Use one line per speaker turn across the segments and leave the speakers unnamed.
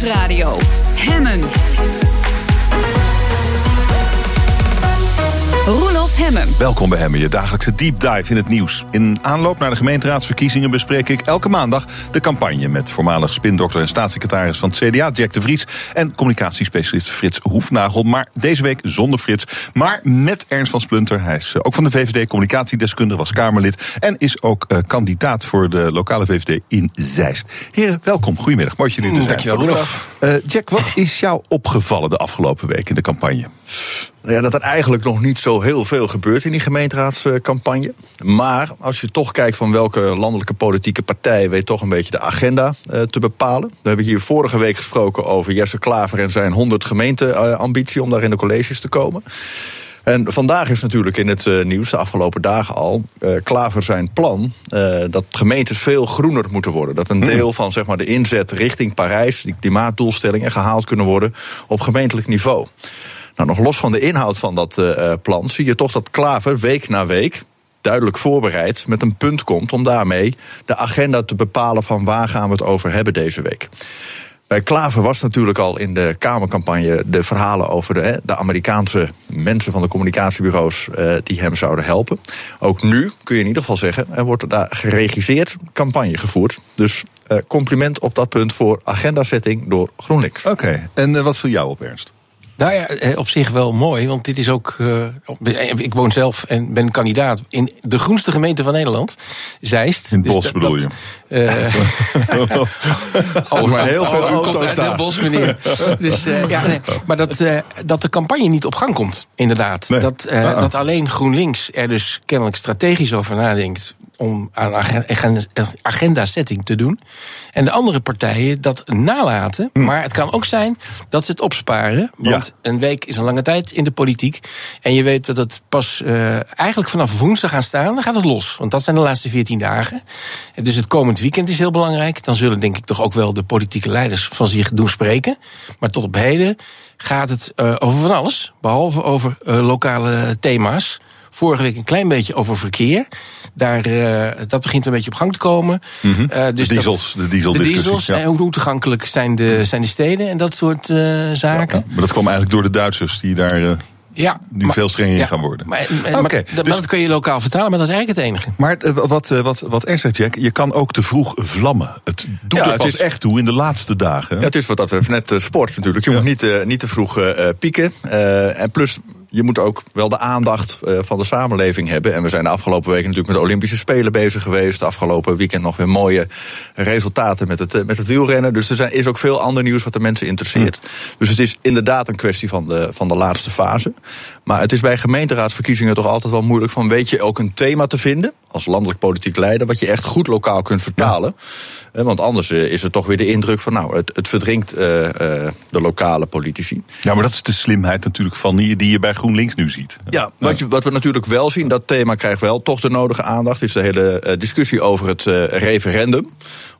Nieuwsradio. Hemmen. Hemmen.
Welkom bij Hemmen, je dagelijkse deep dive in het nieuws. In aanloop naar de gemeenteraadsverkiezingen bespreek ik elke maandag de campagne met voormalig spindokter en staatssecretaris van het CDA, Jack de Vries, en communicatiespecialist Frits Hoefnagel. Maar deze week zonder Frits, maar met Ernst van Splunter. Hij is eh, ook van de VVD communicatiedeskundige, was Kamerlid en is ook uh, kandidaat voor de lokale VVD in Zeist. Heren, welkom. Goedemiddag. Mooi dat je er zijn.
Dankjewel, Roelof.
Uh, Jack, wat is jou opgevallen de afgelopen week in de campagne?
Ja, dat er eigenlijk nog niet zo heel veel gebeurt in die gemeenteraadscampagne. Maar als je toch kijkt van welke landelijke politieke partij weet toch een beetje de agenda uh, te bepalen. We hebben hier vorige week gesproken over Jesse Klaver en zijn 100 gemeenteambitie om daar in de colleges te komen. En vandaag is natuurlijk in het uh, nieuws, de afgelopen dagen al, uh, Klaver zijn plan uh, dat gemeentes veel groener moeten worden. Dat een deel van zeg maar, de inzet richting Parijs, die klimaatdoelstellingen, gehaald kunnen worden op gemeentelijk niveau. Nou, nog los van de inhoud van dat uh, plan zie je toch dat Klaver week na week duidelijk voorbereid met een punt komt om daarmee de agenda te bepalen van waar gaan we het over hebben deze week. Bij Klaver was natuurlijk al in de Kamercampagne de verhalen over de, de Amerikaanse mensen van de communicatiebureaus uh, die hem zouden helpen. Ook nu kun je in ieder geval zeggen, er wordt daar geregisseerd campagne gevoerd. Dus compliment op dat punt voor agendasetting door GroenLinks.
Oké, en wat viel jou op, Ernst?
Nou ja, op zich wel mooi, want dit is ook. Uh, ik woon zelf en ben kandidaat in de groenste gemeente van Nederland, Zeist.
In het bos dus bedoel je? Uh,
maar heel veel oh, auto's uit het bos, meneer. dus, uh, ja, nee, maar dat, uh, dat de campagne niet op gang komt, inderdaad. Nee. Dat, uh, uh-uh. dat alleen GroenLinks er dus kennelijk strategisch over nadenkt om aan agenda-setting te doen. En de andere partijen dat nalaten.
Hm.
Maar het kan ook zijn dat ze het opsparen. Want ja. een week is een lange tijd in de politiek. En je weet dat het pas uh, eigenlijk vanaf woensdag gaan staan. Dan gaat het los. Want dat zijn de laatste 14 dagen. Dus het komend weekend is heel belangrijk. Dan zullen denk ik toch ook wel de politieke leiders van zich doen spreken. Maar tot op heden gaat het uh, over van alles. Behalve over uh, lokale thema's. Vorige week een klein beetje over verkeer. Daar, uh, dat begint een beetje op gang te komen.
Mm -hmm. uh, dus
de
diesels.
Dat,
de, diesel
de diesels. Ja. En hoe toegankelijk zijn de, zijn de steden en dat soort uh, zaken.
Ja, maar dat kwam eigenlijk door de Duitsers die daar.
Ja,
nu maar, veel strenger
ja,
in gaan worden.
Maar, maar, okay, maar, dus, maar, dat kun je lokaal vertalen, maar dat is eigenlijk het enige.
Maar wat, wat, wat Ernst zegt, Jack, je kan ook te vroeg vlammen. Het doet ja, er pas het is, echt toe in de laatste dagen.
Ja, het is wat dat betreft net sport natuurlijk. Je ja. moet niet, uh, niet te vroeg uh, pieken. Uh, en plus, je moet ook wel de aandacht uh, van de samenleving hebben. En we zijn de afgelopen weken natuurlijk met de Olympische Spelen bezig geweest. De afgelopen weekend nog weer mooie resultaten met het, uh, met het wielrennen. Dus er zijn, is ook veel ander nieuws wat de mensen interesseert. Mm. Dus het is inderdaad een kwestie van de, van de laatste fase. Maar het is bij gemeenteraadsverkiezingen toch altijd wel moeilijk van... weet je ook een thema te vinden als landelijk politiek leider... wat je echt goed lokaal kunt vertalen. Ja. Want anders is het toch weer de indruk van... nou, het, het verdringt de lokale politici.
Ja, maar dat is de slimheid natuurlijk van die, die je bij GroenLinks nu ziet.
Ja, wat, je, wat we natuurlijk wel zien, dat thema krijgt wel toch de nodige aandacht... is de hele uh, discussie over het uh, referendum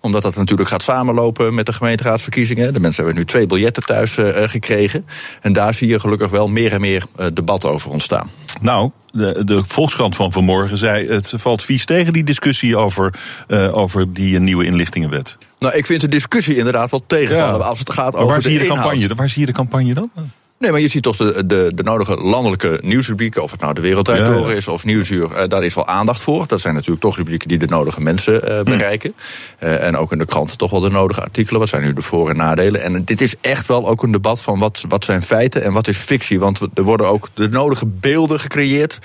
omdat dat natuurlijk gaat samenlopen met de gemeenteraadsverkiezingen. De mensen hebben nu twee biljetten thuis uh, gekregen. En daar zie je gelukkig wel meer en meer debat over ontstaan.
Nou, de, de Volkskrant van vanmorgen zei... het valt vies tegen die discussie over, uh, over die nieuwe inlichtingenwet.
Nou, ik vind de discussie inderdaad wel tegenvallen
ja.
als het gaat
maar
over
waar
de
zie je de
inhoud.
campagne? Waar zie je de campagne dan?
Nee, maar je ziet toch de, de, de nodige landelijke nieuwsrubrieken, of het nou de Wereldrijd ja, ja. is of Nieuwsuur, uh, daar is wel aandacht voor. Dat zijn natuurlijk toch rubrieken die de nodige mensen uh, bereiken. Mm. Uh, en ook in de kranten toch wel de nodige artikelen. Wat zijn nu de voor- en nadelen? En dit is echt wel ook een debat van wat, wat zijn feiten en wat is fictie. Want er worden ook de nodige beelden gecreëerd.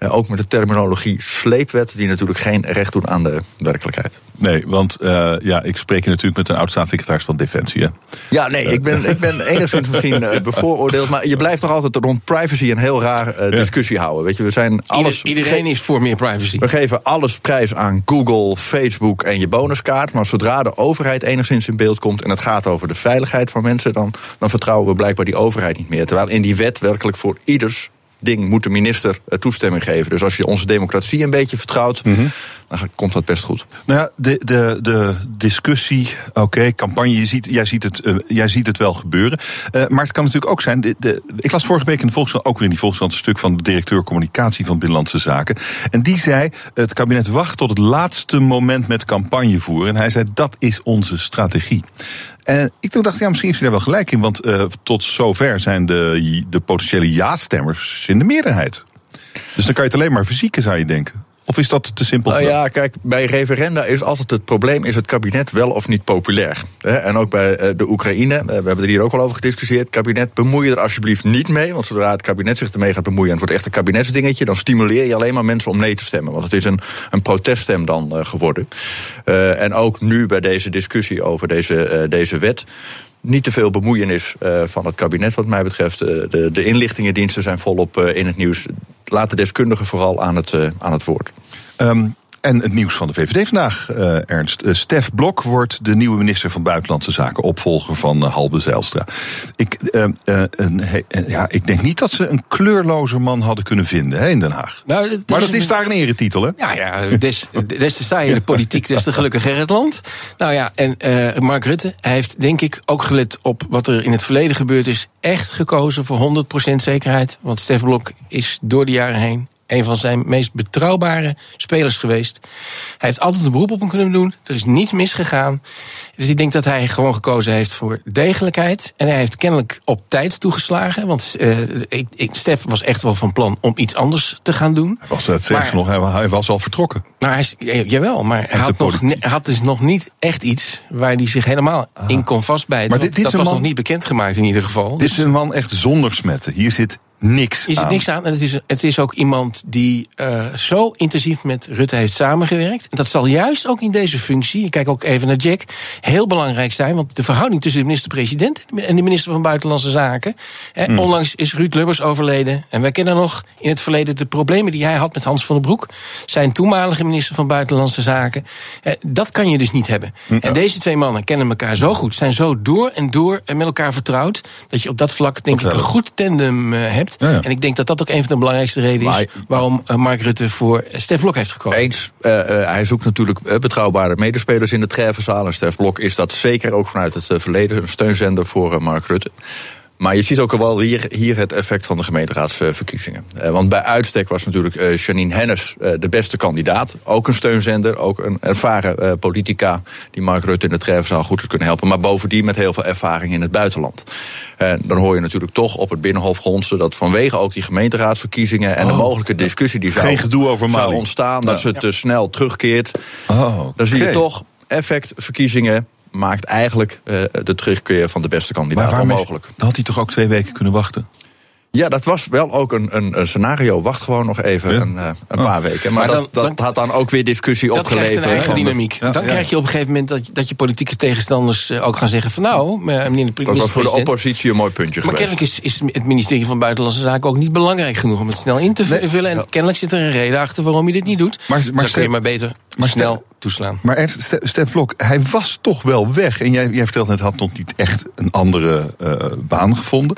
Uh, ook met de terminologie sleepwet, die natuurlijk geen recht doen aan de werkelijkheid.
Nee, want uh, ja, ik spreek hier natuurlijk met een oud-staatssecretaris van Defensie. Hè?
Ja, nee, ik ben, ik ben enigszins misschien uh, bevooroordeeld. Maar je blijft toch altijd rond privacy een heel raar uh, discussie ja. houden. Weet je, we zijn alles,
Ieder, iedereen is voor meer privacy.
We geven alles prijs aan Google, Facebook en je bonuskaart. Maar zodra de overheid enigszins in beeld komt en het gaat over de veiligheid van mensen, dan, dan vertrouwen we blijkbaar die overheid niet meer. Terwijl in die wet werkelijk voor ieders ding moet de minister uh, toestemming geven. Dus als je onze democratie een beetje vertrouwt, -hmm. Dan komt dat best goed.
Nou ja, de, de, de discussie, oké, campagne, je ziet, jij, ziet het, uh, jij ziet het wel gebeuren. Uh, maar het kan natuurlijk ook zijn. De, ik las vorige week in de Volkskrant, ook weer in die Volkskrant, een stuk van de directeur communicatie van Binnenlandse Zaken. En die zei: het kabinet wacht tot het laatste moment met campagne voeren. En hij zei: dat is onze strategie. En ik toen dacht, ja, misschien heeft hij daar wel gelijk in. Want uh, tot zover zijn de, de potentiële ja-stemmers in de meerderheid. Dus dan kan je het alleen maar verzieken, zou je denken. Of is dat te simpel?
Nou ja, kijk, bij referenda is altijd het probleem: is het kabinet wel of niet populair? En ook bij eh, de Oekraïne, we hebben er hier ook al over gediscussieerd. Het kabinet, bemoei je er alsjeblieft niet mee. Want zodra het kabinet zich ermee gaat bemoeien en het wordt echt een kabinetsdingetje, dan stimuleer je alleen maar mensen om nee te stemmen. Want het is een, een proteststem dan uh, geworden. En ook nu bij deze discussie over deze, deze wet niet te veel bemoeienis uh, van het kabinet, wat mij betreft. Uh, de, de inlichtingendiensten zijn volop uh, in het nieuws. Laat de deskundigen vooral aan het, aan het woord.
Um, en het nieuws van de VVD vandaag, uh, Ernst. Uh, Stef Blok wordt de nieuwe minister van Buitenlandse Zaken, opvolger van uh, Halbe Zijlstra. Ik, ja, ik denk niet dat ze een kleurlozer man hadden kunnen vinden hè, in Den Haag. Nou, maar dat is, is daar een eretitel, hè?
Ja, ja des, des te saaier de politiek, des te gelukkiger het land. Nou ja, en Mark Rutte, hij heeft denk ik ook gelet op wat er in het verleden gebeurd is. Echt gekozen voor 100% zekerheid. Want Stef Blok is door de jaren heen een van zijn meest betrouwbare spelers geweest. Hij heeft altijd een beroep op hem kunnen doen. Er is niets misgegaan. Dus ik denk dat hij gewoon gekozen heeft voor degelijkheid. En hij heeft kennelijk op tijd toegeslagen. Want uh, ik, ik, Stef was echt wel van plan om iets anders te gaan doen.
Hij was het maar, nog, hij, was al vertrokken.
Nou, hij is, jawel, maar hij had, nog, had dus nog niet echt iets waar hij zich helemaal ah. in kon vastbijten. Maar dit, dit dat was man, nog niet bekendgemaakt in ieder geval.
Dit is een man echt zonder smetten. Hier zit niks
is
het
niks aan. En het is, het is ook iemand die uh, zo intensief met Rutte heeft samengewerkt. En dat zal juist ook in deze functie, ik kijk ook even naar Jack, heel belangrijk zijn. Want de verhouding tussen de minister-president en de minister van Buitenlandse Zaken. Hè, hmm. Onlangs is Ruud Lubbers overleden. En wij kennen nog in het verleden de problemen die hij had met Hans van den Broek. Zijn toenmalige minister van Buitenlandse Zaken. Eh, dat kan je dus niet hebben. Hmm. En deze twee mannen kennen elkaar zo goed, zijn zo door en door met elkaar vertrouwd. Dat je op dat vlak, denk ik, een goed tandem uh, hebt. Ja, ja. En ik denk dat dat ook een van de belangrijkste redenen is waarom uh, Mark Rutte voor Stef Blok heeft gekozen.
Eens, uh, uh, hij zoekt natuurlijk betrouwbare medespelers in de treffenzaal. En Stef Blok is dat zeker ook vanuit het verleden een steunzender voor Mark Rutte. Maar je ziet ook wel hier, hier het effect van de gemeenteraadsverkiezingen. Uh, want bij uitstek was natuurlijk uh, Janine Hennis uh, de beste kandidaat. Ook een steunzender, ook een ervaren politica... die Mark Rutte in de treffenzaal goed kunnen helpen. Maar bovendien met heel veel ervaring in het buitenland. En dan hoor je natuurlijk toch op het Binnenhof gonsten... dat vanwege ook die gemeenteraadsverkiezingen... en oh, de mogelijke discussie die zou,
over
ontstaan... dat ze te snel terugkeert. Oh, okay. Dan zie je toch effect verkiezingen maakt eigenlijk uh, de terugkeer van de beste kandidaat onmogelijk.
Dan had hij toch ook twee weken kunnen wachten?
Ja, dat was wel ook een, een, een scenario. Wacht gewoon nog even ja. een, uh, een oh. paar weken. Maar, maar dan, dat, dat dan, had dan ook weer discussie
dat
opgeleverd.
Dat krijgt een eigen dynamiek. Ja, dan ja. krijg je op een gegeven moment dat, dat je politieke tegenstanders uh, ook gaan zeggen van nou, meneer de
Dat was voor de oppositie een mooi puntje
maar
geweest.
Maar kennelijk is, is het ministerie van Buitenlandse Zaken ook niet belangrijk genoeg om het snel in te nee. vullen. En kennelijk zit er een reden achter waarom je dit niet doet. Maar, maar dan kun je maar beter maar snel toeslaan.
Maar Ernst, Stef Blok, hij was toch wel weg. En jij, jij vertelt net, had nog niet echt een andere uh, baan gevonden.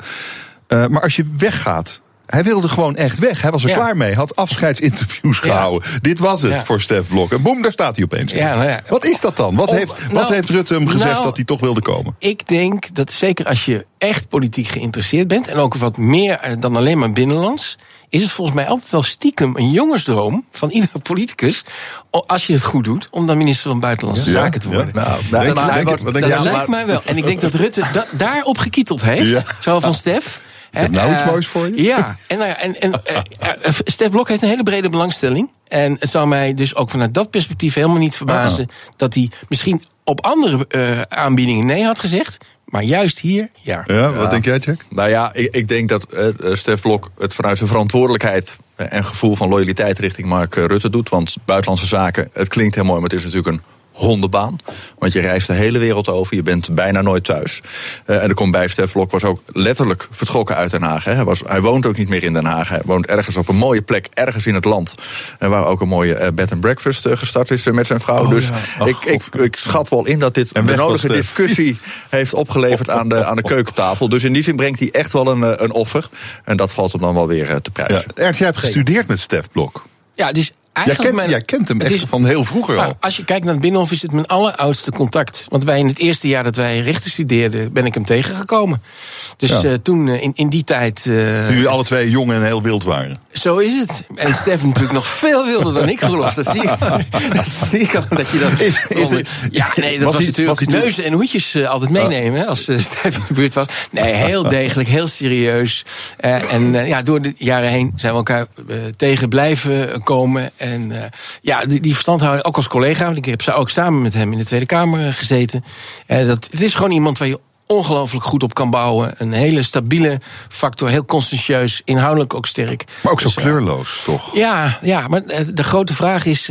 Uh, maar als je weggaat, hij wilde gewoon echt weg. Hij was er ja. klaar mee. Had afscheidsinterviews gehouden. Dit was het ja. voor Stef Blok. En boem, daar staat hij opeens.
Nou
wat is dat dan? Wat, Om, heeft, nou, wat heeft Rutte hem gezegd nou, dat hij toch wilde komen?
Ik denk dat zeker als je echt politiek geïnteresseerd bent... en ook wat meer dan alleen maar binnenlands is het volgens mij altijd wel stiekem een jongensdroom van iedere politicus. als je het goed doet, om dan minister van Buitenlandse Zaken te worden. Nou, dat lijkt mij wel. En ik denk dat Rutte da, daarop gekieteld heeft. Zo van Stef.
Ik heb nou uh, iets moois voor je.
Ja, en, nou ja, en, en uh, uh, Stef Blok heeft een hele brede belangstelling. En het zou mij dus ook vanuit dat perspectief helemaal niet verbazen... -oh. dat hij misschien op andere aanbiedingen nee had gezegd... Maar juist hier, ja.
Ja, wat ja. denk jij, Jack?
Nou ja, ik, ik denk dat uh, Stef Blok het vanuit zijn verantwoordelijkheid en gevoel van loyaliteit richting Mark Rutte doet. Want buitenlandse zaken, het klinkt heel mooi, maar het is natuurlijk een hondenbaan. Want je reist de hele wereld over, je bent bijna nooit thuis. Uh, en er komt bij, Stef Blok was ook letterlijk vertrokken uit Den Haag. Hè. Hij, was, hij woont ook niet meer in Den Haag. Hij woont ergens op een mooie plek, ergens in het land. En waar ook een mooie uh, bed and breakfast uh, gestart is met zijn vrouw. Oh, dus ja. ik, ik, ik, schat wel in dat dit de nodige discussie heeft opgeleverd aan de, aan de keukentafel. Dus in die zin brengt hij echt wel een, een offer. En dat valt hem dan wel weer te prijzen.
Ja. Ernst, jij hebt gestudeerd met Stef Blok.
Ja, het is
Jij kent,
mijn-
jij kent hem echt
is-
van heel vroeger
Maar
al.
als je kijkt naar het Binnenhof is het mijn alleroudste contact. Want wij in het eerste jaar dat wij rechten studeerden, ben ik hem tegengekomen. Dus
Ja.
eh, toen, eh, in, in die tijd... eh,
Toen jullie alle twee jong en heel wild waren.
Zo is het. En Stef natuurlijk nog veel wilder dan ik, geloof. Dat zie ik. Dat zie ik al. Dat je dat.
is het-
ja, nee, dat
was
natuurlijk
was
neuzen en hoedjes altijd meenemen. Als Stef in de buurt was. Nee, heel degelijk, heel serieus. En ja, door de jaren heen zijn we elkaar tegen blijven komen. En eh, ja, die, die verstandhouding, ook als collega. Want ik heb ook samen met hem in de Tweede Kamer eh, gezeten. Eh, dat, het is gewoon iemand waar je ongelooflijk goed op kan bouwen. Een hele stabiele factor, heel conscientieus, inhoudelijk ook sterk.
Maar ook zo
Dus,
kleurloos, toch?
ja, ja, maar de grote vraag is: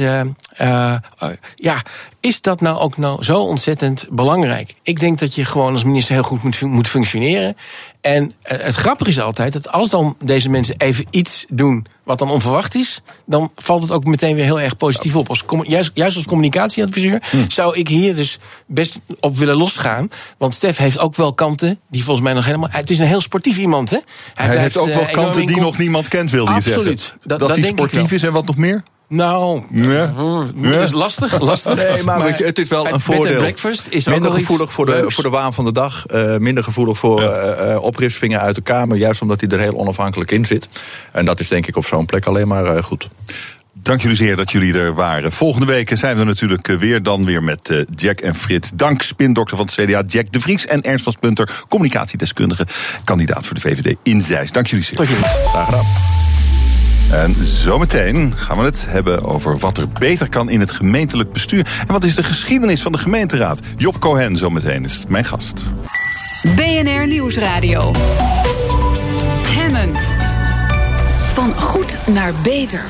eh, eh, ja, is dat nou ook nou zo ontzettend belangrijk? Ik denk dat je gewoon als minister heel goed moet, moet functioneren. En eh, het grappige is altijd dat als dan deze mensen even iets doen wat dan onverwacht is, dan valt het ook meteen weer heel erg positief op. Als, juist, juist als communicatieadviseur zou ik hier dus best op willen losgaan. Want Stef heeft ook wel kanten die volgens mij nog helemaal. Het is een heel sportief iemand, hè?
Hij heeft ook wel kanten die nog niemand kent, wilde je
Absoluut.
zeggen.
Dat-
Dat,
dat
hij sportief is en wat nog meer?
Nou,
Ja.
het is lastig, lastig.
Nee, maar, het is wel een voordeel.
breakfast is ook
minder
iets
gevoelig voor de,
leuks.
voor de waan van de dag. eh, minder gevoelig voor eh, eh, oprispingen uit de Kamer. Juist omdat hij er heel onafhankelijk in zit. En dat is denk ik op zo'n plek alleen maar eh, goed.
Dank jullie zeer dat jullie er waren. Volgende week zijn we natuurlijk eh, weer dan weer met eh, Jack en Frits. Dank spindokter van het CDA Jack de Vries en Ernst van Spunter, communicatiedeskundige, kandidaat voor de VVD in Zeist. Dank jullie zeer.
Tot je dienst.
Graag gedaan. En zometeen gaan we het hebben over wat er beter kan in het gemeentelijk bestuur. En wat is de geschiedenis van de gemeenteraad? Job Cohen zometeen is mijn gast.
BNR Nieuwsradio. Hemmen. Van goed naar beter.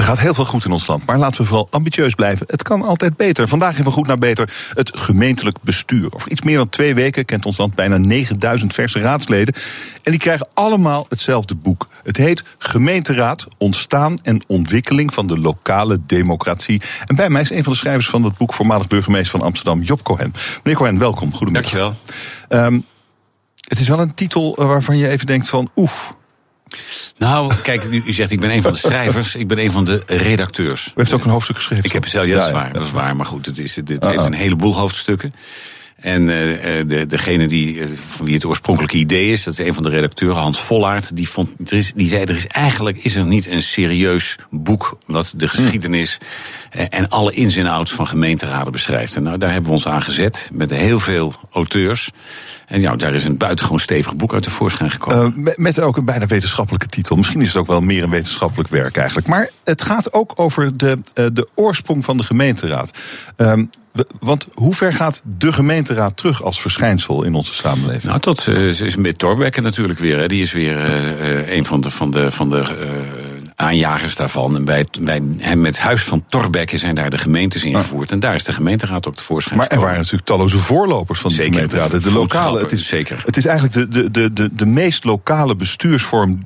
Er gaat heel veel goed in ons land, maar laten we vooral ambitieus blijven. Het kan altijd beter. Vandaag Van Goed naar Beter het gemeentelijk bestuur. Over iets meer dan twee weken kent ons land bijna 9000 verse raadsleden. En die krijgen allemaal hetzelfde boek. Het heet Gemeenteraad, Ontstaan en Ontwikkeling van de Lokale Democratie. En bij mij is een van de schrijvers van dat boek, voormalig burgemeester van Amsterdam, Job Cohen. Meneer Cohen, welkom. Goedemiddag.
Dankjewel.
Ehm, het is wel een titel waarvan je even denkt van oef.
Nou, kijk, u, zegt ik ben een van de schrijvers, ik ben een van de redacteurs.
U heeft ook een hoofdstuk geschreven.
Ik heb zelf, ja, dat is waar, dat is waar. Maar goed, het, is, het,
Ah,
heeft
ah.
een heleboel hoofdstukken. En eh, eh, de, degene die, eh, van wie het oorspronkelijke idee is, dat is een van de redacteuren, Hans Vollaert, die, vond, er is, die zei: er is eigenlijk is er niet een serieus boek dat de geschiedenis eh, en alle ins en outs van gemeenteraden beschrijft. En nou, daar hebben we ons aan gezet met heel veel auteurs. En ja, daar is een buitengewoon stevig boek uit tevoorschijn gekomen.
Uh, met, met ook een bijna wetenschappelijke titel. Misschien is het ook wel meer een wetenschappelijk werk eigenlijk. Maar het gaat ook over de, uh, de oorsprong van de gemeenteraad. Um, want hoe ver gaat de gemeenteraad terug als verschijnsel in onze samenleving?
Nou, uh, is met Torbekke natuurlijk weer. Hè. Die is weer een van de, van de, van de aanjagers daarvan. En bij, bij hem met Huis van Torbekke zijn daar de gemeentes ingevoerd. Oh. En daar is de gemeenteraad ook tevoorschijn
Maar er waren natuurlijk talloze voorlopers van de
Zeker,
gemeenteraad.
De,
de lokale, het is,
zeker.
Het is eigenlijk de, de, de, de meest lokale bestuursvorm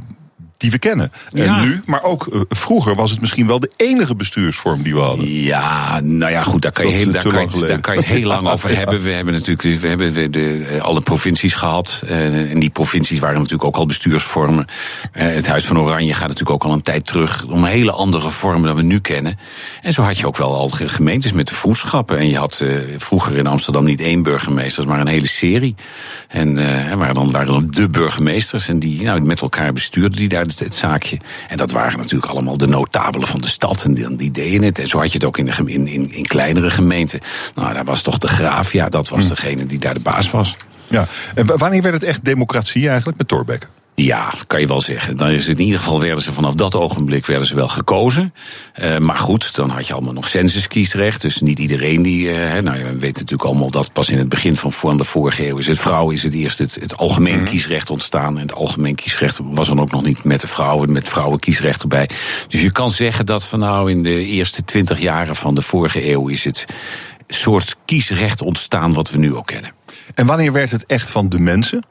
die we kennen.
Ja.
En nu, maar ook uh, vroeger was het misschien wel de enige bestuursvorm die we hadden.
Ja, nou ja, goed, daar kan, je, heel, daar, kan je, daar kan je het heel lang over hebben. We hebben natuurlijk we hebben de, de, alle provincies gehad. Uh, en die provincies waren natuurlijk ook al bestuursvormen. Uh, het Huis van Oranje gaat natuurlijk ook al een tijd terug. Om hele andere vormen dan we nu kennen. En zo had je ook wel al gemeentes met de vroedschappen. En je had vroeger in Amsterdam niet één burgemeester, maar een hele serie. En waar dan waren dan de burgemeesters. En die nou, met elkaar bestuurden die daar het, zaakje. En dat waren natuurlijk allemaal de notabelen van de stad. En die, die deden het. En zo had je het ook in, de, in, in, in kleinere gemeenten. Nou, daar was toch de graaf. Ja, dat was hm. degene die daar de baas was.
Ja, en wanneer werd het echt democratie eigenlijk met Thorbecke?
Ja, kan je wel zeggen. Dan is het in ieder geval werden ze vanaf dat ogenblik werden ze wel gekozen. Uh, maar goed, dan had je allemaal nog censuskiesrecht. Dus niet iedereen die. Uh, nou, we weten natuurlijk allemaal dat pas in het begin van, van de vorige eeuw is het vrouwen is het eerst het, het algemeen mm. kiesrecht ontstaan. En het algemeen kiesrecht was dan ook nog niet met de vrouwen, met vrouwenkiesrecht erbij. Dus je kan zeggen dat van nou in de eerste twintig jaren van de vorige eeuw is het soort kiesrecht ontstaan wat we nu ook kennen.
En wanneer werd het echt van de mensen?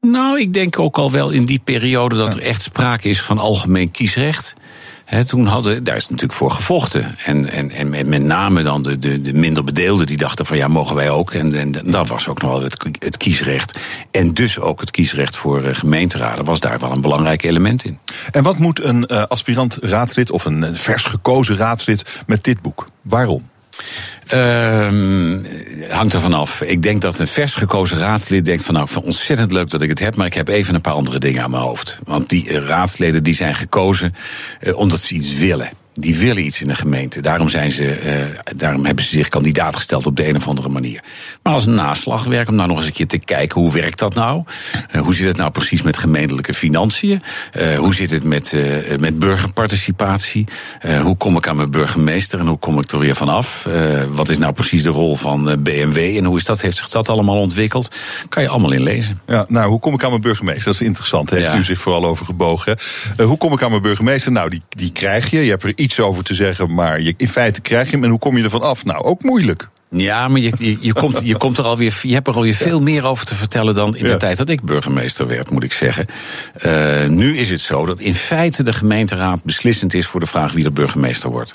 Nou, ik denk ook al wel in die periode dat er echt sprake is van algemeen kiesrecht. toen hadden, daar is natuurlijk voor gevochten. En, en, en met name dan de, de, de minder bedeelden die dachten van ja, mogen wij ook. En, en dat was ook nog wel het, het kiesrecht. En dus ook het kiesrecht voor uh, gemeenteraden was daar wel een belangrijk element in.
En wat moet een uh, aspirant raadslid of een vers gekozen raadslid met dit boek? Waarom?
Uh, hangt er vanaf. Ik denk dat een vers gekozen raadslid denkt van nou, ontzettend leuk dat ik het heb, maar ik heb even een paar andere dingen aan mijn hoofd. Want die uh, raadsleden die zijn gekozen uh, omdat ze iets willen die willen iets in de gemeente. Daarom, zijn ze, uh, daarom hebben ze zich kandidaat gesteld op de een of andere manier. Maar als naslagwerk, om nou nog eens een keer te kijken hoe werkt dat nou? Uh, hoe zit het nou precies met gemeentelijke financiën? Uh, hoe zit het met, met burgerparticipatie? hoe kom ik aan mijn burgemeester en hoe kom ik er weer vanaf? wat is nou precies de rol van BMW en hoe is dat, heeft zich dat allemaal ontwikkeld? Kan je allemaal inlezen.
Ja, nou, hoe kom ik aan mijn burgemeester? Dat is interessant. Heeft ja. u zich vooral over gebogen. hoe kom ik aan mijn burgemeester? Nou, die, die krijg je. Je hebt er iets over te zeggen, maar je, in feite krijg je hem. En hoe kom je ervan af? Nou, ook moeilijk.
Ja, maar je, je, je, komt, je, komt er alweer, je hebt er alweer veel meer over te vertellen dan in de tijd dat ik burgemeester werd, moet ik zeggen. Uh, nu is het zo dat in feite de gemeenteraad beslissend is voor de vraag wie de burgemeester wordt.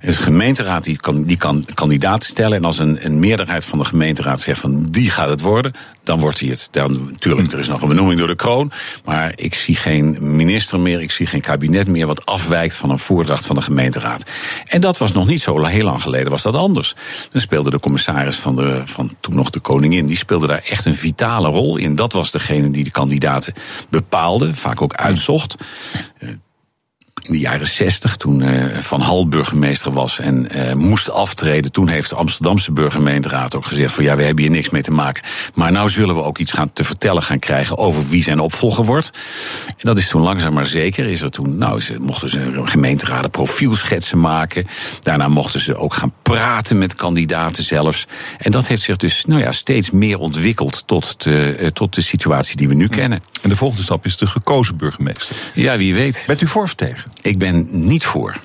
Dus de gemeenteraad die kan, die kan kandidaten stellen. En als een, een meerderheid van de gemeenteraad zegt van die gaat het worden, dan wordt hij het. Dan, natuurlijk, er is nog een benoeming door de kroon. Maar ik zie geen minister meer, ik zie geen kabinet meer wat afwijkt van een voordracht van de gemeenteraad. En dat was nog niet zo heel lang geleden, was dat anders. Dan speelde de commissaris van, de, van toen nog de koningin, die speelde daar echt een vitale rol in. Dat was degene die de kandidaten bepaalde, vaak ook uitzocht in de jaren zestig, toen uh, Van Hal burgemeester was en uh, moest aftreden. Toen heeft de Amsterdamse burgemeenteraad ook gezegd van ja, we hebben hier niks mee te maken. Maar nou zullen we ook iets gaan te vertellen gaan krijgen over wie zijn opvolger wordt. En dat is toen langzaam maar zeker. Is er toen, nou, ze, mochten ze gemeenteraden profielschetsen maken. Daarna mochten ze ook gaan praten met kandidaten zelfs. En dat heeft zich dus nou ja, steeds meer ontwikkeld tot de, uh, tot de situatie die we nu kennen.
En de volgende stap is de gekozen burgemeester.
Ja, wie weet.
Bent u voor of tegen?
Ik ben niet voor.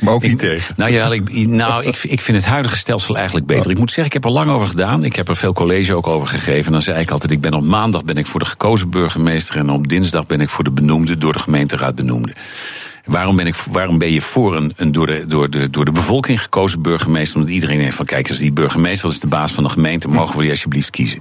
Maar ook niet tegen.
Nou ja, ik, nou, ik, ik vind het huidige stelsel eigenlijk beter. Ik moet zeggen, ik heb er lang over gedaan. Ik heb er veel college ook over gegeven. En dan zei ik altijd, ik ben op maandag ben ik voor de gekozen burgemeester... en op dinsdag ben ik voor de benoemde, door de gemeenteraad benoemde. Waarom ben, ik, waarom ben je voor een, een door, de, door, de, door de bevolking gekozen burgemeester? Omdat iedereen heeft van, kijk, als die burgemeester is de baas van de gemeente... mogen we die alsjeblieft kiezen.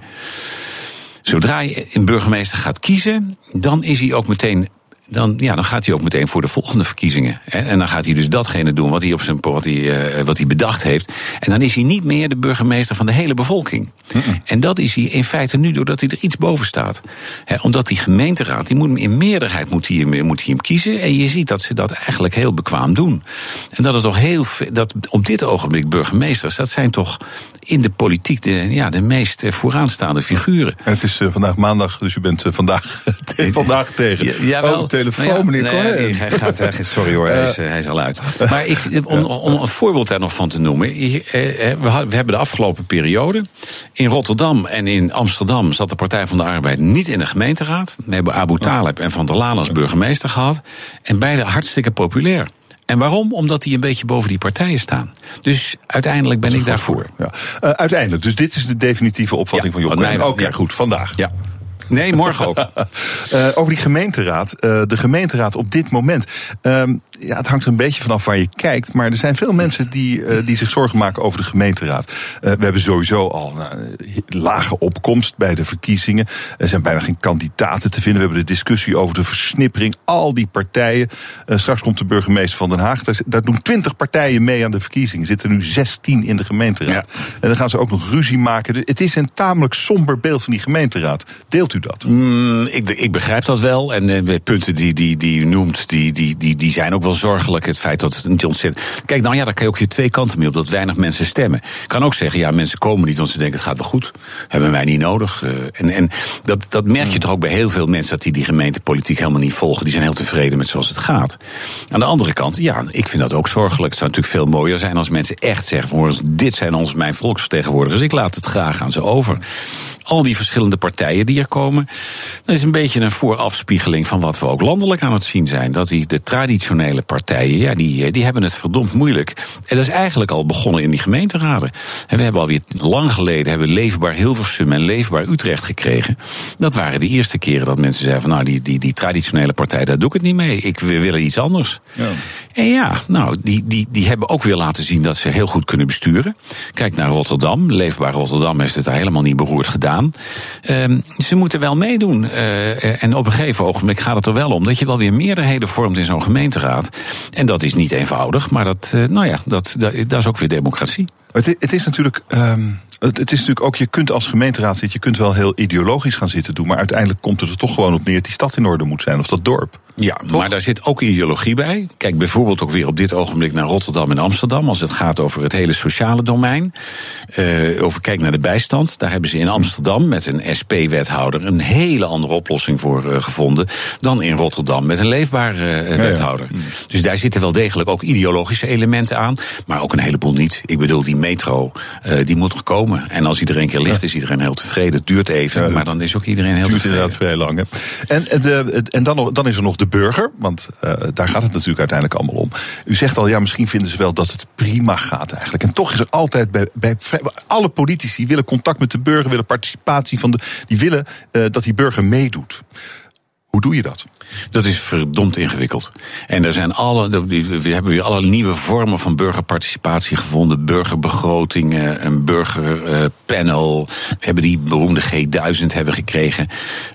Zodra je een burgemeester gaat kiezen, dan is hij ook meteen dan, ja, dan gaat hij ook meteen voor de volgende verkiezingen. En dan gaat hij dus datgene doen wat hij, op zijn, wat, hij, uh, wat hij bedacht heeft. En dan is hij niet meer de burgemeester van de hele bevolking. En dat is hij in feite nu doordat hij er iets boven staat. Omdat die gemeenteraad, die moet, in meerderheid moet hij, moet hij hem kiezen. En je ziet dat ze dat eigenlijk heel bekwaam doen. En dat het toch heel dat op dit ogenblik burgemeesters, dat zijn toch in de politiek de, ja, de meest vooraanstaande figuren.
En het is uh, vandaag maandag, dus u bent vandaag, vandaag tegen. Ja, jawel, telefoon, nou ja, meneer
nee, hij gaat, hij, sorry hoor, hij, is, hij is al uit. Maar ik, om, om een voorbeeld daar nog van te noemen. Eh, eh, we hebben de afgelopen periode. In Rotterdam en in Amsterdam zat de Partij van de Arbeid niet in de gemeenteraad. We hebben Abu Taleb en Van der Laan als burgemeester gehad. En beide hartstikke populair. En waarom? Omdat die een beetje boven die partijen staan. Dus uiteindelijk ben ik daarvoor.
Ja. Uh, uiteindelijk, dus dit is de definitieve opvatting ja, van Job Oké, okay, goed, vandaag.
Ja. Nee, morgen ook.
uh, over die gemeenteraad. Uh, de gemeenteraad op dit moment. Uh, ja, het hangt er een beetje vanaf waar je kijkt. Maar er zijn veel mensen die, uh, die zich zorgen maken over de gemeenteraad. we hebben sowieso al een lage opkomst bij de verkiezingen. Er zijn bijna geen kandidaten te vinden. We hebben de discussie over de versnippering. Al die partijen. straks komt de burgemeester van Den Haag. Daar, daar doen twintig partijen mee aan de verkiezingen. Er zitten nu 16 in de gemeenteraad. Ja. En dan gaan ze ook nog ruzie maken. Het is een tamelijk somber beeld van die gemeenteraad. Deelt u dat?
Mm, ik, ik, begrijp dat wel. En de punten die, die, die u noemt, die, die, die, die zijn ook wel zorgelijk. Het feit dat het niet ontzettend. Kijk, nou ja, daar kan je ook weer twee kanten mee op. Dat weinig mensen stemmen. Ik kan ook zeggen, ja, mensen komen niet, want ze denken het gaat wel goed. Hebben wij niet nodig. Uh, en en dat, dat merk je toch ook bij heel veel mensen dat die die gemeentepolitiek helemaal niet volgen. Die zijn heel tevreden met zoals het gaat. Aan de andere kant, ja, ik vind dat ook zorgelijk. Het zou natuurlijk veel mooier zijn als mensen echt zeggen: van, dit zijn ons, mijn volksvertegenwoordigers. Ik laat het graag aan ze over. al die verschillende partijen die er komen. Dat is een beetje een voorafspiegeling van wat we ook landelijk aan het zien zijn. Dat die, de traditionele partijen, ja, die, die hebben het verdomd moeilijk. En dat is eigenlijk al begonnen in die gemeenteraden. En we hebben alweer lang geleden hebben Leefbaar Hilversum en Leefbaar Utrecht gekregen. Dat waren de eerste keren dat mensen zeiden van nou, die, die, die traditionele partij, daar doe ik het niet mee. Ik, we willen iets anders. Ja. En ja, nou, die, die, die hebben ook weer laten zien dat ze heel goed kunnen besturen. Kijk naar Rotterdam. Leefbaar Rotterdam heeft het daar helemaal niet beroerd gedaan. Uh, ze moeten wel meedoen. Uh, en op een gegeven ogenblik gaat het er wel om dat je wel weer meerderheden vormt in zo'n gemeenteraad. En dat is niet eenvoudig, maar dat, uh, nou ja, dat, dat, dat, is ook weer democratie.
Het, het is natuurlijk. Het, het, is natuurlijk ook, je kunt als gemeenteraad zitten, je kunt wel heel ideologisch gaan zitten doen, maar uiteindelijk komt het er toch gewoon op neer dat die stad in orde moet zijn of dat dorp.
Ja, maar daar zit ook ideologie bij. Kijk bijvoorbeeld ook weer op dit ogenblik naar Rotterdam en Amsterdam. Als het gaat over het hele sociale domein. Uh, over kijk naar de bijstand. Daar hebben ze in Amsterdam met een SP-wethouder een hele andere oplossing voor uh, gevonden. dan in Rotterdam met een leefbare uh, wethouder. Ja, ja. Dus daar zitten wel degelijk ook ideologische elementen aan. Maar ook een heleboel niet. Ik bedoel, die metro, die moet er komen. En als iedereen keer ligt, is iedereen heel tevreden. Het duurt even, maar dan is ook iedereen heel
duurt
tevreden.
inderdaad vrij lang. Hè? En, de, en dan, dan is er nog de de burger, want uh, daar gaat het natuurlijk uiteindelijk allemaal om. U zegt al, ja, misschien vinden ze wel dat het prima gaat eigenlijk. En toch is er altijd bij, bij alle politici willen contact met de burger, willen participatie van de, die willen uh, dat die burger meedoet. Hoe doe je dat?
Dat is verdomd ingewikkeld. En er zijn alle, we hebben weer alle nieuwe vormen van burgerparticipatie gevonden. Burgerbegrotingen, een burgerpanel. We hebben die beroemde G1000 hebben gekregen.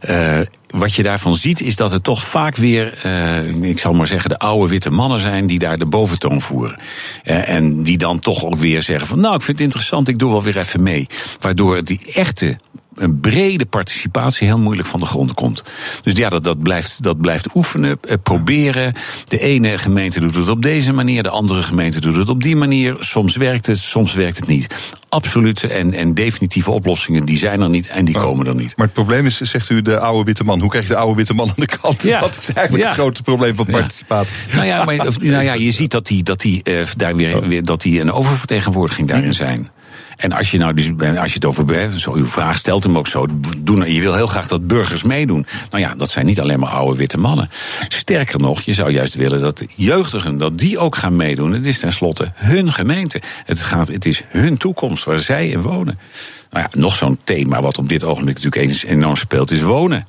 Uh, wat je daarvan ziet, is dat het toch vaak weer, uh, ik zal maar zeggen, de oude witte mannen zijn die daar de boventoon voeren. Uh, en die dan toch ook weer zeggen van, nou, ik vind het interessant, ik doe wel weer even mee. Waardoor die echte een brede participatie heel moeilijk van de grond komt. Dus ja, dat, dat, blijft, dat blijft oefenen, eh, proberen. De ene gemeente doet het op deze manier, de andere gemeente doet het op die manier. Soms werkt het, soms werkt het niet. Absolute en, en definitieve oplossingen, die zijn er niet en die komen er niet.
Maar het probleem is, zegt u, de oude witte man. Hoe krijg je de oude witte man aan de kant? Ja. Dat is eigenlijk ja. het grote probleem van participatie.
Ja. Nou, ja, maar, nou ja, je ziet dat die, dat die, uh, daar weer, weer, dat die een oververtegenwoordiging daarin zijn. En als je nou dus, als je het over, zo, uw vraag stelt hem ook zo, doen, je wil heel graag dat burgers meedoen. Nou ja, dat zijn niet alleen maar oude witte mannen. Sterker nog, je zou juist willen dat jeugdigen, dat die ook gaan meedoen. Het is tenslotte hun gemeente. Het, gaat, het is hun toekomst waar zij in wonen. Nou ja, nog zo'n thema wat op dit ogenblik natuurlijk eens enorm speelt, is wonen.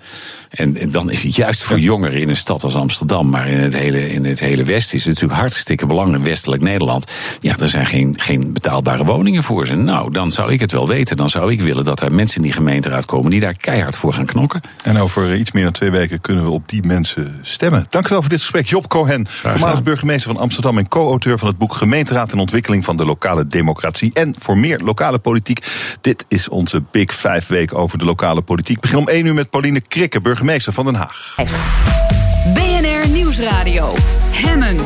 En, en, dan is het juist voor jongeren in een stad als Amsterdam, maar in het hele, in het hele Westen is het natuurlijk hartstikke belangrijk, westelijk Nederland. Ja, er zijn geen, geen betaalbare woningen voor ze. Nou, dan zou ik het wel weten. Dan zou ik willen dat er mensen in die gemeenteraad komen die daar keihard voor gaan knokken.
En over iets meer dan twee weken kunnen we op die mensen stemmen. Dank u wel voor dit gesprek. Job Cohen, voormalig burgemeester van Amsterdam en co-auteur van het boek Gemeenteraad en Ontwikkeling van de Lokale Democratie. En voor meer lokale politiek. Dit is onze Big Five week over de lokale politiek. Begin om 1 uur met Pauline Krikke, burgemeester van Den Haag.
BNR Nieuwsradio. Hemmen.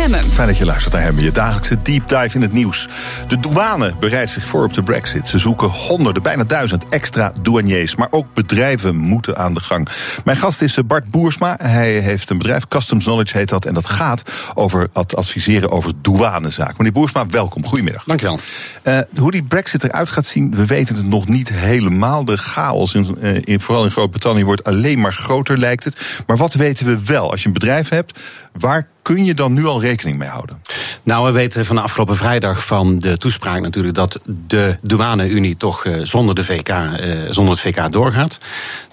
Hemmen.
Fijn dat je luistert naar Hemmen, je dagelijkse deep dive in het nieuws. De douane bereidt zich voor op de brexit. Ze zoeken honderden, bijna duizend extra douaniers. Maar ook bedrijven moeten aan de gang. Mijn gast is Bart Boersma. Hij heeft een bedrijf, Customs Knowledge heet dat. En dat gaat over het adviseren over douanezaken. Meneer Boersma, welkom. Goedemiddag.
Dankjewel.
Uh, hoe die brexit eruit gaat zien, we weten het nog niet helemaal. De chaos, in, uh, in, vooral in Groot-Brittannië, wordt alleen maar groter, lijkt het. Maar wat weten we wel? Als je een bedrijf hebt, waar kun je dan nu al rekening mee houden?
Nou, we weten van de afgelopen vrijdag van de toespraak natuurlijk dat de douane-Unie toch uh, zonder, de VK, uh, zonder het VK doorgaat.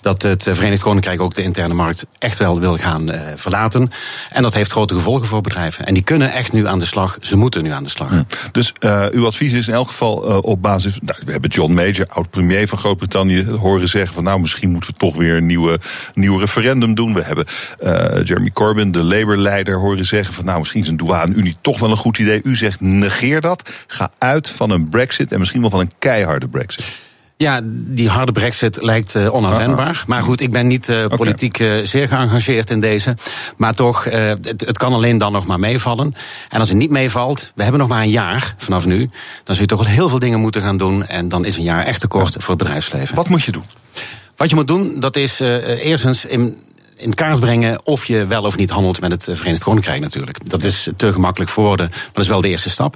Dat het Verenigd Koninkrijk ook de interne markt echt wel wil gaan uh, verlaten. En dat heeft grote gevolgen voor bedrijven. En die kunnen echt nu aan de slag. Ze moeten nu aan de slag.
Hm. Dus uw advies is in elk geval op basis. Nou, we hebben John Major, oud-premier van Groot-Brittannië, horen zeggen van nou misschien moeten we toch weer een nieuwe, nieuw referendum doen. We hebben Jeremy Corbyn, de Labour-leider, horen zeggen van nou misschien is een douane-Unie toch wel een goed idee. U zegt negeer dat. Ga uit van een brexit en misschien wel van een keiharde brexit.
Ja, die harde brexit lijkt uh, onafwendbaar. Uh, uh. Maar goed, ik ben niet uh, politiek okay. zeer geëngageerd in deze. Maar toch, het, het, kan alleen dan nog maar meevallen. En als het niet meevalt, we hebben nog maar een jaar vanaf nu... dan zul je toch wel heel veel dingen moeten gaan doen... en dan is een jaar echt te kort voor het bedrijfsleven.
Wat moet je doen?
Wat je moet doen, dat is eerstens in, in kaart brengen of je wel of niet handelt met het Verenigd Koninkrijk natuurlijk. Dat is te gemakkelijk voor woorden, maar dat is wel de eerste stap.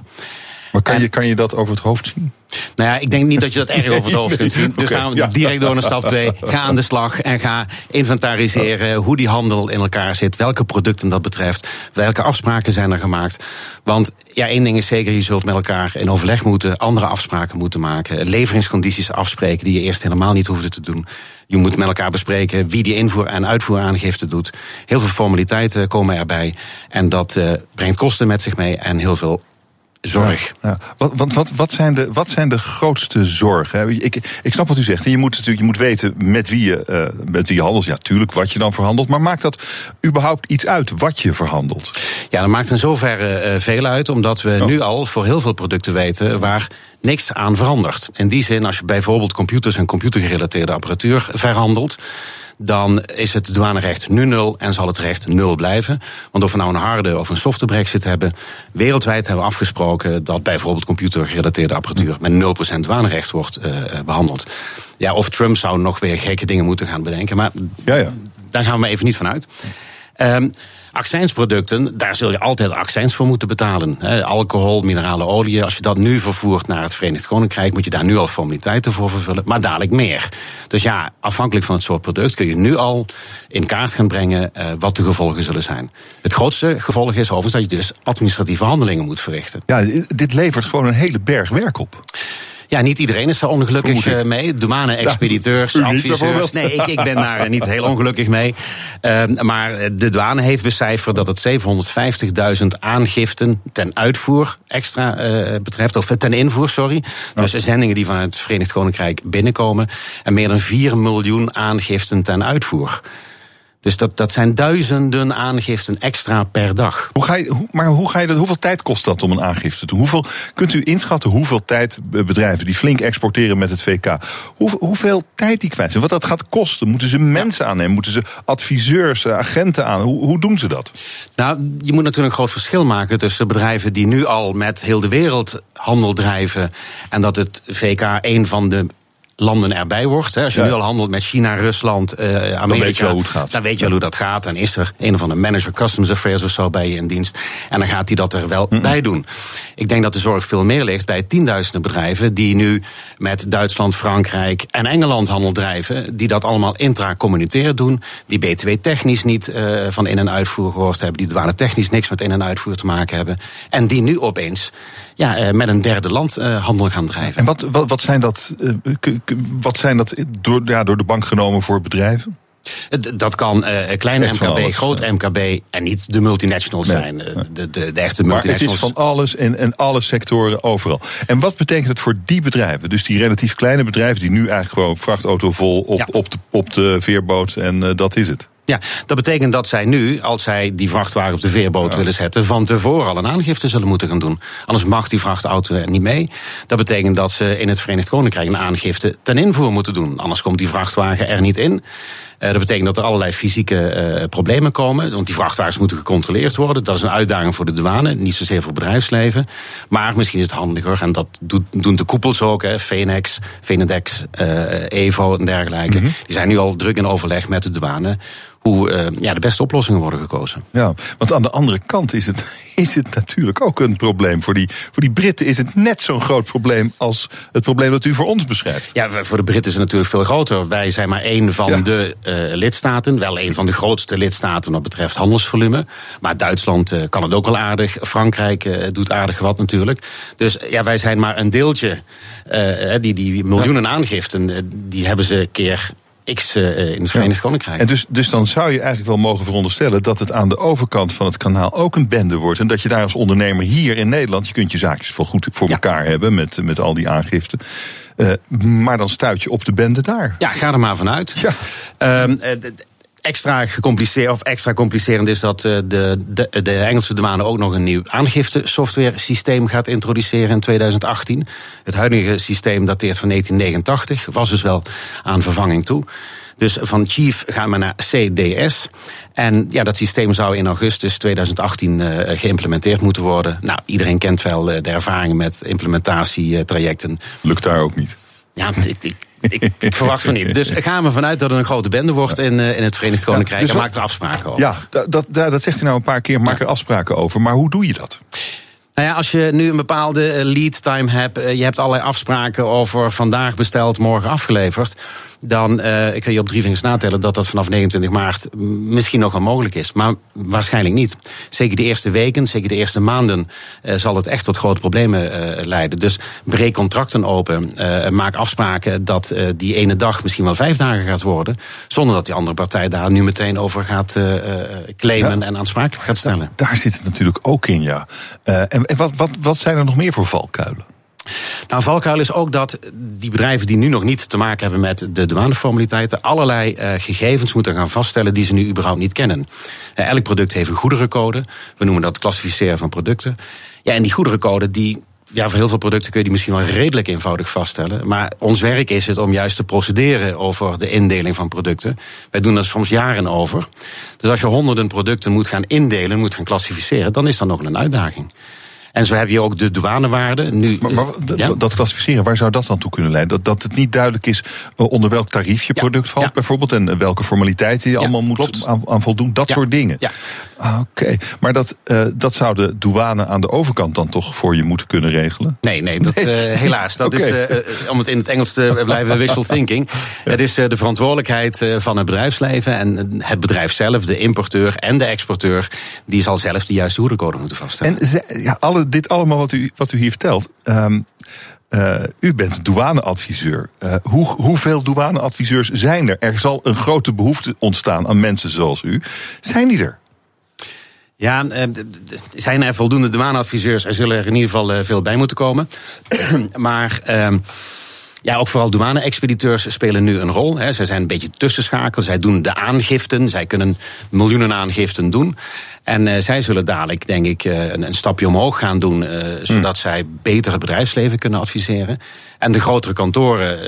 Maar kan, je, kan je dat over het hoofd zien?
Nou ja, ik denk niet dat je dat erg over het hoofd kunt zien. Dus gaan we direct door naar stap 2. Ga aan de slag en ga inventariseren hoe die handel in elkaar zit. Welke producten dat betreft. Welke afspraken zijn er gemaakt. Want ja, één ding is zeker, je zult met elkaar in overleg moeten. Andere afspraken moeten maken. Leveringscondities afspreken die je eerst helemaal niet hoefde te doen. Je moet met elkaar bespreken wie die invoer- en uitvoeraangifte doet. Heel veel formaliteiten komen erbij. En dat uh, brengt kosten met zich mee en heel veel zorg.
Ja, Wat, wat, wat, wat, zijn de, wat zijn de grootste zorgen? Ik, ik snap wat u zegt. Je moet natuurlijk je moet weten met wie je, uh, met wie je handelt. Ja, tuurlijk, wat je dan verhandelt. Maar maakt dat überhaupt iets uit wat je verhandelt?
Ja, dat maakt in zoverre uh, veel uit. Omdat we oh. nu al voor heel veel producten weten waar niks aan verandert. In die zin, als je bijvoorbeeld computers en computergerelateerde apparatuur verhandelt dan is het douanerecht nu nul en zal het recht nul blijven. Want of we nou een harde of een softe brexit hebben, wereldwijd hebben we afgesproken dat bijvoorbeeld computergerelateerde apparatuur met 0% douanerecht wordt uh, behandeld. Ja, of Trump zou nog weer gekke dingen moeten gaan bedenken, maar ja, ja. daar gaan we maar even niet van uit. Um, Accijnsproducten, daar zul je altijd accijns voor moeten betalen. alcohol, minerale olie, als je dat nu vervoert naar het Verenigd Koninkrijk, moet je daar nu al formaliteiten voor vervullen, maar dadelijk meer. Dus ja, afhankelijk van het soort product kun je nu al in kaart gaan brengen uh, wat de gevolgen zullen zijn. Het grootste gevolg is overigens dat je dus administratieve handelingen moet verrichten.
Ja, dit levert gewoon een hele berg werk op.
Ja, niet iedereen is daar ongelukkig uh, mee. Douane-expediteurs, ja, adviseurs. Nee, ik, ik ben daar eh, niet heel ongelukkig mee. Uh, maar de douane heeft becijferd dat het 750.000 aangiften ten uitvoer extra uh, betreft. Of ten invoer, sorry. Dus zendingen die vanuit het Verenigd Koninkrijk binnenkomen. En meer dan 4 miljoen aangiften ten uitvoer. Dus dat, dat zijn duizenden aangiften extra per dag.
Hoe ga je, hoe, maar hoe ga je dat, hoeveel tijd kost dat om een aangifte te doen? Hoeveel, kunt u inschatten hoeveel tijd bedrijven die flink exporteren met het VK, hoe, hoeveel tijd die kwijt zijn? Wat dat gaat kosten? Moeten ze mensen aannemen? Moeten ze adviseurs, eh, agenten aan? Hoe, hoe doen ze dat?
Nou, je moet natuurlijk een groot verschil maken tussen bedrijven die nu al met heel de wereld handel drijven. En dat het VK een van de landen erbij wordt. Als je nu al handelt met China, Rusland, uh, Amerika. Dan
weet je wel hoe het gaat.
Dan weet je wel hoe dat gaat. En is er een of andere manager Customs Affairs of zo bij je in dienst. En dan gaat hij dat er wel bij doen. Ik denk dat de zorg veel meer ligt bij tienduizenden bedrijven die nu met Duitsland, Frankrijk en Engeland handel drijven. Die dat allemaal intracommunitair doen. Die BTW technisch niet uh, van in- en uitvoer gehoord hebben. Die douane technisch niks met in- en uitvoer te maken hebben. En die nu opeens ja, uh, met een derde land handel gaan drijven.
En wat, wat, wat zijn dat wat zijn dat door, ja, door de bank genomen voor bedrijven?
Dat kan uh, klein MKB, groot MKB en niet de multinationals zijn. De, de, de, echte multinationals. Maar
het is van alles en, en alle sectoren overal. En wat betekent het voor die bedrijven? Dus die relatief kleine bedrijven die nu eigenlijk gewoon vrachtauto vol op, op, de, op de veerboot en uh, dat is het.
Ja, dat betekent dat zij nu, als zij die vrachtwagen op de veerboot willen zetten, van tevoren al een aangifte zullen moeten gaan doen. Anders mag die vrachtauto er niet mee. Dat betekent dat ze in het Verenigd Koninkrijk een aangifte ten invoer moeten doen. Anders komt die vrachtwagen er niet in. Uh, dat betekent dat er allerlei fysieke uh, problemen komen. Want die vrachtwagens moeten gecontroleerd worden. Dat is een uitdaging voor de douane, niet zozeer voor bedrijfsleven. Maar misschien is het handiger, en dat doet, doen de koepels ook, hè, Venedex, uh, Evo en dergelijke. Mm -hmm. Die zijn nu al druk in overleg met de douane hoe uh, ja, de beste oplossingen worden gekozen.
Ja, want aan de andere kant is het, is het natuurlijk ook een probleem. Voor die, voor die Britten is het net zo'n groot probleem als het probleem dat u voor ons beschrijft.
Ja, voor de Britten is het natuurlijk veel groter. Wij zijn maar één van ja. de uh, lidstaten. Wel een van de grootste lidstaten wat betreft handelsvolume. Maar Duitsland uh, kan het ook wel aardig. Frankrijk doet aardig wat natuurlijk. Dus ja, wij zijn maar een deeltje. die, die miljoenen aangiften, die hebben ze keer X uh, in het Verenigd ja. Koninkrijk.
En dus, dus dan zou je eigenlijk wel mogen veronderstellen dat het aan de overkant van het kanaal ook een bende wordt. En dat je daar als ondernemer hier in Nederland, je kunt je zaakjes wel goed voor ja. elkaar hebben met, met al die aangiften. Uh, maar dan stuit je op de bende daar.
Ja, ga er maar vanuit. Ja. Um, extra gecompliceerd of extra complicerend is dat de, de, de Engelse douane ook nog een nieuw aangifte software systeem gaat introduceren in 2018. Het huidige systeem dateert van 1989, was dus wel aan vervanging toe. Dus van Chief gaan we naar CDS. En ja, dat systeem zou in augustus 2018 uh, geïmplementeerd moeten worden. Nou, iedereen kent wel de ervaringen met implementatietrajecten.
Lukt daar ook niet?
Ja, ik, ik ik, ik, verwacht van niet. Dus gaan we vanuit dat er een grote bende wordt in, uh, in het Verenigd Koninkrijk. Ja, dus en maak er afspraken over.
Ja, dat, dat, dat zegt u nou een paar keer. Maak er afspraken over. Maar hoe doe je dat?
Nou ja, als je nu een bepaalde lead time hebt, je hebt allerlei afspraken over vandaag besteld, morgen afgeleverd dan uh, kun je op drie vingers natellen dat dat vanaf 29 maart misschien nog wel mogelijk is. Maar waarschijnlijk niet. Zeker de eerste weken, zeker de eerste maanden uh, zal het echt tot grote problemen uh, leiden. Dus breek contracten open. maak afspraken dat die ene dag misschien wel vijf dagen gaat worden. Zonder dat die andere partij daar nu meteen over gaat claimen en aansprakelijk gaat stellen.
Daar zit het natuurlijk ook in, ja. en, en wat, wat, wat zijn er nog meer voor valkuilen?
Nou, valkuil is ook dat die bedrijven die nu nog niet te maken hebben met de douaneformaliteiten, allerlei uh, gegevens moeten gaan vaststellen die ze nu überhaupt niet kennen. Uh, elk product heeft een goederencode. We noemen dat klassificeren van producten. Ja, en die goederencode die ja, voor heel veel producten kun je die misschien wel redelijk eenvoudig vaststellen. Maar ons werk is het om juist te procederen over de indeling van producten. Wij doen dat soms jaren over. Dus als je honderden producten moet gaan indelen, moet gaan klassificeren, dan is dat nog een uitdaging. En zo heb je ook de douanewaarde. Nu,
maar, maar dat klassificeren, waar zou dat dan toe kunnen leiden? Dat, dat het niet duidelijk is eh, onder welk tarief je product valt, bijvoorbeeld. En welke formaliteiten je allemaal moet aan, aan, voldoen. Dat soort dingen. Ah, Oké, maar dat, uh, dat zou de douane aan de overkant dan toch voor je moeten kunnen regelen?
Nee, nee, dat, uh, helaas. Dat is, uh, om het in het Engels te blijven, wishful thinking. Het is de verantwoordelijkheid van het bedrijfsleven. En het bedrijf zelf, de importeur en de exporteur, die zal zelf de juiste hoedencode moeten vaststellen.
En ja, alle, dit allemaal wat u, wat u hier vertelt. Um, uh, u bent douaneadviseur. Uh, hoe, hoeveel douaneadviseurs zijn er? Er zal een grote behoefte ontstaan aan mensen zoals u. Zijn die er?
Ja, uh, zijn er voldoende douaneadviseurs? Er zullen er in ieder geval veel bij moeten komen. maar. Uh, ja, ook vooral douane-expediteurs spelen nu een rol. Hè. Zij zijn een beetje tussenschakel. Zij doen de aangiften. Zij kunnen miljoenen aangiften doen. En uh, zij zullen dadelijk, denk ik, uh, een, een, stapje omhoog gaan doen. Uh, zodat zij beter het bedrijfsleven kunnen adviseren. En de grotere kantoren,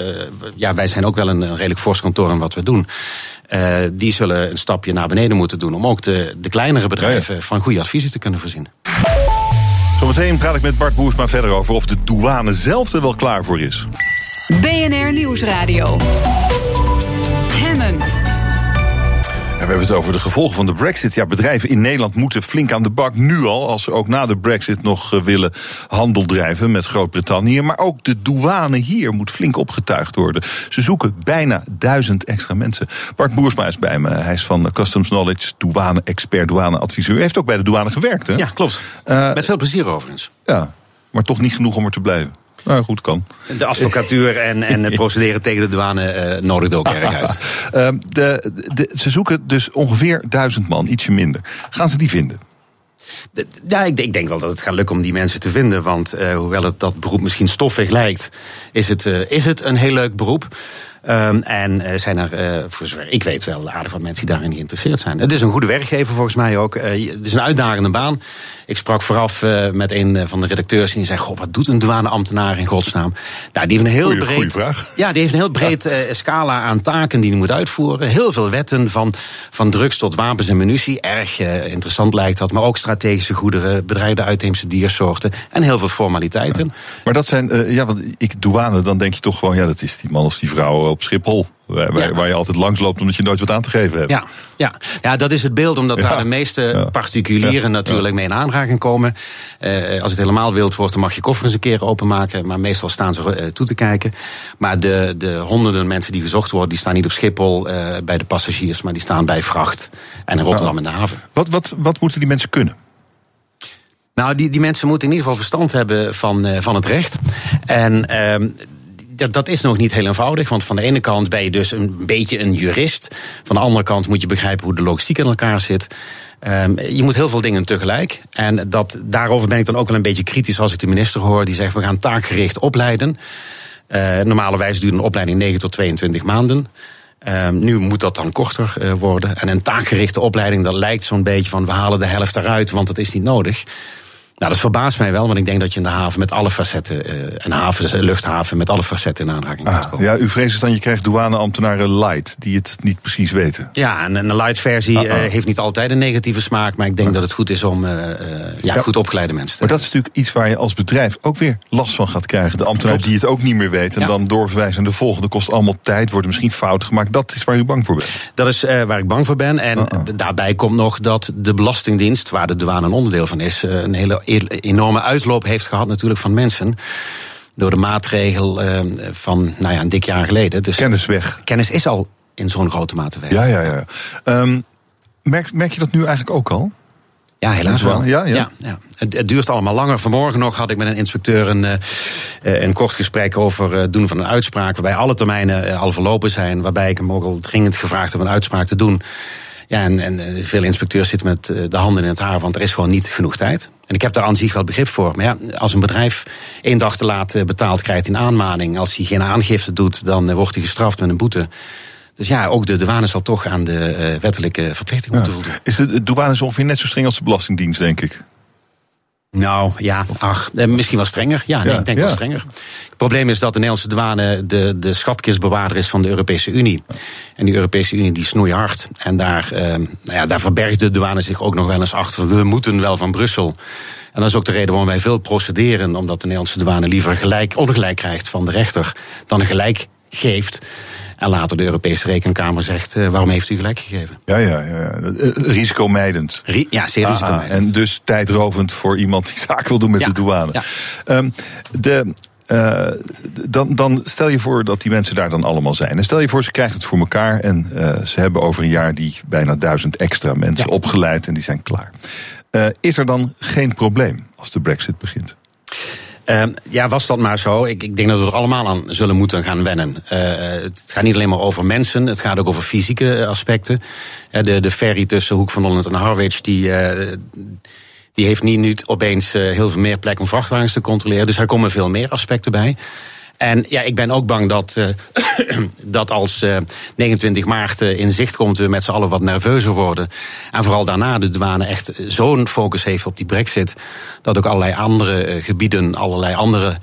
ja, wij zijn ook wel een, een redelijk fors kantoor in wat we doen. die zullen een stapje naar beneden moeten doen. Om ook de, de kleinere bedrijven van goede adviezen te kunnen voorzien.
Zometeen praat ik met Bart Boersma verder over of de douane zelf er wel klaar voor is.
BNR Nieuwsradio. Hemmen.
We hebben het over de gevolgen van de brexit. Ja, bedrijven in Nederland moeten flink aan de bak nu al... als ze ook na de brexit nog eh, willen handel drijven met Groot-Brittannië. Maar ook de douane hier moet flink opgetuigd worden. Ze zoeken bijna duizend extra mensen. Bart Boersma is bij me. Hij is van Customs Knowledge, douane-expert, douane-adviseur. Hij heeft ook bij de douane gewerkt, hè?
Ja, klopt. Uh, met veel plezier overigens.
Ja, maar toch niet genoeg om er te blijven. Nou, goed kan.
De advocatuur en, en procederen tegen de douane uh, nodigt ook erg uit.
Uh, de, de, ze zoeken dus ongeveer duizend man, ietsje minder. Gaan ze die vinden?
Ja, ik, ik, denk wel dat het gaat lukken om die mensen te vinden. Want uh, hoewel het dat beroep misschien stoffig lijkt, is het, uh, is het een heel leuk beroep. Um, en uh, zijn er, voor zover ik weet, wel aardig wat mensen die daarin geïnteresseerd zijn. Het is een goede werkgever volgens mij ook. Het is een uitdagende baan. Ik sprak vooraf met een van de redacteurs en die zei: Goh, wat doet een douaneambtenaar in godsnaam? Nou, die heeft een heel
goeie,
breed.
vraag.
Ja, die heeft een heel breed ja. scala aan taken die hij moet uitvoeren. Heel veel wetten, van, van drugs tot wapens en munitie. Erg interessant lijkt dat. Maar ook strategische goederen, bedrijven uitheemse diersoorten. En heel veel formaliteiten. Ja.
Maar dat zijn, ja, want ik douane, dan denk je toch gewoon: ja, dat is die man of die vrouw op Schiphol. Waar, je altijd langs loopt omdat je nooit wat aan te geven hebt.
Ja, ja. ja dat is het beeld, omdat daar de meeste particulieren natuurlijk mee in aanraking komen. Uh, als het helemaal wild wordt, dan mag je koffer eens een keer openmaken. Maar meestal staan ze uh, toe te kijken. Maar de, de honderden mensen die gezocht worden, die staan niet op Schiphol uh, bij de passagiers, maar die staan bij vracht en in Rotterdam in de haven.
Wat, wat, wat moeten die mensen kunnen?
Nou, die, die mensen moeten in ieder geval verstand hebben van, van het recht. En dat, dat is nog niet heel eenvoudig. Want van de ene kant ben je dus een beetje een jurist. Van de andere kant moet je begrijpen hoe de logistiek in elkaar zit. Um, je moet heel veel dingen tegelijk. En dat, daarover ben ik dan ook wel een beetje kritisch als ik de minister hoor. Die zegt we gaan taakgericht opleiden. Uh, normalerwijs duurt een opleiding 9 tot 22 maanden. Um, nu moet dat dan korter uh, worden. En een taakgerichte opleiding, dat lijkt zo'n beetje van we halen de helft eruit, want het is niet nodig. Nou, dat verbaast mij wel, want ik denk dat je in de haven met alle facetten, uh, een haven, luchthaven met alle facetten in aanraking ah, komen.
Ja, u vreest dus dan, je krijgt douaneambtenaren light, die het niet precies weten.
Ja, en een light versie uh, heeft niet altijd een negatieve smaak, maar ik denk dat het goed is om uh, ja, goed opgeleide mensen te
Maar dat is natuurlijk iets waar je als bedrijf ook weer last van gaat krijgen. De ambtenaar die het ook niet meer weet en ja. dan doorverwijzen aan de volgende, kost allemaal tijd, worden misschien fouten gemaakt. Dat is waar u bang voor bent.
Dat is waar ik bang voor ben. En daarbij komt nog dat de Belastingdienst, waar de douane een onderdeel van is, een hele
enorme uitloop heeft gehad natuurlijk van mensen door de maatregel van nou ja, een dik jaar geleden.
Dus kennis weg.
Kennis is al in zo'n grote mate weg.
Ja, ja, ja. Um, merk, merk je dat nu eigenlijk ook al?
Ja, helaas wel.
Ja, ja.
ja, Het, het, duurt allemaal langer. Vanmorgen nog had ik met een inspecteur een, uh, een kort gesprek over het doen van een uitspraak. Waarbij alle termijnen al verlopen zijn. Waarbij ik hem ook al dringend gevraagd om een uitspraak te doen. Ja, en, en veel inspecteurs zitten met de handen in het haar, want er is gewoon niet genoeg tijd. En ik heb daar aan zich wel begrip voor. Maar ja, als een bedrijf één dag te laat betaald krijgt in aanmaning, als hij geen aangifte doet, dan wordt hij gestraft met een boete. Dus ja, ook de douane zal toch aan de wettelijke verplichting moeten voldoen.
Is de douane ongeveer net zo streng als de Belastingdienst, denk ik?
Nou ja, ach, eh, misschien wel strenger. Ja, nee, ik denk wel strenger. Het probleem is dat de Nederlandse douane de, de schatkistbewaarder is van de Europese Unie. En die Europese Unie die snoeit hard. En daar, eh, nou ja, daar verbergt de douane zich ook nog wel eens achter. We moeten wel van Brussel. En dat is ook de reden waarom wij veel procederen. Omdat de Nederlandse douane liever gelijk, ongelijk krijgt van de rechter dan een gelijk geeft. En later de Europese Rekenkamer zegt: uh, waarom heeft u gelijk gegeven?
Ja, ja, ja. Eh, risicomijdend.
Ri ja, zeer risicomijdend.
En dus tijdrovend voor iemand die zaak wil doen met de douane. Ja. Um, de. Uh, dan, dan, stel je voor dat die mensen daar dan allemaal zijn. En stel je voor, ze krijgen het voor elkaar en uh, ze hebben over een jaar die bijna duizend extra mensen ja. opgeleid en die zijn klaar. Uh, is er dan geen probleem als de Brexit begint?
Uh, ja, was dat maar zo. Ik, ik, denk dat we er allemaal aan zullen moeten gaan wennen. Uh, het gaat niet alleen maar over mensen, het gaat ook over fysieke aspecten. Uh, de, de ferry tussen Hoek van Holland en Harwich, die, die heeft niet nu opeens heel veel meer plek om vrachtwagens te controleren. Dus er komen veel meer aspecten bij. En ja, ik ben ook bang dat, uh, dat als uh, 29 maart uh, in zicht komt, we met z'n allen wat nerveuzer worden. En vooral daarna de douane echt zo'n focus heeft op die brexit. Dat ook allerlei andere gebieden, allerlei andere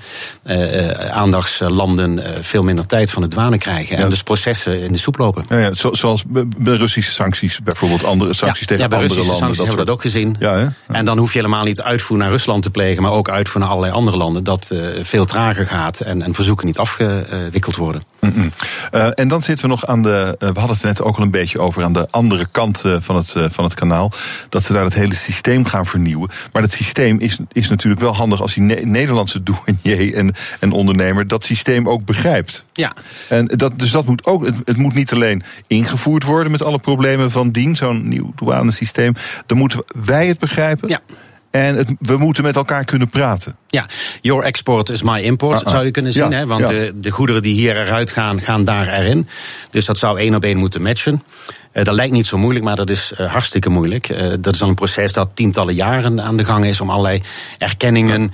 aandachtslanden veel minder tijd van de douane krijgen. En dus processen in de soep lopen.
Ja, ja, zoals bij Russische sancties bijvoorbeeld, andere sancties tegen andere landen. Ja,
sancties hebben we dat ook gezien. Ja, en dan hoef je helemaal niet uitvoer naar Rusland te plegen, maar ook uitvoer naar allerlei andere landen. Dat veel trager gaat en, en verzoeken niet afgewikkeld worden. Mm -mm.
Uh, en dan zitten we nog aan de. Uh, we hadden het net ook al een beetje over aan de andere kant uh, van, het, van het kanaal. Dat ze daar het hele systeem gaan vernieuwen. Maar dat systeem is, is natuurlijk wel handig als die ne Nederlandse douanier en, en ondernemer dat systeem ook begrijpt.
Ja.
En dat, dus dat moet ook. Het, het moet niet alleen ingevoerd worden met alle problemen van dien, zo'n nieuw douanesysteem. Dan moeten wij het begrijpen.
Ja.
En het, we moeten met elkaar kunnen praten.
Ja, your export is my import, zou je kunnen zien. hè? Want de, de, goederen die hier eruit gaan, gaan daar erin. Dus dat zou één op één moeten matchen. Uh, dat lijkt niet zo moeilijk, maar dat is uh, hartstikke moeilijk. Uh, dat is dan een proces dat tientallen jaren aan de gang is om allerlei erkenningen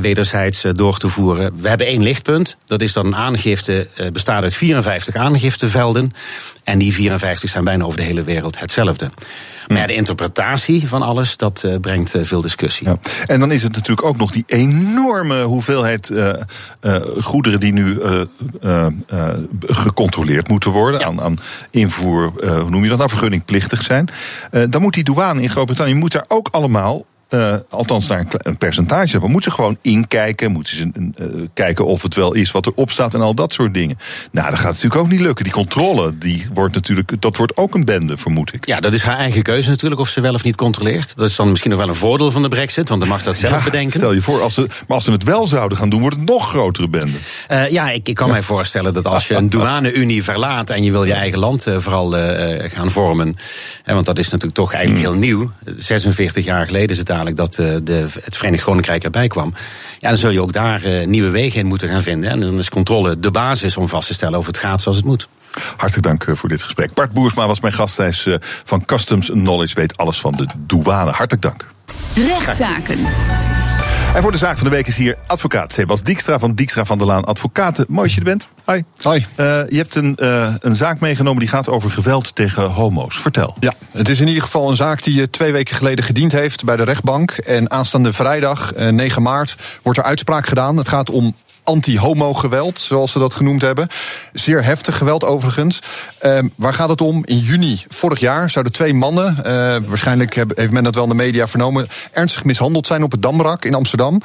wederzijds door te voeren. We hebben één lichtpunt. Dat is dat een aangifte bestaat uit 54 aangiftevelden. En die 54 zijn bijna over de hele wereld hetzelfde. Maar ja, de interpretatie van alles, dat uh, brengt uh, veel discussie. Ja.
En dan is het natuurlijk ook nog die enorme hoeveelheid uh, goederen die nu gecontroleerd moeten worden. Ja. Aan, aan, invoer, hoe noem je dat nou, vergunningplichtig zijn. dan moet die douane in Groot-Brittannië moet daar ook allemaal uh, althans naar een, een percentage. We moeten gewoon inkijken, moeten ze uh, kijken of het wel is wat erop staat en al dat soort dingen. Nou, dat gaat natuurlijk ook niet lukken. Die controle, die wordt natuurlijk, dat wordt ook een bende, vermoed ik.
Ja, dat is haar eigen keuze natuurlijk, of ze wel of niet controleert. Dat is dan misschien nog wel een voordeel van de brexit, want dan mag dat zelf ja, bedenken.
Stel je voor, als ze, maar als ze het wel zouden gaan doen, wordt het nog grotere bende.
Uh, ja, ik, ik kan ja. mij voorstellen dat als je een douane-unie verlaat en je wil je eigen land vooral gaan vormen, want dat is natuurlijk toch eigenlijk heel nieuw. 46 jaar geleden is het dat uh, de, het Verenigd Koninkrijk erbij kwam. Ja, dan zul je ook daar uh, nieuwe wegen in moeten gaan vinden. En dan is controle de basis om vast te stellen of het gaat zoals het moet.
Hartelijk dank uh, voor dit gesprek. Bart Boersma was mijn gast. Hij is van Customs Knowledge, weet alles van de douane. Hartelijk dank.
Rechtszaken.
En voor de zaak van de week is hier advocaat Sebas Dijkstra van Dijkstra van der Laan Advocaten. Mooi dat je er bent. Hoi.
Hoi.
Uh, je hebt een, uh, een zaak meegenomen die gaat over geweld tegen homo's. Vertel.
Ja, het is in ieder geval een zaak die je twee weken geleden gediend heeft bij de rechtbank. En aanstaande vrijdag, uh, 9 maart, wordt er uitspraak gedaan. Het gaat om anti-homo-geweld, zoals ze dat genoemd hebben. Zeer heftig geweld overigens. Uh, waar gaat het om? In juni vorig jaar zouden twee mannen, uh, waarschijnlijk heeft men dat wel in de media vernomen, ernstig mishandeld zijn op het Damrak in Amsterdam.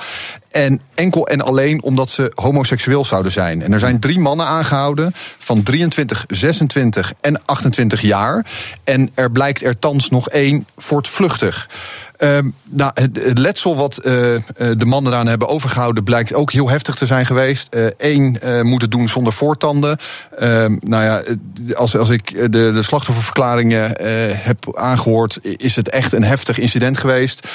En enkel en alleen omdat ze homoseksueel zouden zijn. En er zijn drie mannen aangehouden van 23, 26 en 28 jaar. En er blijkt er thans nog één voortvluchtig. Ehm, nou, het, letsel wat uh, de mannen daaraan hebben overgehouden blijkt ook heel heftig te zijn geweest. Eén uh, moet het doen zonder voortanden. Ehm, nou ja, als, als ik de, de slachtofferverklaringen heb aangehoord, is het echt een heftig incident geweest.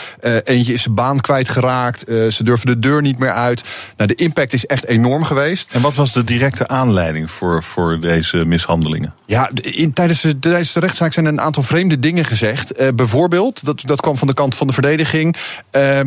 eentje is zijn baan kwijtgeraakt. ze durven de deur niet meer uit. Nou, de impact is echt enorm geweest.
En wat was de directe aanleiding voor, voor deze mishandelingen?
Ja, in, tijdens, de, tijdens de rechtszaak zijn een aantal vreemde dingen gezegd. bijvoorbeeld, dat, dat kwam van de kant van de verdediging. Uh,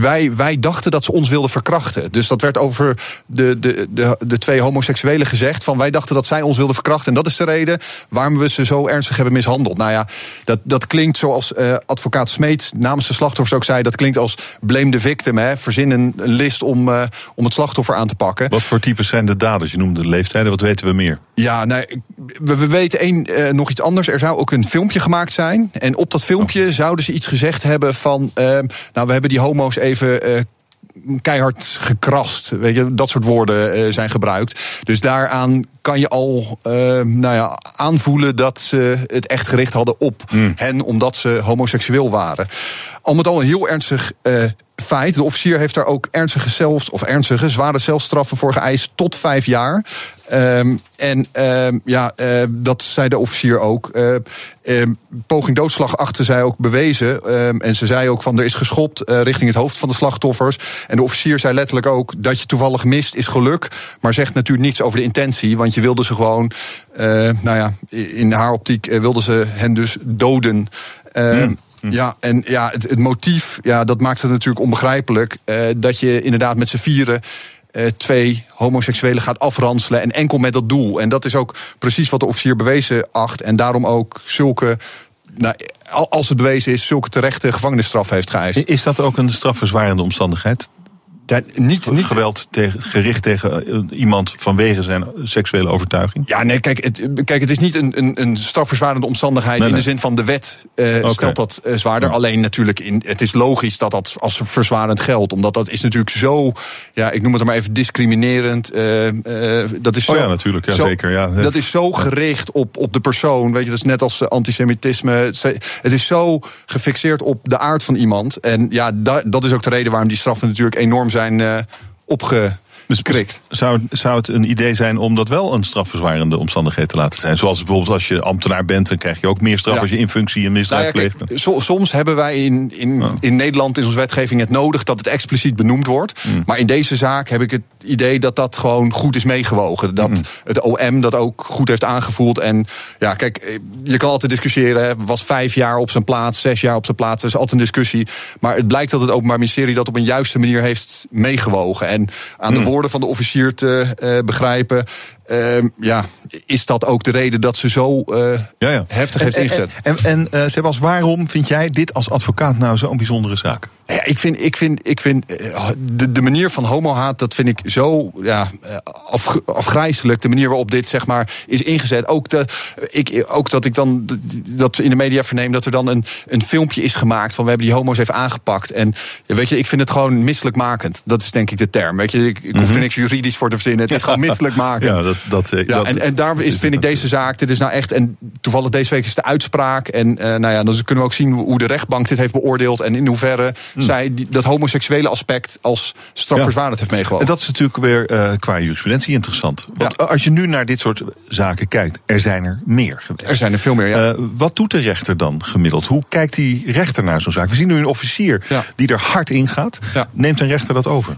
wij, wij dachten dat ze ons wilden verkrachten. Dus dat werd over de, de, de, de twee homoseksuelen gezegd. Van wij dachten dat zij ons wilden verkrachten. En dat is de reden waarom we ze zo ernstig hebben mishandeld. Nou ja, dat, dat klinkt zoals uh, advocaat Smeet namens de slachtoffers ook zei. Dat klinkt als blame the victim. Hè. Verzin een list om, uh, om het slachtoffer aan te pakken.
Wat voor types zijn de daders? Je noemde de leeftijden. Wat weten we meer?
Ja, nou, we, we weten één, nog iets anders. Er zou ook een filmpje gemaakt zijn. En op dat filmpje zouden ze iets gezegd hebben van. Uh, nou, we hebben die homo's even. Uh, keihard gekrast. Weet je, dat soort woorden uh, zijn gebruikt. Dus daaraan kan je al uh, nou ja, aanvoelen dat ze het echt gericht hadden op mm. hen, omdat ze homoseksueel waren. Al met al een heel ernstig uh, feit. De officier heeft daar ook ernstige zelfs, of ernstige, zware celstraffen voor geëist tot vijf jaar. Um, en um, ja, uh, dat zei de officier ook. Uh, um, poging doodslag achter zij ook bewezen. en ze zei ook van er is geschopt uh, richting het hoofd van de slachtoffers. En de officier zei letterlijk ook dat je toevallig mist is geluk. Maar zegt natuurlijk niets over de intentie. Want je wilde ze gewoon, nou ja, in haar optiek wilden ze hen dus doden. Hmm. Ja, en ja, het, het, motief, ja, dat maakt het natuurlijk onbegrijpelijk. Uh, dat je inderdaad met z'n vieren uh, twee homoseksuelen gaat afranselen. En enkel met dat doel. En dat is ook precies wat de officier bewezen acht. En daarom ook zulke. Nou, als het bewezen is, zulke terechte gevangenisstraf heeft geëist.
Is dat ook een strafverzwarende omstandigheid?
Niet, niet
geweld tegen, gericht tegen eh, iemand vanwege zijn seksuele overtuiging?
Ja, nee, kijk, het, kijk, het is niet een, een, een strafverzwarende omstandigheid in de zin van de wet uh, stelt dat uh, zwaarder. Alleen natuurlijk, in, het is logisch dat dat als verzwarend geldt. Omdat dat is natuurlijk zo, ja, ik noem het maar even discriminerend. Uh, dat is
oh
zo,
ja, natuurlijk, ja, zeker. Ja.
Dat is zo gericht op, op de persoon. Weet je, dat is net als antisemitisme. Het is zo gefixeerd op de aard van iemand. En ja, dat is ook de reden waarom die straffen natuurlijk enorm zijn zijn uh, opge
Correct. Zou, zou het een idee zijn om dat wel een strafverzwarende omstandigheid te laten zijn? Zoals bijvoorbeeld als je ambtenaar bent, dan krijg je ook meer straf als je in functie een misdrijf nou ja,
pleegt. soms hebben wij in, in, in Nederland in onze wetgeving het nodig dat het expliciet benoemd wordt. Mm. Maar in deze zaak heb ik het idee dat dat gewoon goed is meegewogen. Dat mm. het OM dat ook goed heeft aangevoeld. En ja, kijk, je kan altijd discussiëren. Was vijf jaar op zijn plaats, zes jaar op zijn plaats. Dat is altijd een discussie. Maar het blijkt dat het Openbaar Ministerie dat op een juiste manier heeft meegewogen. En aan de mm. Van de officier te uh, begrijpen. Uh, ja, is dat ook de reden dat ze zo uh, ja, ja. heftig heeft ingezet?
En, en, en uh, Sebas, waarom vind jij dit als advocaat nou zo'n bijzondere zaak?
Ja, ik vind, ik vind, ik vind de, de manier van homohaat, dat vind ik zo ja, af, afgrijzelijk. De manier waarop dit zeg maar is ingezet. Ook, de, ik, ook dat ik dan dat in de media verneem dat er dan een, een filmpje is gemaakt van we hebben die homo's even aangepakt. En weet je, ik vind het gewoon misselijkmakend. Dat is denk ik de term. Weet je, ik, ik hoef er mhm. niks juridisch voor te verzinnen. Het is gewoon misselijkmakend.
Ja, dat, dat,
eh, ja, en, en daar is, vind ik deze zaak, dit is nou echt, en toevallig deze week is de uitspraak. En uh, nou ja, dan kunnen we ook zien hoe de rechtbank dit heeft beoordeeld. En in hoeverre hmm. zij die, dat homoseksuele aspect als strafverzwarend heeft meegewogen.
En dat is natuurlijk weer uh, qua jurisprudentie interessant. Want ja. als je nu naar dit soort zaken kijkt, er zijn er meer geweest.
Er zijn er veel meer, ja.
Uh, wat doet de rechter dan gemiddeld? Hoe kijkt die rechter naar zo'n zaak? We zien nu een officier ja. die er hard in gaat. Neemt een rechter dat over?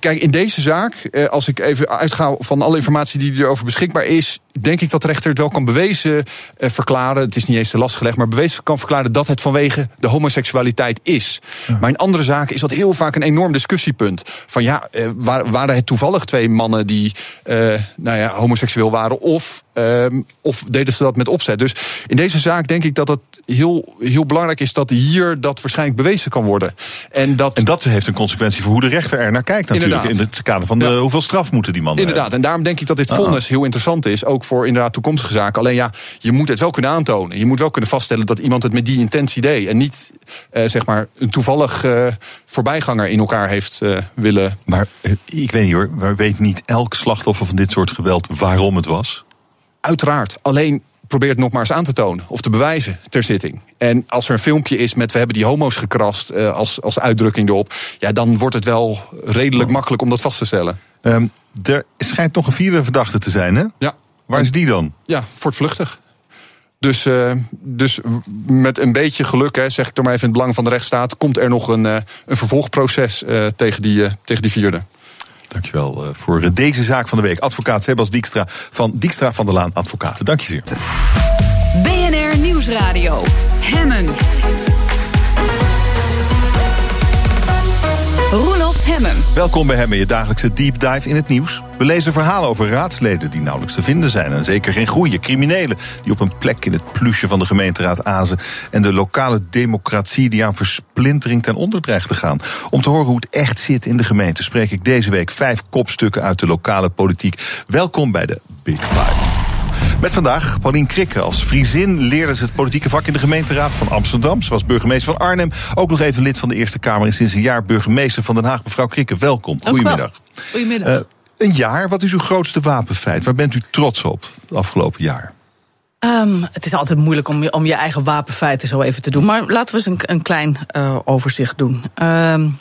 Kijk, in deze zaak, als ik even uitga van alle informatie die erover beschikbaar is, denk ik dat de rechter het wel kan bewezen eh, verklaren. Het is niet eens te last gelegd, maar bewezen kan verklaren dat het vanwege de homoseksualiteit is. Maar in andere zaken is dat heel vaak een enorm discussiepunt. Van ja, eh, waren het toevallig twee mannen die eh, nou ja, homoseksueel waren, of, ehm, of deden ze dat met opzet? Dus in deze zaak denk ik dat het heel, heel belangrijk is dat hier dat waarschijnlijk bewezen kan worden.
En dat, en dat heeft een consequentie voor hoe de rechter er naar kijkt, natuurlijk. In het kader van de, hoeveel straf moeten die mannen
Inderdaad,
hebben.
en daarom denk ik dat dit ah. vonnis heel interessant is. Ook voor inderdaad toekomstige zaken. Alleen ja, je moet het wel kunnen aantonen. Je moet wel kunnen vaststellen dat iemand het met die intentie deed. En niet uh, zeg maar een toevallig uh, voorbijganger in elkaar heeft uh, willen.
Maar ik weet niet hoor, maar weet niet elk slachtoffer van dit soort geweld waarom het was?
Uiteraard. Alleen probeer het nog maar eens aan te tonen of te bewijzen ter zitting. En als er een filmpje is met we hebben die homo's gekrast uh, als, als uitdrukking erop, ja, dan wordt het wel redelijk makkelijk om dat vast te stellen.
Um, er schijnt toch een vierde verdachte te zijn, hè?
Ja.
Waar is die dan?
Ja, voortvluchtig. Dus, uh, dus met een beetje geluk, hè, zeg ik er maar even in het belang van de rechtsstaat, komt er nog een, uh, een vervolgproces uh, tegen, die, tegen die vierde.
Dankjewel voor deze zaak van de week. Advocaat Sebas Dijkstra van Dijkstra van der Laan Advocaten. Dank je zeer.
BNR Nieuwsradio. Hemmen.
Welkom bij Hemmen, je dagelijkse deep dive in het nieuws. We lezen verhalen over raadsleden die nauwelijks te vinden zijn. En zeker geen goede criminelen die op een plek in het plusje van de gemeenteraad azen. En de lokale democratie die aan versplintering ten onder dreigt te gaan. Om te horen hoe het echt zit in de gemeente spreek ik deze week vijf kopstukken uit de lokale politiek. Welkom bij de Big Five. Met vandaag Paulien Krikke. Als Friesin leerde ze het politieke vak in de gemeenteraad van Amsterdam. Ze was burgemeester van Arnhem. Ook nog even lid van de Eerste Kamer en sinds een jaar burgemeester van Den Haag. Mevrouw Krikke, welkom. Goedemiddag.
Goedemiddag. Uh,
een jaar, wat is uw grootste wapenfeit? Waar bent u trots op het afgelopen jaar?
Um, het is altijd moeilijk om je, om je eigen wapenfeiten zo even te doen. Maar laten we eens een, een klein uh, overzicht doen. Um,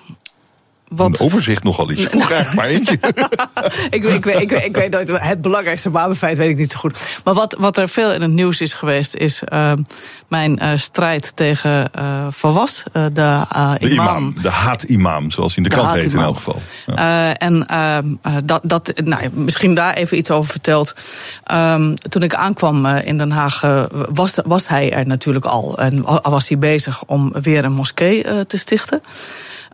wat... Een overzicht nogal iets. Vroeg eigenlijk maar eentje.
ik, ik, ik, ik, weet nooit, het belangrijkste wapenfeit weet ik niet zo goed. Maar wat, wat er veel in het nieuws is geweest, is uh, mijn uh, strijd tegen uh, Van Was, de,
de imam. imam. De haat-imam, zoals hij in de, de krant heet in elk geval.
Ja. en ehm, dat, dat, nou, misschien daar even iets over verteld. Um, toen ik aankwam in Den Haag, was, was hij er natuurlijk al. En was hij bezig om weer een moskee te stichten.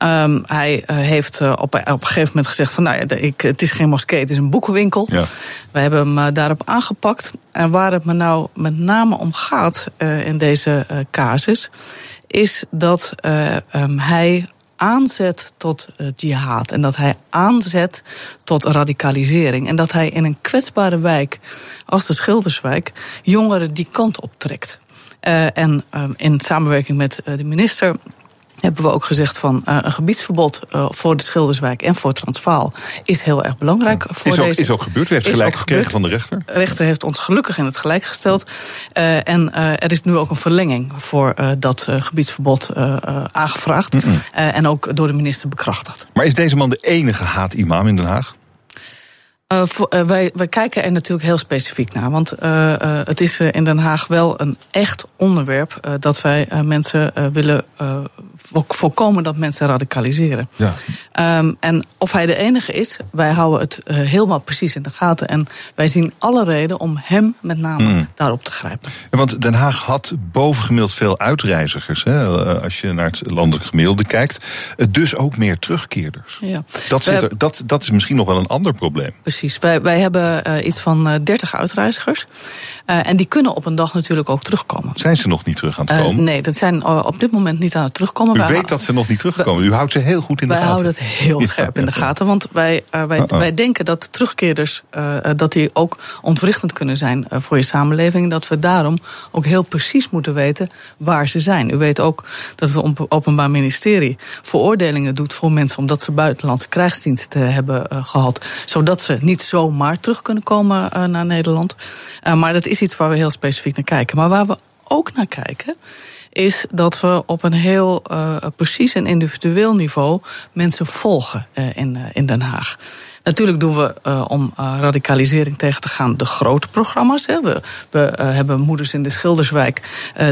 Um, hij uh, heeft uh, op, op een gegeven moment gezegd van nou ja, ik, het is geen moskee, het is een boekenwinkel. Ja. We hebben hem uh, daarop aangepakt. En waar het me nou met name om gaat in deze casus, is dat um, hij aanzet tot jihad. En dat hij aanzet tot radicalisering. En dat hij in een kwetsbare wijk als de Schilderswijk jongeren die kant optrekt. Uh, en um, in samenwerking met de minister hebben we ook gezegd van uh, een gebiedsverbod uh, voor de Schilderswijk en voor Transvaal is heel erg belangrijk. Ja. Voor
is, ook,
deze,
is ook gebeurd. U heeft gelijk gekregen van de rechter.
De rechter heeft ons gelukkig in het gelijk gesteld. Uh, en er is nu ook een verlenging voor dat gebiedsverbod aangevraagd. Mm -mm. en ook door de minister bekrachtigd.
Maar is deze man de enige haat-imam in Den Haag?
Uh, voor, uh, wij, wij kijken er natuurlijk heel specifiek naar. Want uh, het is in Den Haag wel een echt onderwerp dat wij mensen willen voorkomen dat mensen radicaliseren. Ja. Um, en of hij de enige is, wij houden het helemaal precies in de gaten. En wij zien alle reden om hem met name mm. daarop te grijpen.
Ja, want Den Haag had bovengemiddeld veel uitreizigers. Hè, als je naar het landelijk gemiddelde kijkt. Dus ook meer terugkeerders. Ja. Dat, zit er, dat, dat is misschien nog wel een ander probleem.
Precies. Wij, wij hebben uh, iets van uh, 30 uitreizigers. Uh, en die kunnen op een dag natuurlijk ook terugkomen.
Zijn ze nog niet terug aan het komen?
nee, dat zijn op dit moment niet aan het terugkomen.
U wij weet dat ze nog niet terugkomen. U houdt ze heel goed in de
wij
gaten.
Wij houden het heel scherp ja, in de gaten. Want wij, wij, uh -uh. wij denken dat terugkeerders dat die ook ontwrichtend kunnen zijn voor je samenleving. Dat we daarom ook heel precies moeten weten waar ze zijn. U weet ook dat het Openbaar Ministerie veroordelingen doet voor mensen omdat ze buitenlandse krijgsdienst hebben gehad. Zodat ze niet zomaar terug kunnen komen uh, naar Nederland. Uh, maar dat is iets waar we heel specifiek naar kijken. Maar waar we ook naar kijken is dat we op een heel uh, precies en individueel niveau mensen volgen in, in Den Haag. Natuurlijk doen we uh, om uh, radicalisering tegen te gaan de grote programma's. Hè. We, we uh, hebben moeders in de Schilderswijk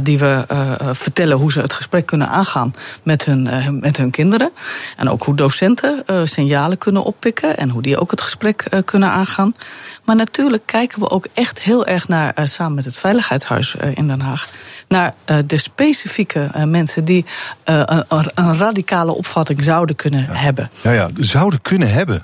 die we vertellen hoe ze het gesprek kunnen aangaan met hun, met hun kinderen. En ook hoe docenten signalen kunnen oppikken en hoe die ook het gesprek kunnen aangaan. Maar natuurlijk kijken we ook echt heel erg naar, samen met het Veiligheidshuis in Den Haag, naar de specifieke mensen die een, een, radicale opvatting zouden kunnen
ja.
hebben.
Ja, ja, zouden kunnen hebben.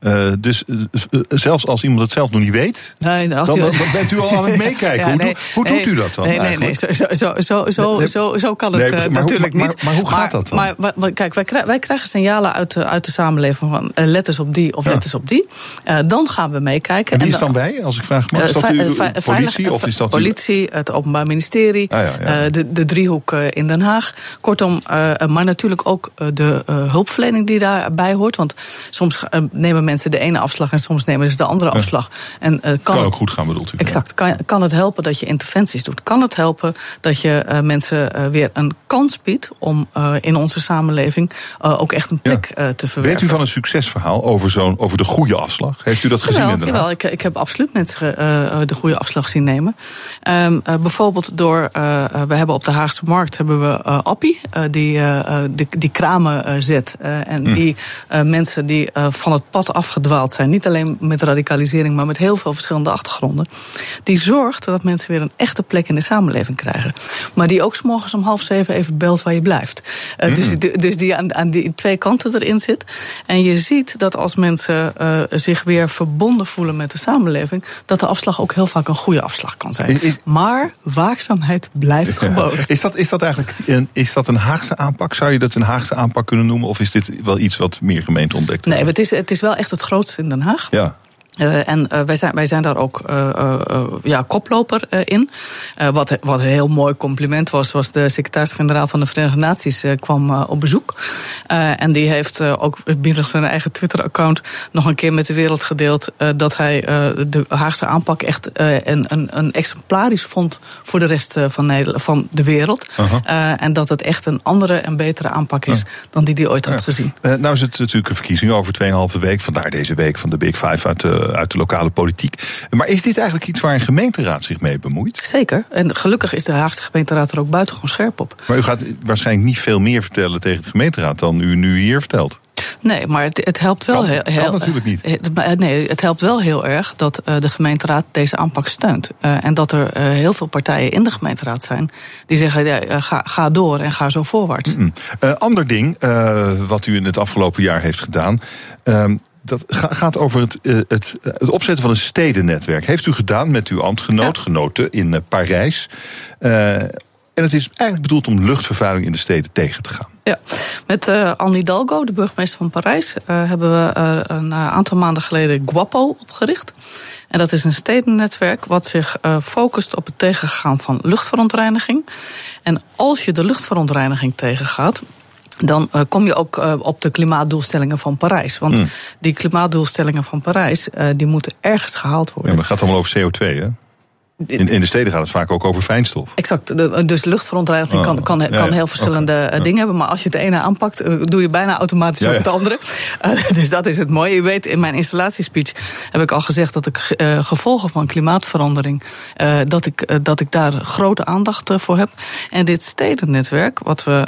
Uh, dus uh, zelfs als iemand het zelf nog niet weet, nee, dan, dan, dan, bent u al aan het meekijken. ja, hoe, nee, hoe nee, doet u dat dan?
Nee, nee, nee, zo, zo, zo, zo, zo, kan het uh, natuurlijk niet.
Maar, maar, hoe gaat dat dan?
Maar, maar kijk, wij, krijgen, wij krijgen signalen uit de, uit de samenleving van letters op die of ja. letters op die. dan gaan we meekijken.
En wie is dan bij, als ik vraag mag? Is dat uw politie? Of is dat
politie, het Openbaar Ministerie, ah, ja, de, de driehoek in Den Haag. Kortom, maar natuurlijk ook de hulpverlening die daarbij hoort. Want soms nemen mensen de ene afslag en soms nemen ze de andere afslag.
En, kan, kan ook goed gaan, bedoelt u?
Exact. Kan, kan het helpen dat je interventies doet? Kan het helpen dat je mensen weer een kans biedt om in onze samenleving ook echt een plek te verwerken?
Weet u van een succesverhaal over, zo'n, over de goede afslag? Heeft u dat gezien
jawel,
in de
Jawel, ik, ik heb absoluut mensen de goede afslag zien nemen. Um, bijvoorbeeld door, we hebben op de Haagse Markt hebben we Appie, die, die, die kramen zet. en hm. die mensen die van het pad afgedwaald zijn, niet alleen met radicalisering, maar met heel veel verschillende achtergronden. Die zorgt dat mensen weer een echte plek in de samenleving krijgen. Maar die ook s morgens om half zeven even belt waar je blijft. Uh, dus, dus die aan, aan die twee kanten erin zit. En je ziet dat als mensen uh, zich weer verbonden voelen met de samenleving, dat de afslag ook heel vaak een goede afslag kan zijn. maar waakzaamheid blijft geboden.
Is dat, is dat eigenlijk een, is dat een Haagse aanpak? Zou je dat een Haagse aanpak kunnen noemen? Of is dit wel iets wat meer gemeente ontdekt?
Nee, het is, het is wel echt het grootste in Den Haag.
Ja.
Uh, en uh, wij, zijn, wij zijn daar ook uh, ja, koploper in. wat, wat een heel mooi compliment was, was de secretaris-generaal van de Verenigde Naties kwam op bezoek. en die heeft ook middels zijn eigen Twitter-account nog een keer met de wereld gedeeld dat hij de Haagse aanpak echt een, een, een, exemplarisch vond voor de rest van, Nederland, van de wereld. -huh. en dat het echt een andere en betere aanpak is dan die hij ooit had gezien.
nou is het natuurlijk een verkiezing over 2,5 week. Vandaar deze week van de Big Five uit de uit de lokale politiek. Maar is dit eigenlijk iets waar een gemeenteraad zich mee bemoeit?
Zeker. En gelukkig is de Haagse gemeenteraad er ook buitengewoon scherp op.
Maar u gaat waarschijnlijk niet veel meer vertellen tegen de gemeenteraad dan u nu hier vertelt.
Nee, maar het, het helpt wel
kan,
heel,
heel. Kan natuurlijk niet.
Eh, nee, het helpt wel heel erg dat de gemeenteraad deze aanpak steunt. En dat er heel veel partijen in de gemeenteraad zijn die zeggen: ja, ga, ga door en ga zo voorwaarts.
Mm -mm. ander ding wat u in het afgelopen jaar heeft gedaan. Ehm, dat gaat over het, eh, het, het, opzetten van een stedennetwerk. Heeft u gedaan met uw ambtgenoot, genoten in eh, Parijs. Uh, en het is eigenlijk bedoeld om luchtvervuiling in de steden tegen te gaan.
Ja, met uh, Anne Hidalgo, de burgemeester van Parijs, uh, hebben we uh, een aantal maanden geleden Guapo opgericht. En dat is een stedennetwerk wat zich focust op het tegengaan van luchtverontreiniging. En als je de luchtverontreiniging tegengaat, dan uh, kom je ook uh, op de klimaatdoelstellingen van Parijs. Want mm. die klimaatdoelstellingen van Parijs, uh, die moeten ergens gehaald worden.
Ja, maar het gaat allemaal over CO2, hè? In, in de steden gaat het vaak ook over fijnstof.
Exact. dus luchtverontreiniging kan, oh, kan, kan heel verschillende okay. dingen hebben. Maar als je het ene aanpakt, doe je bijna automatisch ook het andere. Uh, dus dat is het mooie. Je weet, in mijn installatiespeech heb ik al gezegd dat ik uh, gevolgen van klimaatverandering, uh, dat, ik, dat ik daar grote aandacht voor heb. En dit stedennetwerk, wat we,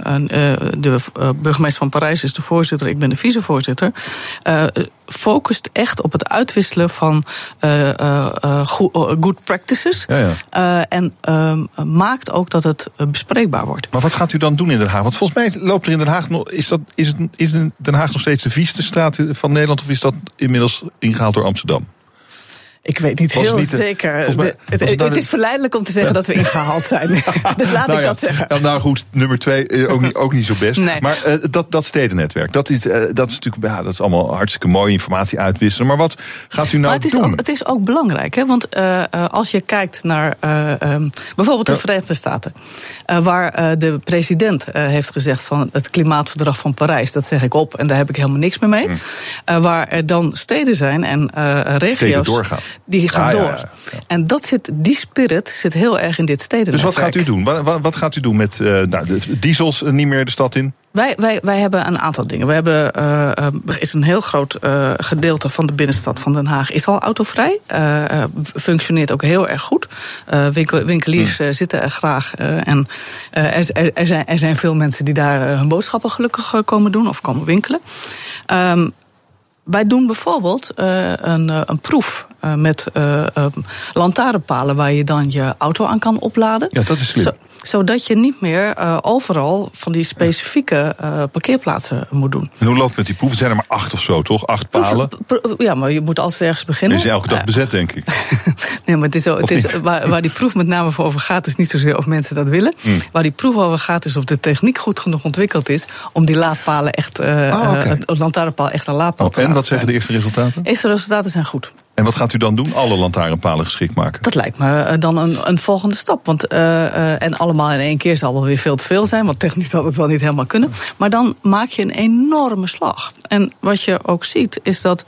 de burgemeester van Parijs is de voorzitter, ik ben de vicevoorzitter, focust echt op het uitwisselen van good practices. Ja, ja. Uh, en uh, maakt ook dat het bespreekbaar wordt.
Maar wat gaat u dan doen in Den Haag? Want volgens mij loopt er in Den Haag nog. Is, dat, is, het, is Den Haag nog steeds de vieste straat van Nederland? Of is dat inmiddels ingehaald door Amsterdam?
Ik weet niet heel niet zeker. het, het, het, is verleidelijk om te zeggen dat we ingehaald zijn. dus laat nou ik dat zeggen.
Nou, nou goed, nummer twee, eh, ook niet, ook niet zo best. Nee. Maar uh, dat, dat stedennetwerk, dat is, uh, dat is natuurlijk ja, dat is allemaal hartstikke mooi informatie uitwisselen. Maar wat gaat u nou
het is
doen?
Ook, het is ook belangrijk, hè? want uh, als je kijkt naar um, bijvoorbeeld de Verenigde Staten, waar de president heeft gezegd van het klimaatverdrag van Parijs, dat zeg ik op en daar heb ik helemaal niks meer mee. Mm. waar er dan steden zijn en regio's. Steden
doorgaan
die gaan door. En dat zit, die spirit zit heel erg in dit steden.
Dus wat gaat u doen? Wat, wat gaat u doen met uh, nou, de diesels niet meer de stad in?
Wij, wij, wij hebben een aantal dingen. We hebben, uh, is een heel groot uh, gedeelte van de binnenstad van Den Haag is al autovrij. Uh, functioneert ook heel erg goed. Winkel, winkeliers hmm. zitten er graag. en er, er, er, zijn, er zijn veel mensen die daar hun boodschappen gelukkig komen doen of komen winkelen. Um, wij doen bijvoorbeeld uh, een, eh, een proef uh, met uh, lantaarnpalen waar je dan je auto aan kan opladen.
Ja, dat is slim
zodat je niet meer uh, overal van die specifieke uh, parkeerplaatsen moet doen.
En hoe loopt het met die proeven? zijn er maar acht of zo, toch? Acht palen?
Ja, maar je moet altijd ergens beginnen.
is elke dag bezet, denk ik.
nee, maar het is, zo, het is waar, waar, die proef met name voor over gaat, is niet zozeer of mensen dat willen. Mm. Waar die proef over gaat, is of de techniek goed genoeg ontwikkeld is om die laadpalen echt, uh, oh, okay. lantaarnpaal echt een laadpaal
oh,
te
En wat zeggen de eerste resultaten? De
eerste resultaten zijn goed.
En wat gaat u dan doen? Alle lantaarnpalen geschikt maken?
Dat lijkt me dan een, een volgende stap. Want, en allemaal in één keer zal wel weer veel te veel zijn. Want technisch zal het wel niet helemaal kunnen. Maar dan maak je een enorme slag. En wat je ook ziet, is dat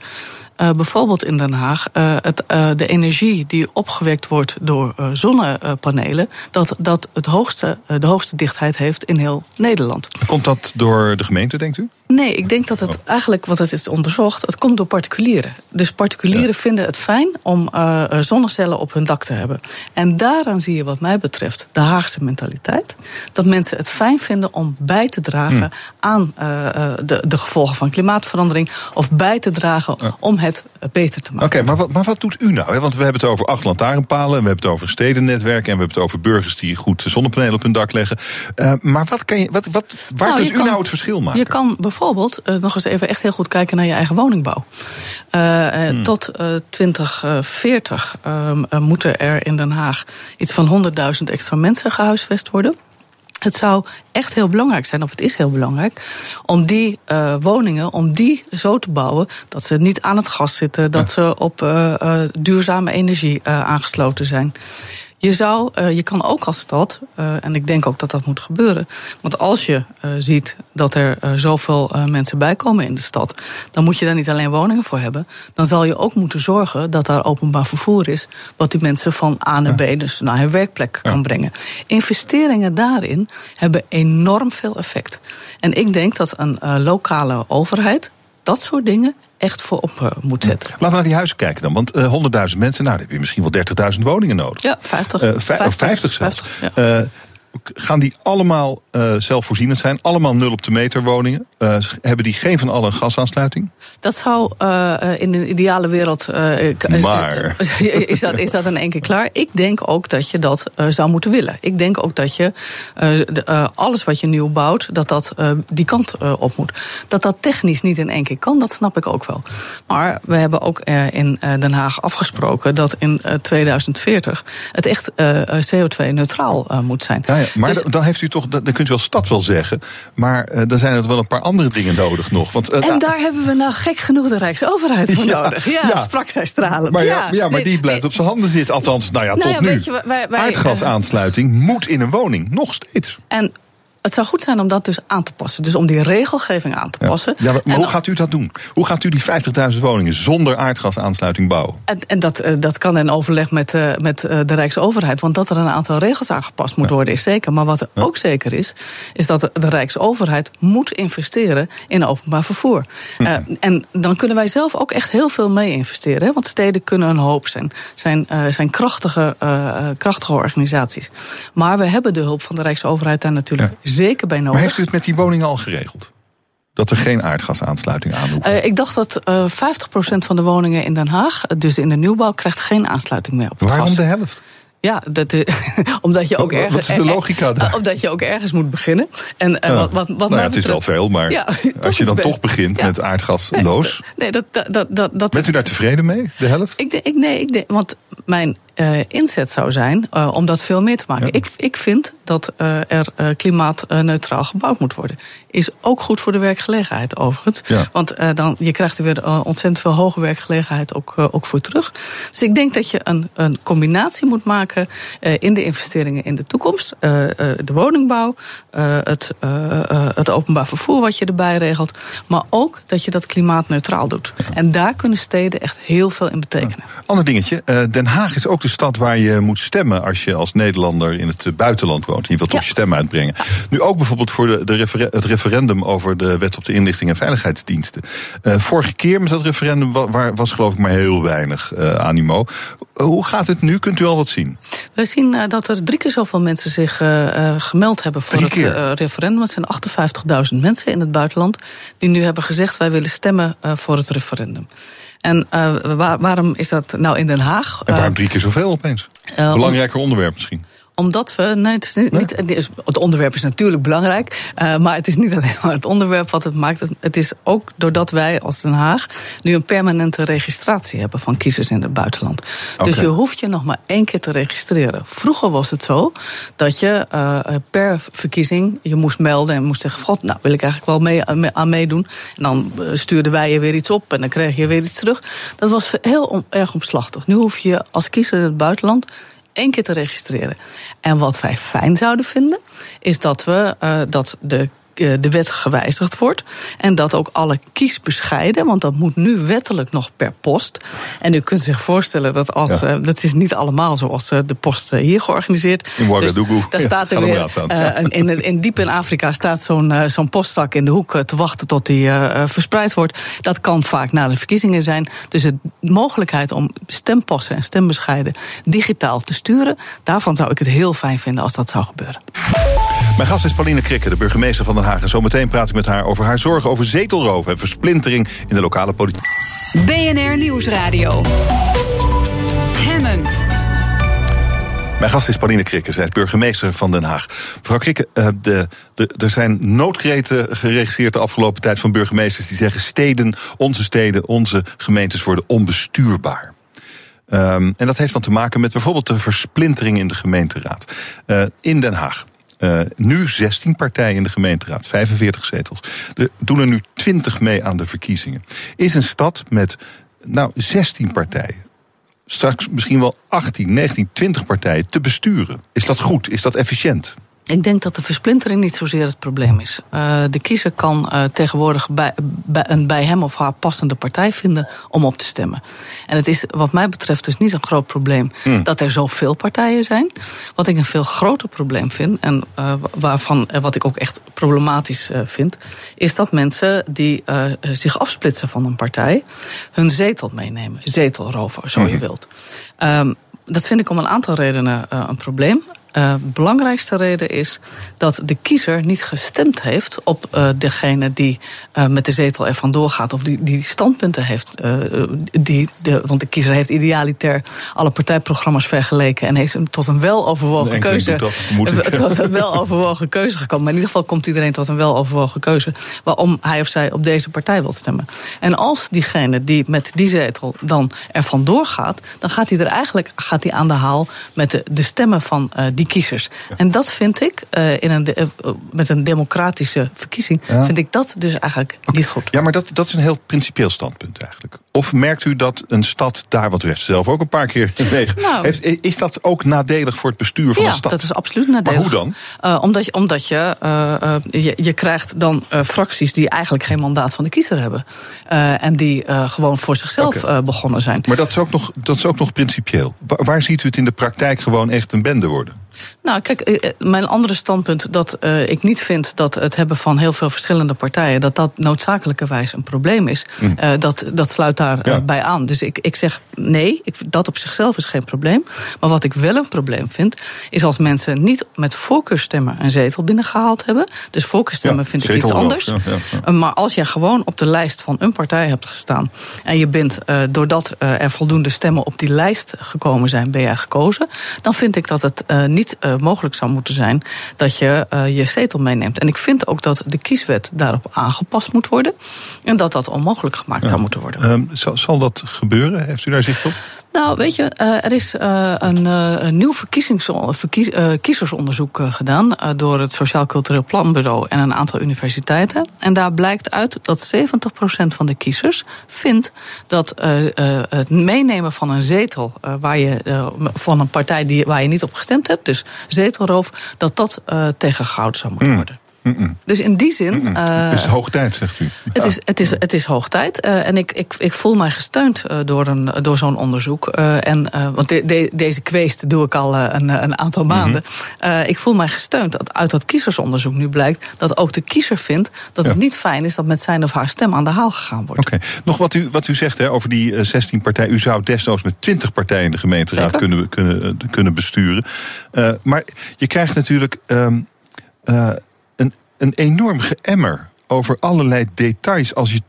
uh, bijvoorbeeld in Den Haag het, de energie die opgewekt wordt door zonnepanelen, dat dat het hoogste, de hoogste dichtheid heeft in heel Nederland.
Komt dat door de gemeente, denkt u?
Nee, ik denk dat het oh. eigenlijk, wat het is onderzocht, het komt door particulieren. Dus particulieren vinden het fijn om uh, zonnecellen op hun dak te hebben. En daaraan zie je, wat mij betreft, de Haagse mentaliteit. Dat mensen het fijn vinden om bij te dragen hmm. aan uh, de, de gevolgen van klimaatverandering. Of bij te dragen om het beter te maken.
Oké, maar, wat, maar wat doet u nou? Want we hebben het over acht lantaarnpalen. En we hebben het over stedennetwerken. En we hebben het over burgers die goed zonnepanelen op hun dak leggen. Uh, maar wat kan je, wat, wat, waar nou, kunt u nou het verschil maken?
Je kan bijvoorbeeld uh, nog eens even echt heel goed kijken naar je eigen woningbouw. Uh, hmm. Tot 2040 ehm, moeten er in Den Haag iets van 100.000 extra mensen gehuisvest worden. Het zou echt heel belangrijk zijn, of het is heel belangrijk, om die uh, woningen, om die zo te bouwen dat ze niet aan het gas zitten, dat ze op uh, uh, duurzame energie aangesloten zijn. Je, zou, uh, je kan ook als stad, uh, en ik denk ook dat dat moet gebeuren. Want als je uh, ziet dat er zoveel mensen bijkomen in de stad, dan moet je daar niet alleen woningen voor hebben. Dan zal je ook moeten zorgen dat daar openbaar vervoer is, wat die mensen van A naar B, dus naar hun werkplek kan brengen. Investeringen daarin hebben enorm veel effect. En ik denk dat een lokale overheid dat soort dingen echt voor op uh, moet zetten.
Laten we naar die huizen kijken dan. Want uh, eh, 100.000 mensen, nou, dan heb je misschien wel 30.000 woningen nodig.
Ja, 50. Uh, 50,
50 zelfs. 50, ja. Eh, gaan die allemaal uh, zelfvoorzienend zijn? Allemaal nul op de meter woningen? Uh, hebben die geen van allen een gasaansluiting?
Dat zou uh, in een ideale wereld.
maar.
is, dat, is dat in één keer klaar? Ik denk ook dat je dat zou moeten willen. Ik denk ook dat je alles wat je nieuw bouwt, dat dat die kant op moet. Dat dat technisch niet in één keer kan, dat snap ik ook wel. Maar we hebben ook in Den Haag afgesproken dat in 2040 het echt CO2-neutraal moet zijn.
Ja, maar dus- dan heeft u toch, dan kunt u als stad wel zeggen. Maar uh, dan zijn er wel een paar andere dingen nodig nog. Want,
uh, en daar hebben we nou gek genoeg de Rijksoverheid voor nodig. Ja, ja, sprak zij stralend.
Maar, ja, maar die blijft op zijn handen zitten. Althans, nou ja, nou tot nu. Je, wij, wij, Aardgasaansluiting moet in een woning, nog steeds.
En het zou goed zijn om dat dus aan te passen. Dus om die regelgeving aan te passen.
Ja, maar, hoe gaat u dat doen? Hoe gaat u die 50.000 woningen zonder aardgasaansluiting bouwen?
En, en dat, eh, dat kan in overleg met, uh, met uh, de Rijksoverheid. Want dat er een aantal regels aangepast moet worden is zeker. Maar wat er ook zeker is, is dat de Rijksoverheid moet investeren in openbaar vervoer. Uh, en dan kunnen wij zelf ook echt heel veel mee investeren. Hè? Want steden kunnen een hoop zijn. Zijn, zijn krachtige, krachtige organisaties. Maar we hebben de hulp van de Rijksoverheid daar natuurlijk zeker bij nodig.
Maar heeft u het met die woningen al geregeld? Dat er geen aardgasaansluiting aan hoeft?
Uh, ik dacht dat uh, eh, 50% van de woningen in Den Haag, dus in de nieuwbouw, krijgt geen aansluiting meer op het
Waarom
gas.
de helft?
Ja, dat, uh, omdat je ook ergens.
Wat is de logica daar?
omdat je ook ergens moet beginnen. En, wat, wat, wat
nou ja, het is wel veel, maar ja, als je dan toch begint ja. met aardgasloos.
Nee, dat, dat, dat, dat,
Bent u daar tevreden mee, de helft?
Ik, ik, nee, ik denk, want mijn uh, inzet zou zijn uh, om dat veel meer te maken. Ja. Ik, ik vind dat uh, er klimaatneutraal gebouwd moet worden. Is ook goed voor de werkgelegenheid overigens. Ja. Want dan, je krijgt er weer ontzettend veel hoge werkgelegenheid ook, ook voor terug. Dus ik denk dat je een, een combinatie moet maken in de investeringen in de toekomst. de woningbouw, het, het openbaar vervoer wat je erbij regelt. Maar ook dat je dat klimaatneutraal doet. Ja. En daar kunnen steden echt heel veel in betekenen.
Ander dingetje, Den Haag is ook de stad waar je moet stemmen als je als Nederlander in het buitenland woont. En je wilt ja. toch je stem uitbrengen. Nu ook bijvoorbeeld voor de, de refer het referendum over de wet op de inlichting en veiligheidsdiensten. Uh, vorige keer met dat referendum was, was geloof ik maar heel weinig uh, animo. Hoe gaat het nu? Kunt u al wat zien?
We zien uh, dat er drie keer zoveel mensen zich gemeld hebben voor drie het referendum. Het zijn 58.000 mensen in het buitenland die nu hebben gezegd wij willen stemmen voor het referendum. En uh, waar, waarom is dat nou in Den Haag?
En waarom drie keer zoveel opeens? Uh, Belangrijker onderwerp misschien.
Omdat we. Nee, het, is niet, het, onderwerp is natuurlijk belangrijk. Uh, maar het is niet alleen maar het onderwerp wat het maakt. Het is ook doordat wij als Den Haag nu een permanente registratie hebben van kiezers in het buitenland. Dus je hoeft je nog maar één keer te registreren. Vroeger was het zo dat je uh, per verkiezing je moest melden en moest zeggen: God, nou wil ik eigenlijk wel mee, aan meedoen. En dan stuurden wij je weer iets op en dan kreeg je weer iets terug. Dat was heel erg omslachtig. Nu hoef je als kiezer in het buitenland één keer te registreren. En wat wij fijn zouden vinden, is dat we uh, dat de eh, de wet gewijzigd wordt. En dat ook alle kiesbescheiden, want dat moet nu wettelijk nog per post. En u kunt zich voorstellen dat als. Ja. Uh, dat is niet allemaal zoals uh, de post hier georganiseerd.
In Ouagadougou.
Dus daar staat er weer. in, in, diep in Afrika staat zo'n zo'n postzak in de hoek te wachten tot die verspreid wordt. Dat kan vaak na de verkiezingen zijn. Dus de mogelijkheid om stempassen en stembescheiden digitaal te sturen. daarvan zou ik het heel fijn vinden als dat zou gebeuren.
Mijn gast is Pauline Krikke, de burgemeester van Den Haag. En zometeen praat ik met haar over haar zorgen over zetelroof en versplintering in de lokale politiek.
BNR Nieuwsradio. Hemmen.
Mijn gast is Pauline Krikke, zij is burgemeester van Den Haag. Mevrouw Krikke, uh, de, de, er zijn noodkreten geregistreerd de afgelopen tijd van burgemeesters die zeggen: steden, onze steden, onze gemeentes worden onbestuurbaar. Um, en dat heeft dan te maken met bijvoorbeeld de versplintering in de gemeenteraad. Uh, in Den Haag. Uh, nu 16 partijen in de gemeenteraad, 45 zetels. Er doen er nu 20 mee aan de verkiezingen. Is een stad met nou 16 partijen, straks misschien wel 18, 19, 20 partijen te besturen? Is dat goed? Is dat efficiënt?
Ik denk dat de versplintering niet zozeer het probleem is. Uh, de kiezer kan uh, tegenwoordig bij, bij, een bij hem of haar passende partij vinden om op te stemmen. En het is wat mij betreft dus niet een groot probleem hmm. dat er zoveel partijen zijn. Wat ik een veel groter probleem vind, en uh, waarvan, wat ik ook echt problematisch vind, is dat mensen die zich afsplitsen van een partij hun zetel meenemen. Zetelrover, zo je hmm. wilt. Um, dat vind ik om een aantal redenen een probleem. Uh, belangrijkste reden is dat de kiezer niet gestemd heeft op uh, degene die uh, met de zetel er vandoor gaat. Of die, die standpunten heeft. die, de, want de kiezer heeft idealiter alle partijprogramma's vergeleken. En heeft tot een weloverwogen keuze. Dat, tot een weloverwogen keuze gekomen. Maar in ieder geval komt iedereen tot een weloverwogen keuze. Waarom hij of zij op deze partij wil stemmen. En als diegene die met die zetel dan er vandoor gaat. dan gaat hij er eigenlijk gaat hij aan de haal met de, de stemmen van die die kiezers. En dat vind ik, uh, in een de, uh, met een democratische verkiezing, ja. vind ik dat dus eigenlijk okay. niet goed.
Ja, maar dat, dat is een heel principieel standpunt eigenlijk. Of merkt u dat een stad daar, wat u heeft zelf ook een paar keer tegen, nou, heeft, is dat ook nadelig voor het bestuur van
ja,
de stad?
dat is absoluut nadelig.
Maar hoe dan?
Uh, omdat je, omdat je, je, je, krijgt dan fracties die eigenlijk geen mandaat van de kiezer hebben. en die gewoon voor zichzelf okay. begonnen zijn.
Maar dat is, ook nog, dat is ook nog principieel. Waar, waar ziet u het in de praktijk gewoon echt een bende worden?
Nou, kijk, mijn andere standpunt dat uh, ik niet vind dat het hebben van heel veel verschillende partijen, dat dat noodzakelijkerwijs een probleem is. Mm. Uh, dat, dat sluit daarbij ja. bij aan. Dus ik, ik zeg nee, ik, dat op zichzelf is geen probleem. Maar wat ik wel een probleem vind, is als mensen niet met voorkeurstemmen een zetel binnengehaald hebben. Dus voorkeurstemmen ja, vind ik iets anders. Ja, uh, maar als je gewoon op de lijst van een partij hebt gestaan en je bent, doordat er voldoende stemmen op die lijst gekomen zijn, ben jij gekozen, dan vind ik dat het niet uh, mogelijk zou moeten zijn dat je uh, je zetel meeneemt. En ik vind ook dat de kieswet daarop aangepast moet worden. En dat dat onmogelijk gemaakt ja. zou moeten worden.
Um, zal, zal dat gebeuren? Heeft u daar zicht op?
Nou, weet je, uh, er is een, uh, een, nieuw verkies, kiezersonderzoek gedaan door het Sociaal Cultureel Planbureau en een aantal universiteiten. En daar blijkt uit dat 70% van de kiezers vindt dat het meenemen van een zetel waar je, van een partij die, waar je niet op gestemd hebt, dus zetelroof, dat dat tegengehouden zou moeten mm. worden.
Mm -mm.
Dus in die zin.
Mm uh, het is hoog tijd, zegt u.
Het, is, het, is, het is hoog tijd. Uh, en ik, ik, ik voel mij gesteund uh, door, een, door zo'n onderzoek. en, want de, de, deze kweest doe ik al een, een aantal maanden. -hmm. ik voel mij gesteund dat uit dat kiezersonderzoek nu blijkt dat ook de kiezer vindt dat ja. het niet fijn is dat met zijn of haar stem aan de haal gegaan wordt.
Oké, okay. nog wat u, wat u zegt hè, over die 16 partijen. U zou desnoods met 20 partijen in de gemeenteraad kunnen, kunnen, kunnen besturen. maar je krijgt natuurlijk. Um, een enorm geëmmer over allerlei details als je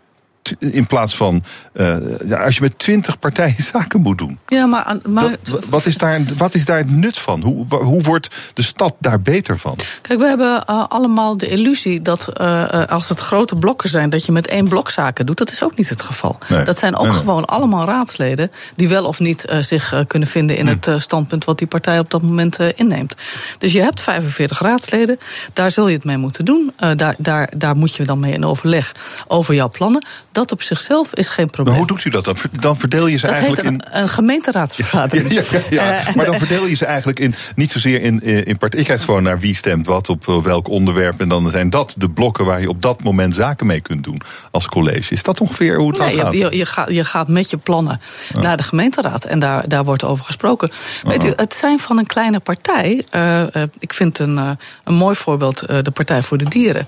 in plaats van uh, ja, als je met twintig partijen zaken moet doen.
Ja, maar, maar
wat, is daar, wat is daar het nut van? Hoe, hoe wordt de stad daar beter van?
Kijk, we hebben uh, allemaal de illusie dat uh, als het grote blokken zijn, dat je met één blok zaken doet. Dat is ook niet het geval. Nee. Dat zijn ook nee, gewoon allemaal raadsleden die wel of niet zich kunnen vinden in hm. het standpunt wat die partij op dat moment inneemt. Dus je hebt 45 raadsleden, daar zul je het mee moeten doen. daar, daar, daar moet je dan mee in overleg over jouw plannen. Dat op zichzelf is geen probleem.
Maar hoe doet u dat dan? Dan verdeel je ze
dat
eigenlijk
een,
in.
Een gemeenteraadsvergadering.
Ja, ja, ja, ja. maar dan verdeel je ze eigenlijk in. Niet zozeer in, in partij. Ik kijk gewoon naar wie stemt wat op welk onderwerp. En dan zijn dat de blokken waar je op dat moment zaken mee kunt doen als college. Is dat ongeveer hoe het dan gaat?
Je, je, gaat? je gaat met je plannen naar de gemeenteraad. En daar, daar wordt over gesproken. Weet u, het zijn van een kleine partij. Uh, ik vind een, uh, een mooi voorbeeld de Partij voor de Dieren.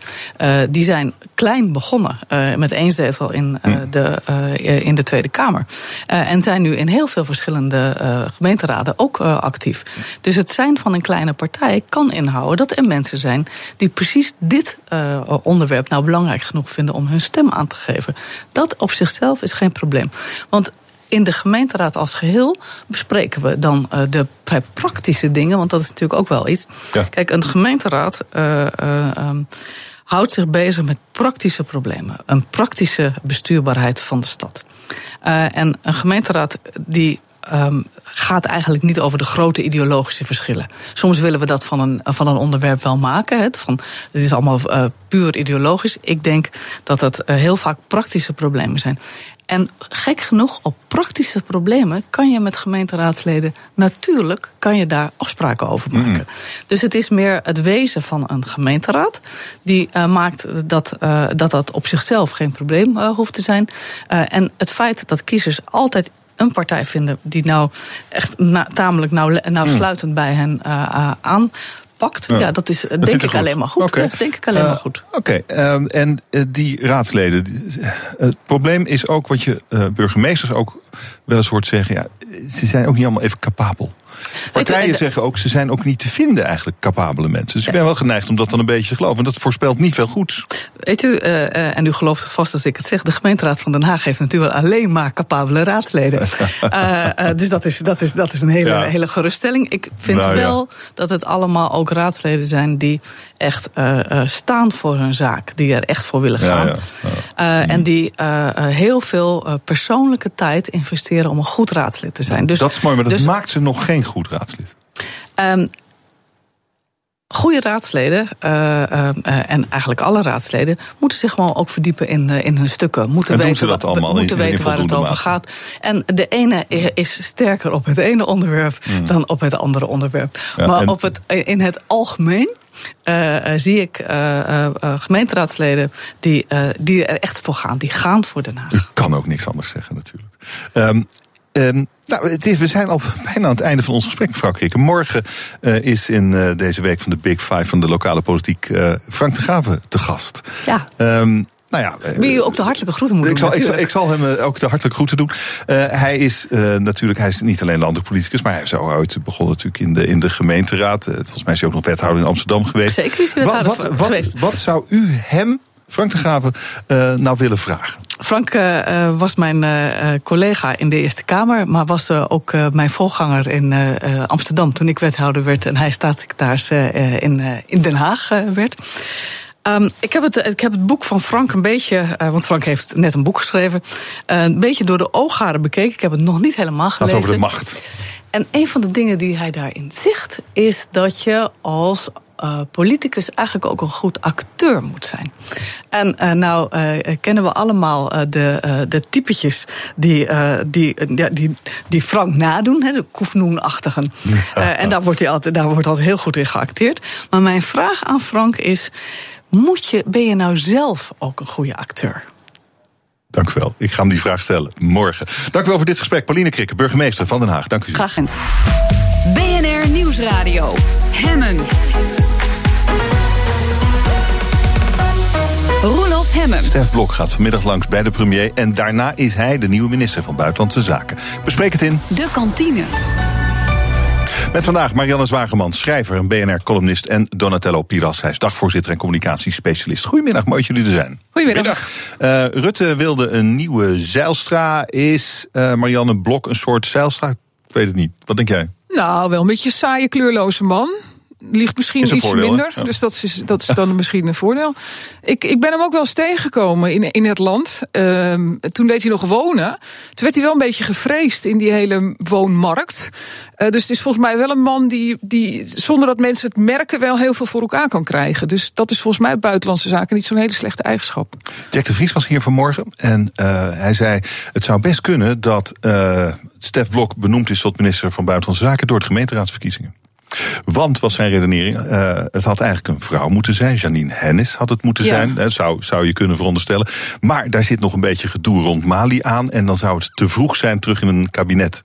die zijn klein begonnen met één zetel in, hm. de, in de Tweede Kamer. en zijn nu in heel veel verschillende gemeenteraden ook actief. Dus het zijn van een kleine partij kan inhouden dat er mensen zijn die precies dit onderwerp nou belangrijk genoeg vinden om hun stem aan te geven. Dat op zichzelf is geen probleem. Want in de gemeenteraad als geheel bespreken we dan uh, de praktische dingen, want dat is natuurlijk ook wel iets. Ja. Kijk, een gemeenteraad uh, uh, um, houdt zich bezig met praktische problemen, een praktische bestuurbaarheid van de stad. en een gemeenteraad die um, gaat eigenlijk niet over de grote ideologische verschillen. Soms willen we dat van een, van een onderwerp wel maken. Hè, van, het is allemaal uh, puur ideologisch. Ik denk dat het uh, heel vaak praktische problemen zijn. En gek genoeg, op praktische problemen kan je met gemeenteraadsleden natuurlijk kan je daar afspraken over maken. Mm. Dus het is meer het wezen van een gemeenteraad die uh, maakt dat, uh, dat dat op zichzelf geen probleem uh, hoeft te zijn. en het feit dat kiezers altijd een partij vinden die nou echt na, tamelijk nauw, nauwsluitend mm. bij hen aan Ja, dat is dat denk ik alleen maar goed. Okay. Dat denk ik alleen maar goed.
Oké, okay. uh, en uh, die raadsleden. het probleem is ook wat je eh, burgemeesters ook wel eens hoort zeggen. Ja, ze zijn ook niet allemaal even capabel. Partijen zeggen ook, ze zijn ook niet te vinden eigenlijk capabele mensen. Dus ik ben wel geneigd om dat dan een beetje te geloven. En dat voorspelt niet veel goeds.
Weet u, uh, en u gelooft het vast als ik het zeg... de gemeenteraad van Den Haag heeft natuurlijk alleen maar capabele raadsleden. uh, dus dat is, dat is, dat is een hele, ja. hele geruststelling. Ik vind nou, wel ja. dat het allemaal ook raadsleden zijn... die echt staan voor hun zaak. Die er echt voor willen gaan. Ja, en die heel veel persoonlijke tijd investeren... om een goed raadslid te zijn. Dus,
dat is mooi, maar dat dus, maakt ze nog geen goed raadslid?
Um, Goede raadsleden, uh, uh, en eigenlijk alle raadsleden, moeten zich gewoon ook verdiepen in, uh, in hun stukken. Moeten
en
weten,
allemaal
moeten
in, in
weten waar het over gaat. En de ene is sterker op het ene onderwerp mm. dan op het andere onderwerp. Ja, maar op het, in het algemeen uh, zie ik uh, gemeenteraadsleden die, die er echt voor gaan. Die gaan voor Den Haag.
U kan ook niks anders zeggen natuurlijk. Um, Um, nou, het is, we zijn al bijna aan het einde van ons gesprek, mevrouw Krikke. Morgen uh, is in uh, deze week van de Big Five van de lokale politiek uh, Frank de Graven te gast.
Ja.
Um, nou ja,
Wil je ook de hartelijke groeten moeten
ik
doen?
Zal, ik, zal, ik zal hem ook de hartelijke groeten doen. Uh, hij is uh, natuurlijk hij is niet alleen landelijk politicus, maar hij is zo ooit begonnen natuurlijk in de, in de gemeenteraad. Uh, volgens mij is hij ook nog wethouder in Amsterdam geweest.
Zeker is hij wethouder
wat, wat,
geweest.
Wat, wat zou u hem, Frank de Graven, nou willen vragen?
Frank uh, was mijn uh, collega in de Eerste Kamer, maar was ook mijn voorganger in Amsterdam toen ik wethouder werd en hij staatssecretaris in, in Den Haag werd. Um, ik, heb het, ik heb het boek van Frank een beetje, want Frank heeft net een boek geschreven, een beetje door de oogharen bekeken. Ik heb het nog niet helemaal gelezen.
Gaat over de macht.
En een van de dingen die hij daarin zegt, is dat je als uh, politicus eigenlijk ook een goed acteur moet zijn. En uh, nou uh, kennen we allemaal de, de typetjes die, die, die, die Frank nadoen, hè, de Koefnoen-achtigen. en daar wordt, hij altijd, daar wordt altijd heel goed in geacteerd. Maar mijn vraag aan Frank is: moet je, ben je nou zelf ook een goede acteur?
Dank u wel. Ik ga hem die vraag stellen morgen. Dank u wel voor dit gesprek. Pauline Krikke, burgemeester van Den Haag. Dank u.
Graag gedaan.
BNR Nieuwsradio. Hemmen. Roelof Hemmen.
Stef Blok gaat vanmiddag langs bij de premier. En daarna is hij de nieuwe minister van Buitenlandse Zaken. Bespreek het in.
De kantine.
Met vandaag Marianne Zwageman, schrijver en BNR-columnist... en Donatello Piras, hij is dagvoorzitter en communicatiespecialist. Goedemiddag, mooi dat jullie er zijn.
Goedemiddag.
Uh, Rutte wilde een nieuwe Zeilstra. Is uh, Marianne Blok een soort Zeilstra? Ik weet het niet. Wat denk jij?
Nou, wel een beetje een saaie, kleurloze man ligt misschien iets voordeel, minder. Dus dat is, dat is dan misschien een voordeel. Ik, ik ben hem ook wel eens tegengekomen in, in het land. Um, toen deed hij nog wonen. Toen werd hij wel een beetje gevreesd in die hele woonmarkt. Uh, dus het is volgens mij wel een man die, die zonder dat mensen het merken wel heel veel voor elkaar kan krijgen. Dus dat is volgens mij buitenlandse zaken niet zo'n hele slechte eigenschap.
Jack de Vries was hier vanmorgen en uh, hij zei: het zou best kunnen dat uh, Stef Blok benoemd is tot minister van Buitenlandse Zaken door de gemeenteraadsverkiezingen. Want, was zijn redenering, uh, het had eigenlijk een vrouw moeten zijn. Janine Hennis had het moeten ja. zijn, zou, zou je kunnen veronderstellen. Maar daar zit nog een beetje gedoe rond Mali aan. En dan zou het te vroeg zijn terug in een kabinet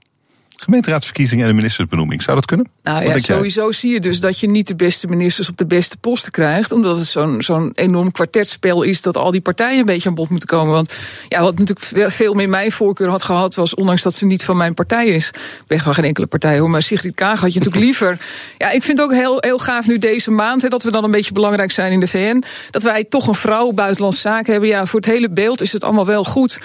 gemeenteraadsverkiezingen en een ministersbenoeming. Zou dat kunnen?
Nou ja, sowieso zie je dus dat je niet de beste ministers op de beste posten krijgt. Omdat het zo'n zo'n enorm kwartetspel is dat al die partijen een beetje aan bod moeten komen. Want ja, wat natuurlijk veel meer mijn voorkeur had gehad, was ondanks dat ze niet van mijn partij is. Ik ben gewoon geen enkele partij hoor, maar Sigrid Kaag had je natuurlijk liever. Ja, ik vind het ook heel, heel gaaf nu deze maand, hè, dat we dan een beetje belangrijk zijn in de VN. Dat wij toch een vrouw buitenlandse zaken hebben. Ja, voor het hele beeld is het allemaal wel goed.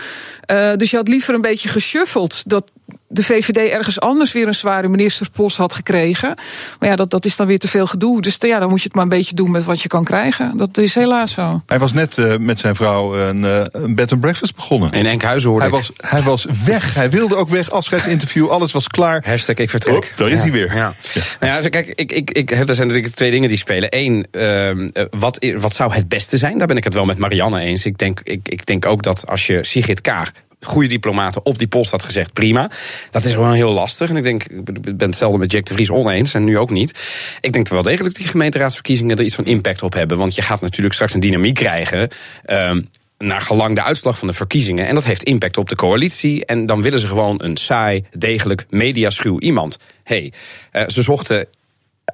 Uh, dus je had liever een beetje geshuffeld. Dat de VVD ergens anders weer een zware ministerspost had gekregen. Maar ja, dat, dat is dan weer te veel gedoe. Dus ja, dan moet je het maar een beetje doen met wat je kan krijgen. Dat is helaas zo.
Hij was net uh, met zijn vrouw een, uh, een bed and breakfast begonnen.
In Enkhuizen hoorde
hij Was, hij was weg. Hij wilde ook weg. Afscheidsinterview. Alles was klaar.
Hashtag ik vertrek. Oh,
daar is ja. hij weer.
Ja. ja. Nou ja, kijk, ik, ik, ik, er zijn natuurlijk twee dingen die spelen. Eén, uh, wat, wat zou het beste zijn? Daar ben ik het wel met Marianne eens. Ik denk, ik, ik denk ook dat als je Sigrid Kaag goede diplomaten op die post had gezegd, prima. Dat is gewoon heel lastig. En ik denk, ik ben hetzelfde met Jack de Vries oneens en nu ook niet. Ik denk wel degelijk dat die gemeenteraadsverkiezingen er iets van impact op hebben. Want je gaat natuurlijk straks een dynamiek krijgen. Um, naar gelang de uitslag van de verkiezingen. En dat heeft impact op de coalitie. En dan willen ze gewoon een saai, degelijk, mediaschuw iemand. hey, uh, ze zochten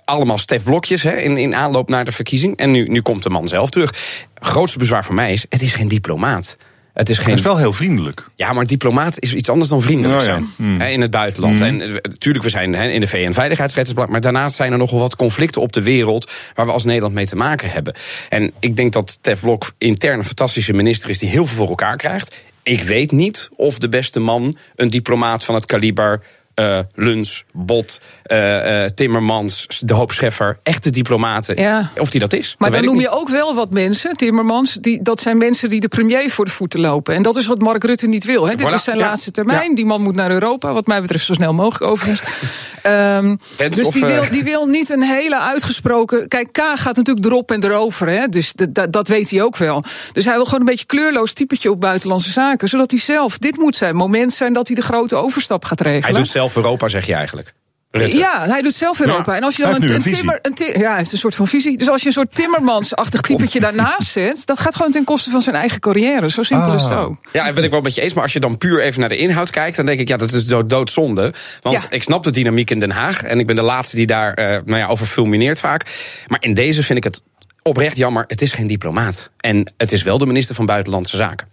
allemaal Stef Blokjes hè, in, in aanloop naar de verkiezing. En nu, nu komt de man zelf terug. Grootste bezwaar voor mij is: het is geen diplomaat.
Het is, geen... is wel heel vriendelijk.
Ja, maar diplomaat is iets anders dan vriendelijk zijn. Hmm. in het buitenland. Hmm. En natuurlijk, eh, we zijn in de VN-veiligheidsrechtsblad. Maar daarnaast zijn er nogal wat conflicten op de wereld. waar we als Nederland mee te maken hebben. En ik denk dat Tef Blok intern een fantastische minister is. die heel veel voor elkaar krijgt. Ik weet niet of de beste man een diplomaat van het kaliber uh, Luns, Bot, uh, uh, Timmermans, de Hoop Scheffer, echte diplomaten. Ja. Of die dat is.
Maar
dan
noem je ook wel wat mensen, Timmermans, die, dat zijn mensen die de premier voor de voeten lopen. En dat is wat Mark Rutte niet wil. Hè. Voilà. Dit is zijn ja. laatste termijn. Ja. Die man moet naar Europa, wat mij betreft zo snel mogelijk overigens. um, dus of, die, wil, die wil niet een hele uitgesproken. Kijk, K gaat natuurlijk erop en erover, hè. Dus dat weet hij ook wel. Dus hij wil gewoon een beetje kleurloos typetje op buitenlandse zaken. Zodat hij zelf, dit moet zijn moment zijn dat hij de grote overstap gaat regelen.
Hij doet zelf Europa, zeg je eigenlijk.
Rutte. Ja, hij doet zelf Europa. Ja, en als je dan een, een, timmer, een timmer, ja, hij een soort van visie. Dus als je een soort Timmermans-achtig typetje daarnaast zet, dat gaat gewoon ten koste van zijn eigen carrière. Zo simpel ah. is het ook.
Ja, en ben ik wel met je eens. Maar als je dan puur even naar de inhoud kijkt, dan denk ik, ja, dat is dood, doodzonde. Want ja. ik snap de dynamiek in Den Haag. En ik ben de laatste die daar uh, nou ja, over fulmineert vaak. Maar in deze vind ik het oprecht jammer. Het is geen diplomaat. En het is wel de minister van Buitenlandse Zaken.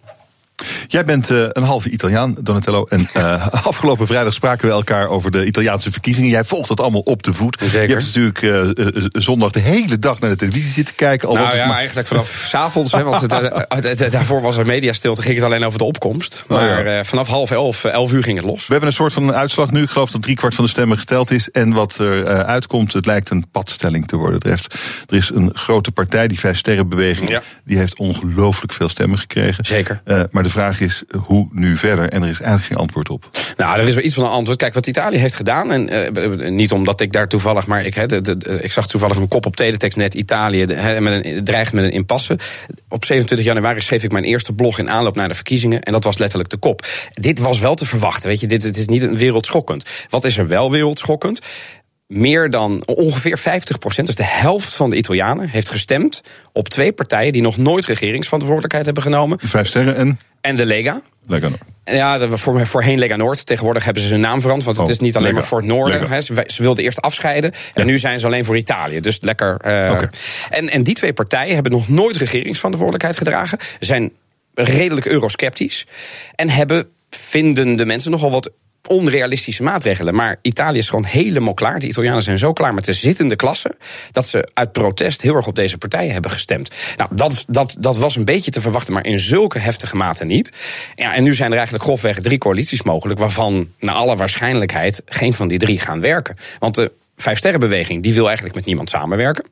Jij bent uh, een halve Italiaan, Donatello. En uh, afgelopen vrijdag spraken we elkaar over de Italiaanse verkiezingen. Jij volgt dat allemaal op de voet.
Zeker.
Je hebt natuurlijk uh, zondag de hele dag naar de televisie zitten kijken.
Al nou ja, maar... eigenlijk vanaf s avonds. hè, want het, daarvoor was er mediastilte. Ging het alleen over de opkomst. Maar oh ja. vanaf half elf, elf uur ging het los.
We hebben een soort van uitslag nu. Ik geloof dat driekwart van de stemmen geteld is. En wat er uitkomt, het lijkt een padstelling te worden. Er, heeft, er is een grote partij, die Vijf Sterrenbeweging. Ja. Die heeft ongelooflijk veel stemmen gekregen.
Zeker.
maar de vraag is, hoe nu verder? En er is eigenlijk geen antwoord op.
Nou, er is wel iets van een antwoord. Kijk, wat Italië heeft gedaan, en uh, niet omdat ik daar toevallig, maar ik, de, ik zag toevallig een kop op teletext net Italië, met een, dreigt met een impasse. Op 27 januari schreef ik mijn eerste blog in aanloop naar de verkiezingen. En dat was letterlijk de kop. Dit was wel te verwachten, weet je. Dit, dit is niet wereldschokkend. Wat is er wel wereldschokkend? Meer dan ongeveer 50 procent, dus de helft van de Italianen, heeft gestemd op twee partijen die nog nooit regeringsverantwoordelijkheid hebben genomen.
De Vijf Sterren en?
En de Lega.
Lega Noord.
Ja, voor, voorheen Lega Noord. Tegenwoordig hebben ze hun naam veranderd. Want het oh, is niet alleen Lega. maar voor het noorden. He, ze, ze, wilden eerst afscheiden. Ja. En nu zijn ze alleen voor Italië. Dus lekker. Uh, okay. en, en die twee partijen hebben nog nooit regeringsverantwoordelijkheid gedragen. Zijn redelijk eurosceptisch. En hebben, vinden de mensen, nogal wat onrealistische maatregelen. Maar Italië is gewoon helemaal klaar. De Italianen zijn zo klaar met de zittende klasse. dat ze uit protest heel erg op deze partijen hebben gestemd. Nou, dat, dat, dat was een beetje te verwachten, maar in zulke heftige mate niet. Ja, en nu zijn er eigenlijk grofweg drie coalities mogelijk. waarvan naar alle waarschijnlijkheid geen van die drie gaan werken. Want de Vijfsterrenbeweging die wil eigenlijk met niemand samenwerken.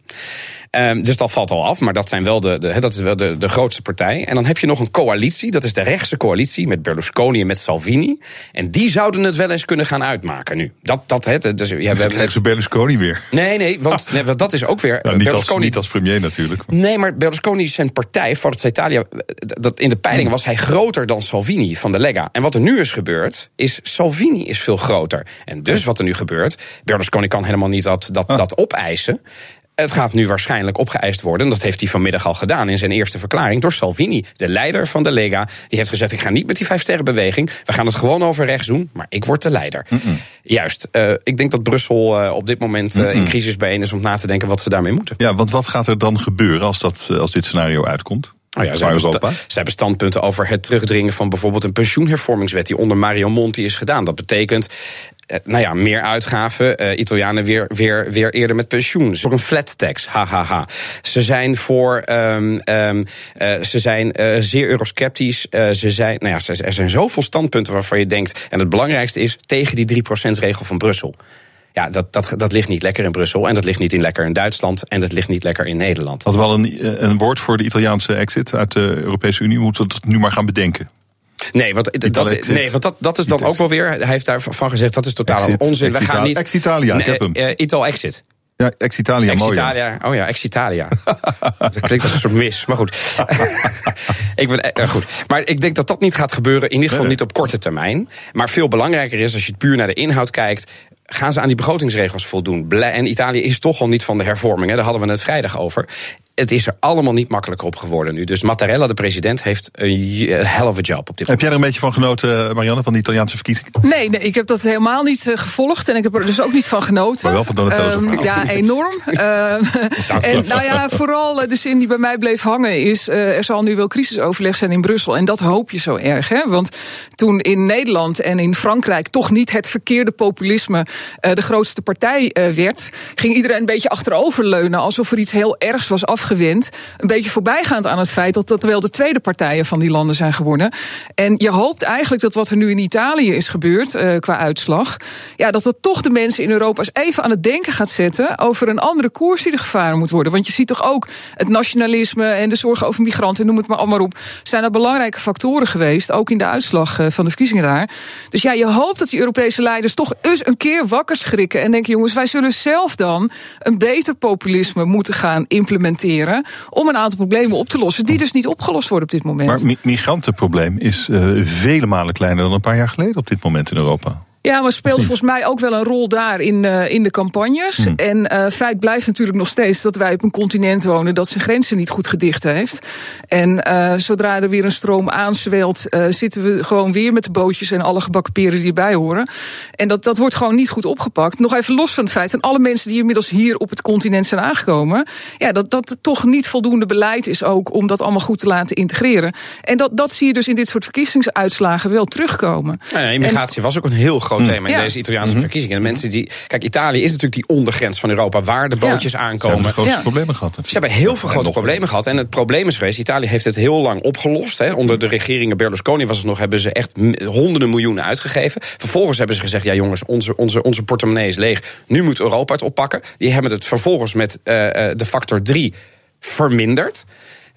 Um, dus dat valt al af, maar dat, zijn wel de, de, dat is wel de, de grootste partij. En dan heb je nog een coalitie, dat is de rechtse coalitie met Berlusconi en met Salvini. En die zouden het wel eens kunnen gaan uitmaken nu. Dat, dat, het, dus, ja,
we hebben ze Berlusconi weer.
Nee, nee, want, nee, want dat is ook weer.
Nou, niet, Berlusconi, als, niet als premier natuurlijk.
Nee, maar Berlusconi zijn partij, Forza Italia, dat in de peiling was hij groter dan Salvini van de Lega. En wat er nu is gebeurd, is Salvini is veel groter. En dus wat er nu gebeurt, Berlusconi kan helemaal niet dat, dat, ah. dat opeisen. Het gaat nu waarschijnlijk opgeëist worden. Dat heeft hij vanmiddag al gedaan in zijn eerste verklaring door Salvini, de leider van de Lega. Die heeft gezegd: Ik ga niet met die vijfsterrenbeweging. We gaan het gewoon over rechts doen, maar ik word de leider. Juist. Uh, ik denk dat Brussel uh, op dit moment uh, in crisis bijeen is om na te denken wat ze daarmee moeten.
Ja, want wat gaat er dan gebeuren als, dat, als dit scenario uitkomt?
Oh ja, zij, hebben zij hebben standpunten over het terugdringen van bijvoorbeeld een pensioenhervormingswet die onder Mario Monti is gedaan. Dat betekent eh, nou ja, meer uitgaven. Uh, Italianen weer, weer, weer eerder met pensioen. Voor een flat tax, hahaha. Ze zijn voor. Um, um, uh, ze zijn uh, zeer eurosceptisch. ze zijn, nou ja, er zijn zoveel standpunten waarvan je denkt. En het belangrijkste is tegen die 3%-regel van Brussel. Ja, dat, dat, dat ligt niet lekker in Brussel. En dat ligt niet in lekker in Duitsland. En dat ligt niet lekker in Nederland.
Had wel een, een woord voor de Italiaanse exit uit de Europese Unie. Moeten we dat nu maar gaan bedenken?
Nee, want, dat, nee, want dat, dat is dan ook wel weer. Hij heeft daarvan gezegd dat is totaal onzin.
We gaan niet. Ex-Italia, ik heb hem.
Uh, Ital exit.
Ja, Ex-Italia,
Ex-Italia, oh ja, Ex-Italia. dat klinkt als een soort mis, maar goed. ik ben, uh, goed. Maar ik denk dat dat niet gaat gebeuren, in ieder geval niet op korte termijn. Maar veel belangrijker is, als je puur naar de inhoud kijkt gaan ze aan die begrotingsregels voldoen? En Italië is toch al niet van de hervormingen, daar hadden we het vrijdag over het is er allemaal niet makkelijker op geworden nu. Dus Mattarella, de president, heeft een hell of a job op dit moment.
Heb jij er een beetje van genoten, Marianne, van de Italiaanse verkiezingen?
Nee, nee ik heb dat helemaal niet uh, gevolgd. En ik heb er dus ook niet van genoten.
Maar wel van Donatello's um,
Ja, enorm. uh, en nou ja, vooral eh, de zin die bij mij bleef hangen is... Uh, er zal nu wel crisisoverleg zijn in Brussel. En dat hoop je zo erg. Hè? Want toen in Nederland en in Frankrijk... toch niet het verkeerde populisme de grootste partij werd... ging iedereen een beetje achteroverleunen... alsof er iets heel ergs was afgegeven gewend. Een beetje voorbijgaand aan het feit dat dat wel de tweede partijen van die landen zijn geworden. En je hoopt eigenlijk dat wat er nu in Italië is gebeurd uh, qua uitslag. Ja, dat dat toch de mensen in Europa eens even aan het denken gaat zetten. over een andere koers die er gevaren moet worden. Want je ziet toch ook het nationalisme en de zorgen over migranten, noem het maar allemaal op. zijn er belangrijke factoren geweest. Ook in de uitslag uh, van de verkiezingen daar. Dus ja, je hoopt dat die Europese leiders toch eens een keer wakker schrikken. en denken: jongens, wij zullen zelf dan een beter populisme moeten gaan implementeren om een aantal problemen op te lossen die dus niet opgelost worden op dit moment.
Maar migrantenprobleem is uh, vele malen kleiner dan een paar jaar geleden op dit moment in Europa.
Ja, maar speelt volgens mij ook wel een rol daar in, uh, in de campagnes. Hmm. En uh, feit blijft natuurlijk nog steeds dat wij op een continent wonen dat zijn grenzen niet goed gedicht heeft. En uh, zodra er weer een stroom aanzwelt, zitten we gewoon weer met de bootjes en alle gebakken peren die erbij horen. En dat, dat wordt gewoon niet goed opgepakt. Nog even los van het feit, en alle mensen die inmiddels hier op het continent zijn aangekomen, ja, dat dat toch niet voldoende beleid is ook om dat allemaal goed te laten integreren. En dat, dat zie je dus in dit soort verkiezingsuitslagen wel terugkomen.
Ja, immigratie was ook een heel groot groot thema in deze Italiaanse mhm. verkiezingen. De mensen die. Kijk, Italië is natuurlijk die ondergrens van Europa waar de bootjes aankomen. Ze
hebben problemen gehad.
Ze hebben heel veel grote problemen gehad. En het probleem is geweest: Italië heeft het heel lang opgelost. Hè. Onder de regeringen Berlusconi was het nog, hebben ze echt honderden miljoenen uitgegeven. Vervolgens hebben ze gezegd: ja, jongens, onze, onze, onze portemonnee is leeg. Nu moet Europa het oppakken. Die hebben het vervolgens met uh, de factor 3 verminderd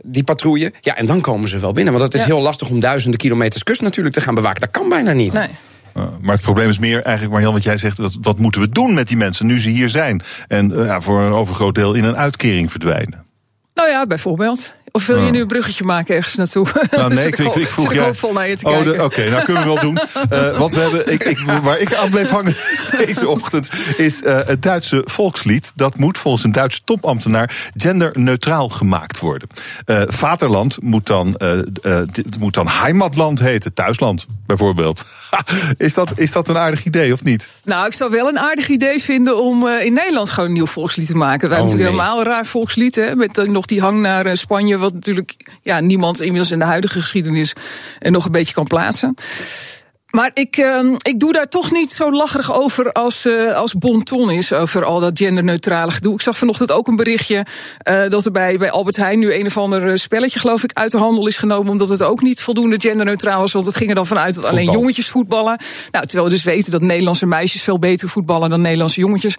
die patrouille. Ja, en dan komen ze wel binnen. Want het is heel lastig om duizenden kilometers kust natuurlijk te gaan bewaken. Dat kan bijna niet.
Nee.
Eh, maar het probleem is meer eigenlijk, Marjan, wat jij zegt, wat, wat moeten we doen met die mensen nu ze hier zijn? En ja, voor een overgroot deel in een uitkering verdwijnen.
Nou ja, bijvoorbeeld. Of wil je nu een bruggetje maken ergens naartoe?
Nou, nee, ik, ik, ik vroeg
jij... vol naar je te oh,
Oké, okay, nou kunnen we wel doen. Uh, want we hebben, ik, ik, waar ik aan bleef hangen deze ochtend... is uh, het Duitse volkslied. Dat moet volgens een Duitse topambtenaar... genderneutraal gemaakt worden. Uh, vaterland moet dan, moet dan heimatland heten. Thuisland, bijvoorbeeld. is, dat, is dat een aardig idee, of niet?
Nou, ik zou wel een aardig idee vinden... om in Nederland gewoon een nieuw volkslied te maken. Wij oh, hebben natuurlijk helemaal een raar volkslied... Hè, met nog die hang naar Spanje wat natuurlijk ja, niemand inmiddels in de huidige geschiedenis nog een beetje kan plaatsen. Maar ik, uh, ik doe daar toch niet zo lacherig over als, uh, als Bonton is. Over al dat genderneutrale gedoe. Ik zag vanochtend ook een berichtje uh, dat er bij, bij Albert Heijn nu een of ander spelletje, geloof ik, uit de handel is genomen. Omdat het ook niet voldoende genderneutraal was. Want het ging er dan vanuit dat alleen jongetjes voetballen. Nou, terwijl we dus weten dat Nederlandse meisjes veel beter voetballen dan Nederlandse jongetjes.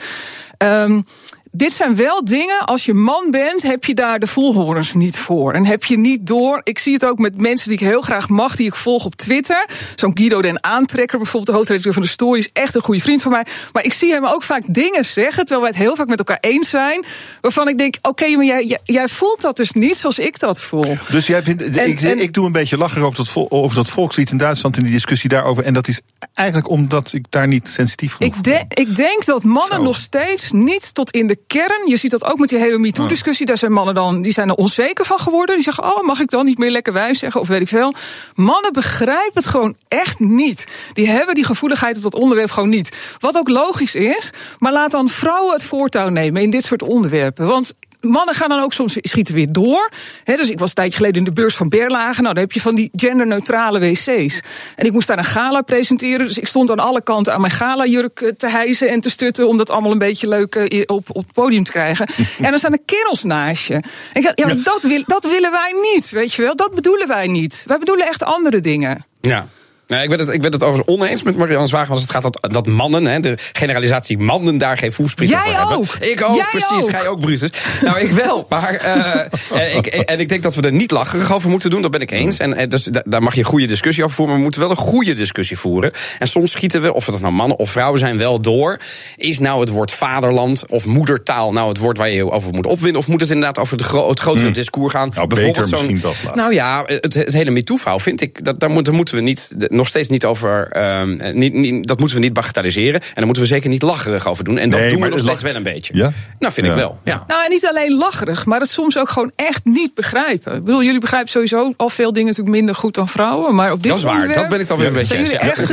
Um, dit zijn wel dingen, als je man bent, heb je daar de volhorens niet voor. En heb je niet door. Ik zie het ook met mensen die ik heel graag mag, die ik volg op Twitter. Zo'n Guido den Aantrekker, bijvoorbeeld de hoofdredacteur van de Story, is echt een goede vriend van mij. Maar ik zie hem ook vaak dingen zeggen, terwijl wij het heel vaak met elkaar eens zijn. Waarvan ik denk: oké, maar jij, jij, voelt dat dus niet zoals ik dat voel.
Dus jij vindt. ik, ik doe een beetje lacher over dat, over dat volkslied in Duitsland en die discussie daarover. En dat is eigenlijk omdat ik daar niet sensitief genoeg
ik, de, ik denk dat mannen nog steeds niet tot in de kern. Je ziet dat ook met die hele MeToo-discussie. Daar zijn mannen dan, die zijn er onzeker van geworden. Die zeggen, oh, mag ik dan niet meer lekker wijs zeggen? Of weet ik veel. Mannen begrijpen het gewoon echt niet. Die hebben die gevoeligheid op dat onderwerp gewoon niet. Wat ook logisch is. Maar laat dan vrouwen het voortouw nemen in dit soort onderwerpen. Want mannen gaan dan ook soms schieten weer door. dus ik was een tijdje geleden in de beurs van Berlage. Nou, dan heb je van die genderneutrale wc's. En ik moest daar een gala presenteren. Dus ik stond aan alle kanten aan mijn gala-jurk eh, te hijsen en te stutten. om dat allemaal een beetje leuk eh, op, op het podium te krijgen. en dan staan er kerels naast je. En ik ja, Dat, wil, dat willen wij niet, weet je wel. Dat bedoelen wij niet. Wij bedoelen echt andere dingen.
Ja. Nou, ik ben het, ik ben het overigens oneens met Marianne Zwager. Als het gaat dat, dat mannen, hè, de generalisatie mannen daar geen voelsprieten voor
hebben.
Ook. Ik ook, precies. Ga je ook, Brutus? nou, ik wel. Maar, uh, ik, en ik denk dat we er niet lacherig over moeten doen. Dat ben ik eens. En, en dus, daar mag je een goede discussie over voeren. Maar we moeten wel een goede discussie voeren. En soms schieten we, of het nou mannen of vrouwen zijn, wel door. Is nou het woord vaderland of moedertaal nou het woord waar je over moet opwinden? Of moet het inderdaad over de gro het grotere hmm. discours gaan?
Nou, Bijvoorbeeld zo'n.
Nou ja, het, het hele MeToo-vrouw vind ik. Dat, daar, moeten, moeten we niet nog steeds niet over. Uh, niet, niet, dat moeten we niet bagatelliseren. En daar moeten we zeker niet lacherig over doen. En dat doen we nog steeds wel een beetje.
Ja?
Nou, vind ik wel. Ja.
Nou, en niet alleen lacherig, maar het soms ook gewoon echt niet begrijpen. Ik bedoel, jullie begrijpen sowieso al veel dingen natuurlijk minder goed dan vrouwen. Maar op dit
Dat is waar, dat ben ik dan weer een beetje
eens. Jullie echt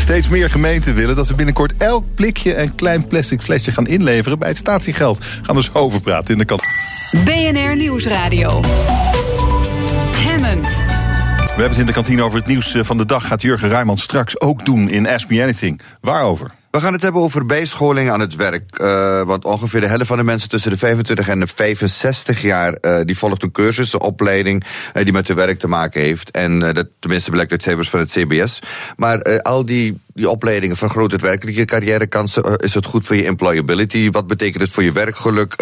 Steeds meer gemeenten willen dat ze binnenkort elk blikje en klein plastic flesje gaan inleveren bij het statiegeld. Gaan we zo over praten in de kant.
BNR Nieuwsradio.
We hebben het in de kantine over het nieuws eh, van de dag. Gaat Jurgen Rijman straks ook doen in Ask Me Anything. Waarover?
We gaan het hebben over bijscholing aan het werk. Uh, want ongeveer de helft van de mensen tussen de 25 en de 65 jaar... Uh, die volgt een cursus, een opleiding die met hun werk te maken heeft. En dat, tenminste blijkt uit cijfers van het CBS. Maar al die, die opleidingen vergroten het werkelijke carrièrekansen. is het goed voor je employability? Wat betekent het voor je werkgeluk?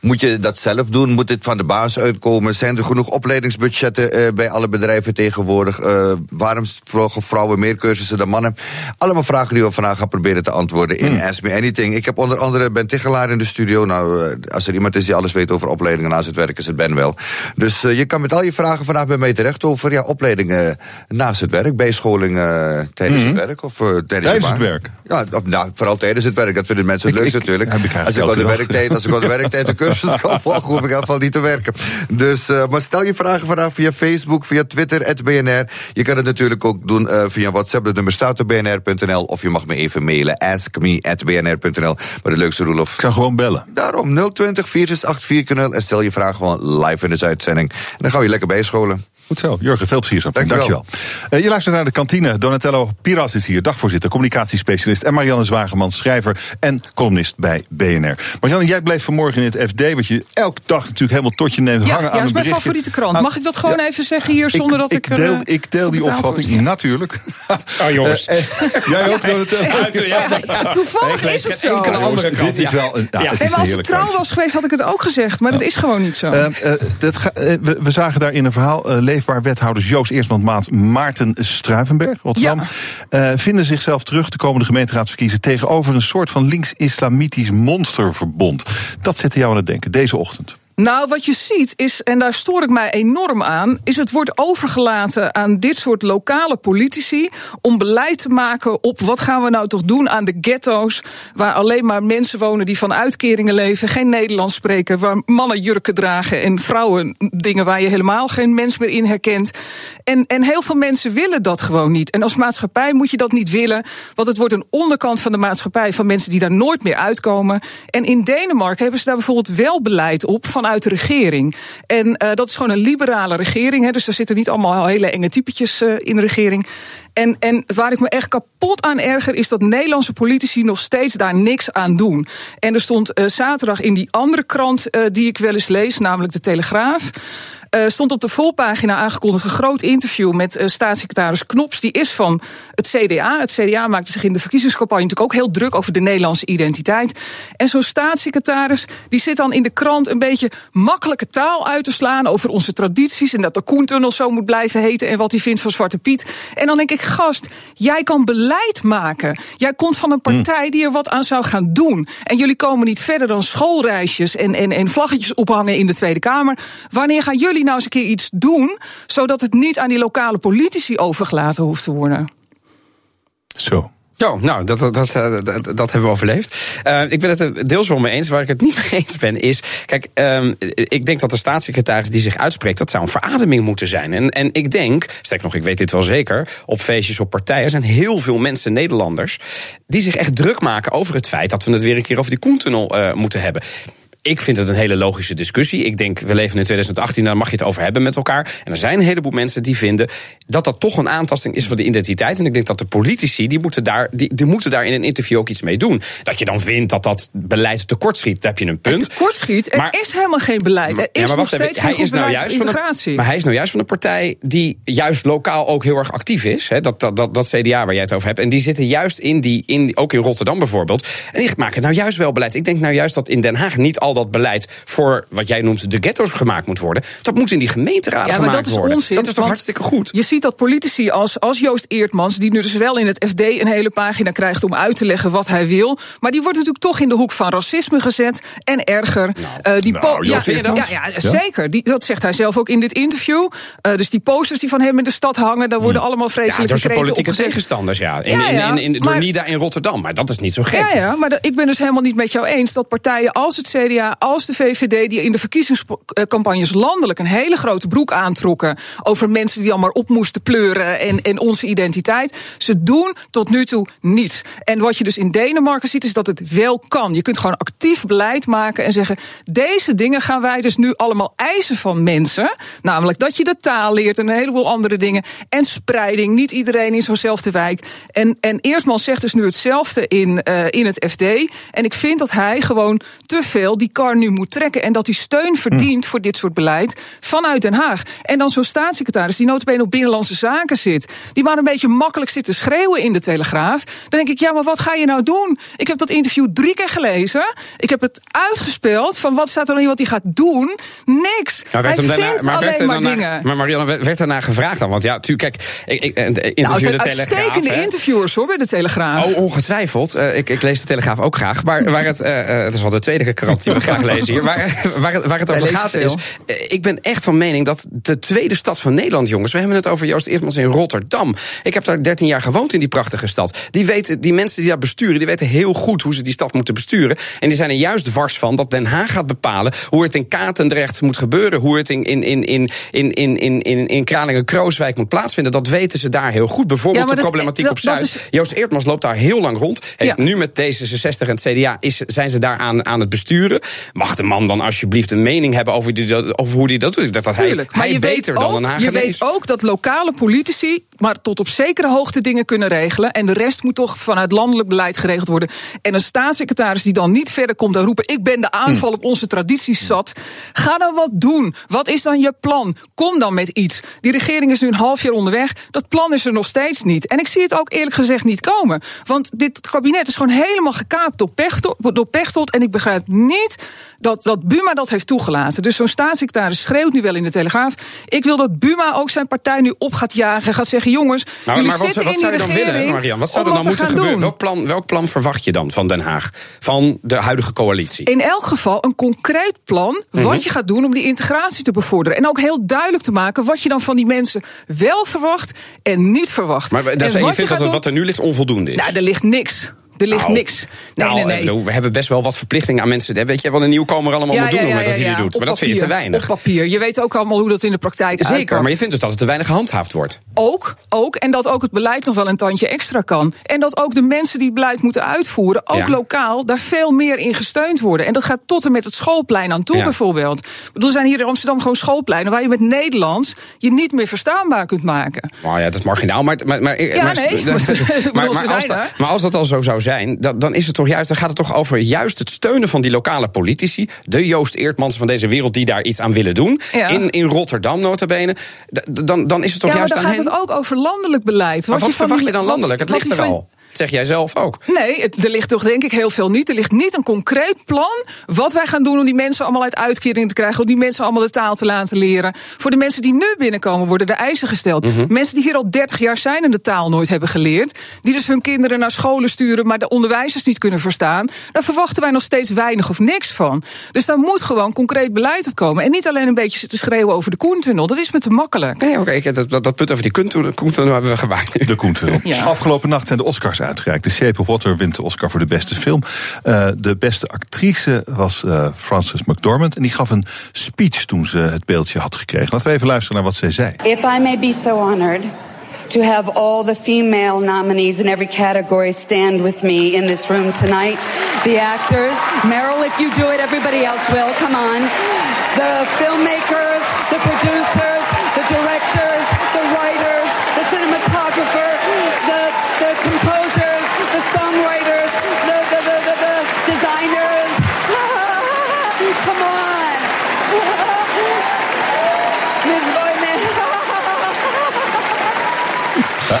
Moet je dat zelf doen? Moet dit van de baas uitkomen? Zijn er genoeg opleidingsbudgetten uh, bij alle bedrijven tegenwoordig? Uh, waarom volgen vrouwen meer cursussen dan mannen? Allemaal vragen die we vandaag gaan proberen te antwoorden in hmm. Ask Me Anything. Ik heb onder andere Ben Tichelaar in de studio. Nou, als er iemand is die alles weet over opleidingen naast het werk, is het Ben wel. Dus je kan met al je vragen vandaag bij mij terecht over ja, opleidingen naast het werk, bijscholing tijdens het hmm. Werk of tijdens,
tijdens het werk.
Ja, nou, vooral tijdens het werk. Dat vinden mensen het leuk natuurlijk. Als ik, de werktijd, als ik de werktijd de cursus kan volgen, hoef ik in ieder geval niet te werken. Dus, uh, maar stel je vragen vandaag via Facebook, via Twitter, het BNR. Je kan het natuurlijk ook doen uh, via WhatsApp. Het nummer staat op bnr.nl. Of je mag me even mailen, askme.bnr.nl. Maar de leukste, Roelof.
Ik zou gewoon bellen.
Daarom 020 468 en stel je vraag gewoon live in de uitzending. En dan gaan we je lekker bijscholen.
Goed zo. Jurgen, veel plezier zo. Dank Dankjewel. Uh, je luistert naar de kantine. Donatello Piras is hier, dagvoorzitter, communicatiespecialist. En Marianne Zwageman, schrijver en columnist bij BNR. Marianne, jij bleef vanmorgen in het FD, wat je elke dag natuurlijk helemaal tot je neemt.
Ja,
hangen
ja, aan
dat is
mijn favoriete krant. Mag ik dat gewoon even zeggen hier zonder dat ik.
Ik deel, ik deel die opvatting, natuurlijk.
Oh jongens. Uh,
jij ook, Donatello?
Ja, toevallig is het zo.
Andere kant.
Dit is wel een. Ja,
het is als het trouw was geweest, had ik het ook gezegd. Maar dat is gewoon niet zo.
we zagen daar in een verhaal leefbaar wethouders Joost Eersman Maat Maarten Struivenberg, Rotterdam, ja. uh, vinden zichzelf terug de komende gemeenteraadsverkiezingen tegenover een soort van links-islamitisch monsterverbond. Dat zette jou aan het denken deze ochtend.
Nou, wat je ziet is, en daar stoor ik mij enorm aan, is het wordt overgelaten aan dit soort lokale politici om beleid te maken op wat gaan we nou toch doen aan de ghetto's, waar alleen maar mensen wonen die van uitkeringen leven, geen Nederlands spreken, waar mannen jurken dragen en vrouwen dingen waar je helemaal geen mens meer in herkent. En, en heel veel mensen willen dat gewoon niet. En als maatschappij moet je dat niet willen, want het wordt een onderkant van de maatschappij van mensen die daar nooit meer uitkomen. En in Denemarken hebben ze daar bijvoorbeeld wel beleid op van vanuit de regering. En dat is gewoon een liberale regering. Hè, dus er zitten niet allemaal hele enge typetjes in de regering. En, en waar ik me echt kapot aan erger, is dat Nederlandse politici nog steeds daar niks aan doen. En er stond zaterdag in die andere krant die ik wel eens lees, namelijk de Telegraaf. Uh, stond op de volpagina aangekondigd een groot interview met uh, staatssecretaris Knops. Die is van het CDA. Het CDA maakte zich in de verkiezingscampagne natuurlijk ook heel druk over de Nederlandse identiteit. En zo'n staatssecretaris die zit dan in de krant een beetje makkelijke taal uit te slaan over onze tradities. En dat de Koentunnel zo moet blijven heten en wat hij vindt van Zwarte Piet. En dan denk ik, gast, jij kan beleid maken. Jij komt van een partij die er wat aan zou gaan doen. En jullie komen niet verder dan schoolreisjes en, en, en vlaggetjes ophangen in de Tweede Kamer. Wanneer gaan jullie nou eens een keer iets doen, zodat het niet aan die lokale politici overgelaten hoeft te worden?
Zo.
Ja, nou, dat, dat, dat, dat, dat hebben we overleefd. Uh, ik ben het deels wel mee eens. Waar ik het niet mee eens ben, is. Kijk, um, ik denk dat de staatssecretaris die zich uitspreekt, dat zou een verademing moeten zijn. En, en ik denk, sterk nog, ik weet dit wel zeker, op feestjes, op partijen zijn heel veel mensen, Nederlanders, die zich echt druk maken over het feit dat we het weer een keer over die Koentunnel uh, moeten hebben ik vind het een hele logische discussie. Ik denk, we leven in 2018, daar mag je het over hebben met elkaar. En er zijn een heleboel mensen die vinden dat dat toch een aantasting is van de identiteit. En ik denk dat de politici, die moeten daar, die, die moeten daar in een interview ook iets mee doen. Dat je dan vindt dat dat beleid tekortschiet, dan heb je een punt.
Tekortschiet? Er is helemaal geen beleid. Er is ja, maar nog steeds hij is nou juist integratie.
Van maar hij is nou juist van een partij die juist lokaal ook heel erg actief is. Hè, dat, dat, dat, dat CDA waar jij het over hebt. En die zitten juist in die, in, ook in Rotterdam bijvoorbeeld. En die maken nou juist wel beleid. Ik denk nou juist dat in Den Haag niet al dat beleid voor wat jij noemt de ghetto's gemaakt moet worden. Dat moet in die gemeenteraad ja, gemaakt
dat is
worden.
Onzin,
dat is toch hartstikke goed.
Je ziet dat politici als, als Joost Eertmans, die nu dus wel in het FD een hele pagina krijgt om uit te leggen wat hij wil. Maar die wordt natuurlijk toch in de hoek van racisme gezet. En erger.
Nou, uh, die
nou,
ja,
ja, ja, zeker. Die, dat zegt hij zelf ook in dit interview. Uh, dus die posters die van hem in de stad hangen, daar worden hm. allemaal vreselijke ja,
politieke tegenstanders, ja. In, in, in, in, door maar, NIDA in Rotterdam. Maar dat is niet zo gek.
Ja, ja maar ik ben dus helemaal niet met jou eens dat partijen als het CDA, als de VVD, die in de verkiezingscampagnes landelijk een hele grote broek aantrokken over mensen die allemaal op moesten pleuren en, en onze identiteit. Ze doen tot nu toe niets. En wat je dus in Denemarken ziet, is dat het wel kan. Je kunt gewoon actief beleid maken en zeggen: deze dingen gaan wij dus nu allemaal eisen van mensen. Namelijk dat je de taal leert en een heleboel andere dingen. En spreiding. Niet iedereen in zo'nzelfde wijk. En, en Eerstman zegt dus nu hetzelfde in, uh, in het FD. En ik vind dat hij gewoon te veel die kar nu moet trekken. En dat hij steun verdient voor dit soort beleid vanuit Den Haag. En dan zo'n staatssecretaris die notabene op Binnenlandse Zaken zit. Die maar een beetje makkelijk zit te schreeuwen in de Telegraaf. Dan denk ik, ja, maar wat ga je nou doen? Ik heb dat interview drie keer gelezen. Ik heb het uitgespeeld van wat staat er in wat hij gaat doen. Niks. hij vindt daarna, maar alleen maar dingen.
Maar Marianne, werd daarna gevraagd dan? Want ja, natuurlijk, kijk, ik, ik, interview nou, de Telegraaf.
Uitstekende interviewers hoor, bij de Telegraaf.
Oh, ongetwijfeld. Uh, ik, ik lees de Telegraaf ook graag. Maar waar het, uh, het is wel de tweede krant die we graag lezen hier. Waar, waar, het, waar het over gaat is, ik ben echt van mening dat de tweede stad van Nederland, jongens, we hebben het over Joost Eertmans in Rotterdam. Ik heb daar 13 jaar gewoond in die prachtige stad. Die, weten, die mensen die daar besturen, die weten heel goed hoe ze die stad moeten besturen. En die zijn er juist dwars van dat Den Haag gaat bepalen hoe het in Katendrecht moet gebeuren, hoe het in, in, in, in, in, in, in, in Kralingen-Krooswijk moet plaatsvinden. Dat weten ze daar heel goed. Bijvoorbeeld de problematiek op Zuid. Joost Eertmans loopt daar heel lang rond. Heeft nu met D66 en het CDA is, zijn ze daar aan, aan het besturen. Mag de man dan alsjeblieft een mening hebben over, die, over hoe die dat doet? Ik dacht dat Tuurlijk, hij, hij beter dan een Hagenees.
Je weet ook dat lokale politici maar tot op zekere hoogte dingen kunnen regelen. En de rest moet toch vanuit landelijk beleid geregeld worden. En een staatssecretaris die dan niet verder komt en roepen: Ik ben de aanval op onze tradities zat. Ga dan wat doen. Wat is dan je plan? Kom dan met iets. Die regering is nu een half jaar onderweg. Dat plan is er nog steeds niet. En ik zie het ook eerlijk gezegd niet komen. Want dit kabinet is gewoon helemaal gekaapt door Pechtold. Door Pechtold en ik begrijp niet dat, dat Buma dat heeft toegelaten. Dus zo'n staatssecretaris schreeuwt nu wel in de Telegraaf. Ik wil dat Buma ook zijn partij nu op gaat jagen. Gaat zeggen, jongens, nou, jullie maar wat, zitten wat in dan willen,
Marian? Wat zou er dan moeten gebeuren? Welk plan, welk plan verwacht je dan van Den Haag? Van de huidige coalitie?
In elk geval een concreet plan wat mhm. je gaat doen om die integratie te bevorderen. En ook heel duidelijk te maken wat je dan van die mensen wel verwacht en niet verwacht.
Maar en, je vindt dat wat er nu ligt onvoldoende is?
Nou, er ligt niks. Er ligt
Nou,
niks. Nee,
nou,
nee,
bedoel, we hebben best wel wat verplichtingen aan mensen. Weet je wat een nieuwkomer allemaal moet doen met wat hij nu doet?
op
Maar dat vind je te weinig.
Op papier. Je weet ook allemaal hoe dat in de praktijk
Zeker,
uitpakt.
maar je vindt dus dat het te weinig gehandhaafd wordt.
Ook, ook. En dat ook het beleid nog wel een tandje extra kan. En dat ook de mensen die het beleid moeten uitvoeren, ook lokaal, daar veel meer in gesteund worden. En dat gaat tot en met het schoolplein aan toe, bijvoorbeeld. Er zijn hier in Amsterdam gewoon schoolpleinen waar je met Nederlands je niet meer verstaanbaar kunt maken.
Maar ja, dat is marginaal. Maar, als dat, maar als dat al zo zou zijn, dan, dan is het toch juist, dan gaat het toch over juist het steunen van die lokale politici. De Joost Eertmansen van deze wereld die daar iets aan willen doen.
Ja.
In, in Rotterdam, nota bene. D- Dan, dan is het toch
ja,
juist
dan gaat het ook over landelijk beleid.
Maar wat
je
verwacht je dan
wat-
landelijk? Het ligt er al. Dat zeg jij zelf ook.
Nee, het, er ligt toch denk ik heel veel niet. Er ligt niet een concreet plan wat wij gaan doen om die mensen allemaal uit uitkering te krijgen, om die mensen allemaal de taal te laten leren. Voor de mensen die nu binnenkomen worden de eisen gesteld.
Mhm.
Mensen die hier al 30 jaar zijn en de taal nooit hebben geleerd, die dus hun kinderen naar scholen sturen, maar de onderwijzers niet kunnen verstaan, daar verwachten wij nog steeds weinig of niks van. Dus daar moet gewoon concreet beleid op komen. En niet alleen een beetje zitten schreeuwen over de Koentunnel. Dat is me te makkelijk.
Nee, oké, ik- dat, dat, dat punt over die Koentunnel hebben we gewaard.
De Koentunnel.
Ja.
Afgelopen nacht zijn de Oscars uitgereikt. The Shape of Water wint de Oscar voor de beste film. Eh, de beste actrice was eh, Frances McDormand. En die gaf een speech toen ze het beeldje had gekregen. Laten we even luisteren naar wat zij zei.
If I may be so honored to have all the female nominees in every category stand with me in this room tonight. The actors, Meryl, if you do it, everybody else will. Come on. The filmmakers, the producers, the directors,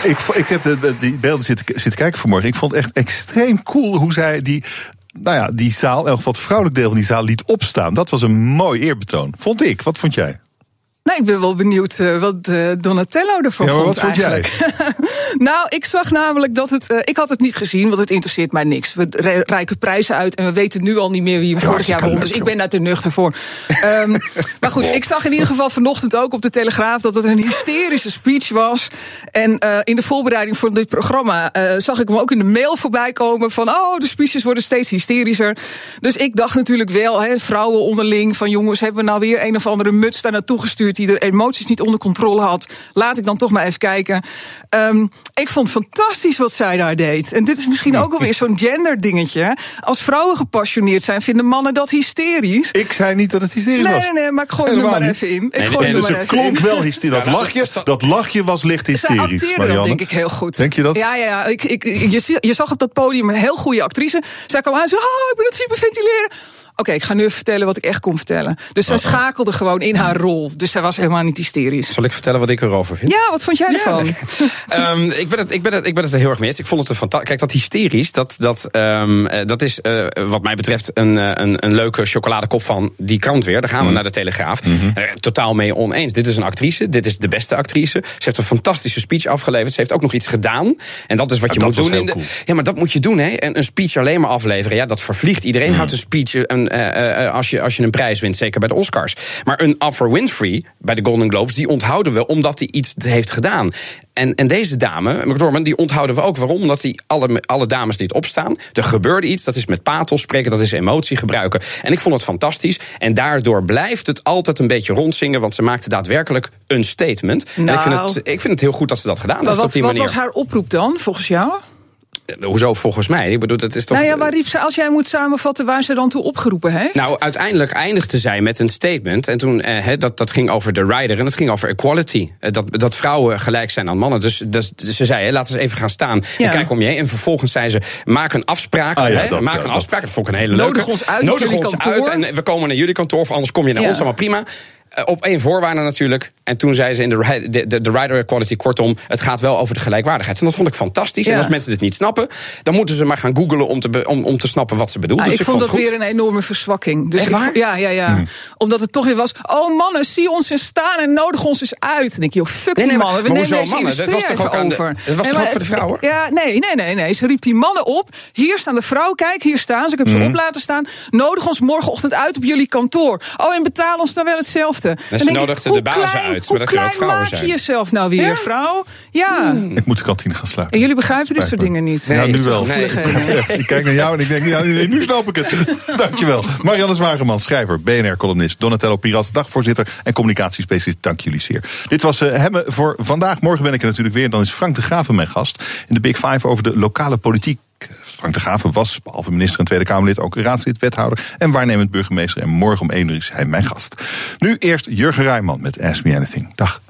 ik, ik heb de, die beelden zitten, zitten kijken vanmorgen. Ik vond het echt extreem cool hoe zij die, nou ja, die zaal, in elk vrouwelijk deel van die zaal, liet opstaan. Dat was een mooi eerbetoon. Vond ik. Wat vond jij?
Nou, ik ben wel benieuwd eh, wat eh, Donatello ervan
Ja,
vond
wat vond jij?
nou, ik zag namelijk dat het... eh, ik had het niet gezien, want het interesseert mij niks. We reiken prijzen uit en we weten nu al niet meer wie hem vorig jaar won. Dus ik ben daar te nuchter voor. Ehm, maar goed, ik zag in ieder geval vanochtend ook op de Telegraaf... dat het een hysterische speech was. En in de voorbereiding voor dit programma... zag ik hem ook in de mail voorbij komen van... oh, de speeches worden steeds hysterischer. Dus ik dacht natuurlijk wel, hè, vrouwen onderling... van jongens, hebben we nou weer een of andere muts daar naartoe gestuurd... die de emoties niet onder controle had. Laat ik dan toch maar even kijken. Ehm, ik vond fantastisch wat zij daar deed. En dit is misschien ook alweer zo'n gender dingetje. Als vrouwen gepassioneerd zijn, vinden mannen dat hysterisch.
Ik zei niet dat het hysterisch
Nee,
was.
nee, nee, maar ik gooi hem er maar
niet.
even in. Ik
Nee,
gooi
nee,
hem er
Dus
maar
het
even in.
klonk wel hysterisch. Dat lachje, dat lachje was licht hysterisch.
acteerde dat denk ik heel goed.
Denk je dat?
Ja, ja, ja. Ik, ik, je zag op dat podium een heel goede actrice. Zij kwam aan en zei, oh, ik ben het hyperventileren. Oké, ik ga nu even vertellen wat ik echt kon vertellen. Dus zij schakelde gewoon in haar rol. Dus zij was helemaal niet hysterisch.
Zal ik vertellen wat ik erover vind?
Ja, wat vond jij ervan?
Ehm, ik, ben het, ik, ben het, ik ben het er heel erg mee eens. Ik vond het een fantastisch. Kijk, dat hysterisch, dat, dat, ehm, eh, dat is eh, wat mij betreft een, eh, een, een leuke chocoladekop van die krant weer. Dan gaan we naar de Telegraaf. Eh, totaal mee oneens. Dit is een actrice, dit is de beste actrice. Ze heeft een fantastische speech afgeleverd. Ze heeft ook nog iets gedaan. En dat is wat je
dat
moet doen.
heel
In de,
cool.
ja, maar dat moet je doen, hè? En een speech alleen maar afleveren. Ja, dat vervliegt. Iedereen houdt een speech een, eh, eh, eh, als, je, als je een prijs wint, zeker bij de Oscars. Maar een Oprah Winfrey bij de Golden Globes, die onthouden we omdat hij iets heeft gedaan. En, en deze dame, McDormand, die onthouden we ook. Waarom? Omdat die alle, alle dames die het opstaan. Er gebeurde iets, dat is met pathos spreken, dat is emotie gebruiken. En ik vond het fantastisch. En daardoor blijft het altijd een beetje rondzingen, want ze maakte daadwerkelijk een statement. En ik, vind
Nou.
het, ik vind het heel goed dat ze dat gedaan heeft
wat,
op die
wat
manier.
was haar oproep dan, volgens jou?
Hoezo volgens mij? Ik bedoel, dat is toch.
Nou ja, waar riep ze, als jij moet samenvatten waar ze dan toe opgeroepen heeft?
Nou, uiteindelijk eindigde zij met een statement. En toen, eh, hè, dat, dat ging over de rider en dat ging over equality. Eh, dat, dat vrouwen gelijk zijn aan mannen. Dus, dus ze zei, hè, laten we eens even gaan staan
Ja.
en kijk om je heen. En vervolgens zei ze, maak een afspraak.
Ah ja,
hè,
dat,
maak
ja,
een
dat.
afspraak. Dat vond ik een hele
Nodig
leuke.
ons uit
Nodig
jullie
ons
kantoor.
uit en we komen naar jullie kantoor. Of anders kom je naar
Ja.
ons, allemaal prima. Eh, Op één voorwaarde natuurlijk. En toen zei ze in de, de, de, de rider equality, kortom, het gaat wel over de gelijkwaardigheid. En dat vond ik fantastisch.
Ja.
En als mensen dit niet snappen, dan moeten ze maar gaan googlen om te, om, om te snappen wat ze bedoelt.
Nou,
dus
ik vond dat weer een enorme verzwakking. Dus
Echt
ik
waar?
ja, ja, ja. Omdat het toch weer was. Oh mannen, zie ons eens staan en nodig ons eens uit. Dan denk je, joh, fuck
Nee,
die
nee, maar-
mannen. We nemen deze
mannen? Dat was toch
even
ook aan de-
over.
dat was
Nee,
toch
maar
ook voor de vrouwen?
Ja, nee, nee, nee, nee. Ze riep die mannen op. Hier staan de vrouwen. Kijk, hier staan ze. Ik heb ze
Mhm.
op laten staan. Nodig ons morgenochtend uit op jullie kantoor. Oh, en betaal ons dan wel hetzelfde. Vechten.
En ze nodigden de bazen uit, maar dat kunnen ook vrouwen
zijn. Maak je jezelf nou weer, vrouw? Ja.
Hmm. Ik moet de kantine gaan sluiten.
En jullie begrijpen dit soort dingen niet.
Ja, nu wel. Nee. Ik kijk naar jou en ik denk, ja, nee, nu snap ik het. Dankjewel. Marianne Zwageman, schrijver, BNR-columnist, Donatello Piras, dagvoorzitter en communicatiespecialist. Dank jullie zeer. Dit was uh, Hemmen voor vandaag. Morgen ben ik er natuurlijk weer. Dan is Frank de Graven mijn gast in de Big Five over de lokale politiek. Frank de Graven was, behalve minister en Tweede Kamerlid, ook raadslid, wethouder en waarnemend burgemeester. En morgen om 1 uur is hij mijn gast. Nu eerst Jurgen Rijman met Ask Me Anything. Dag.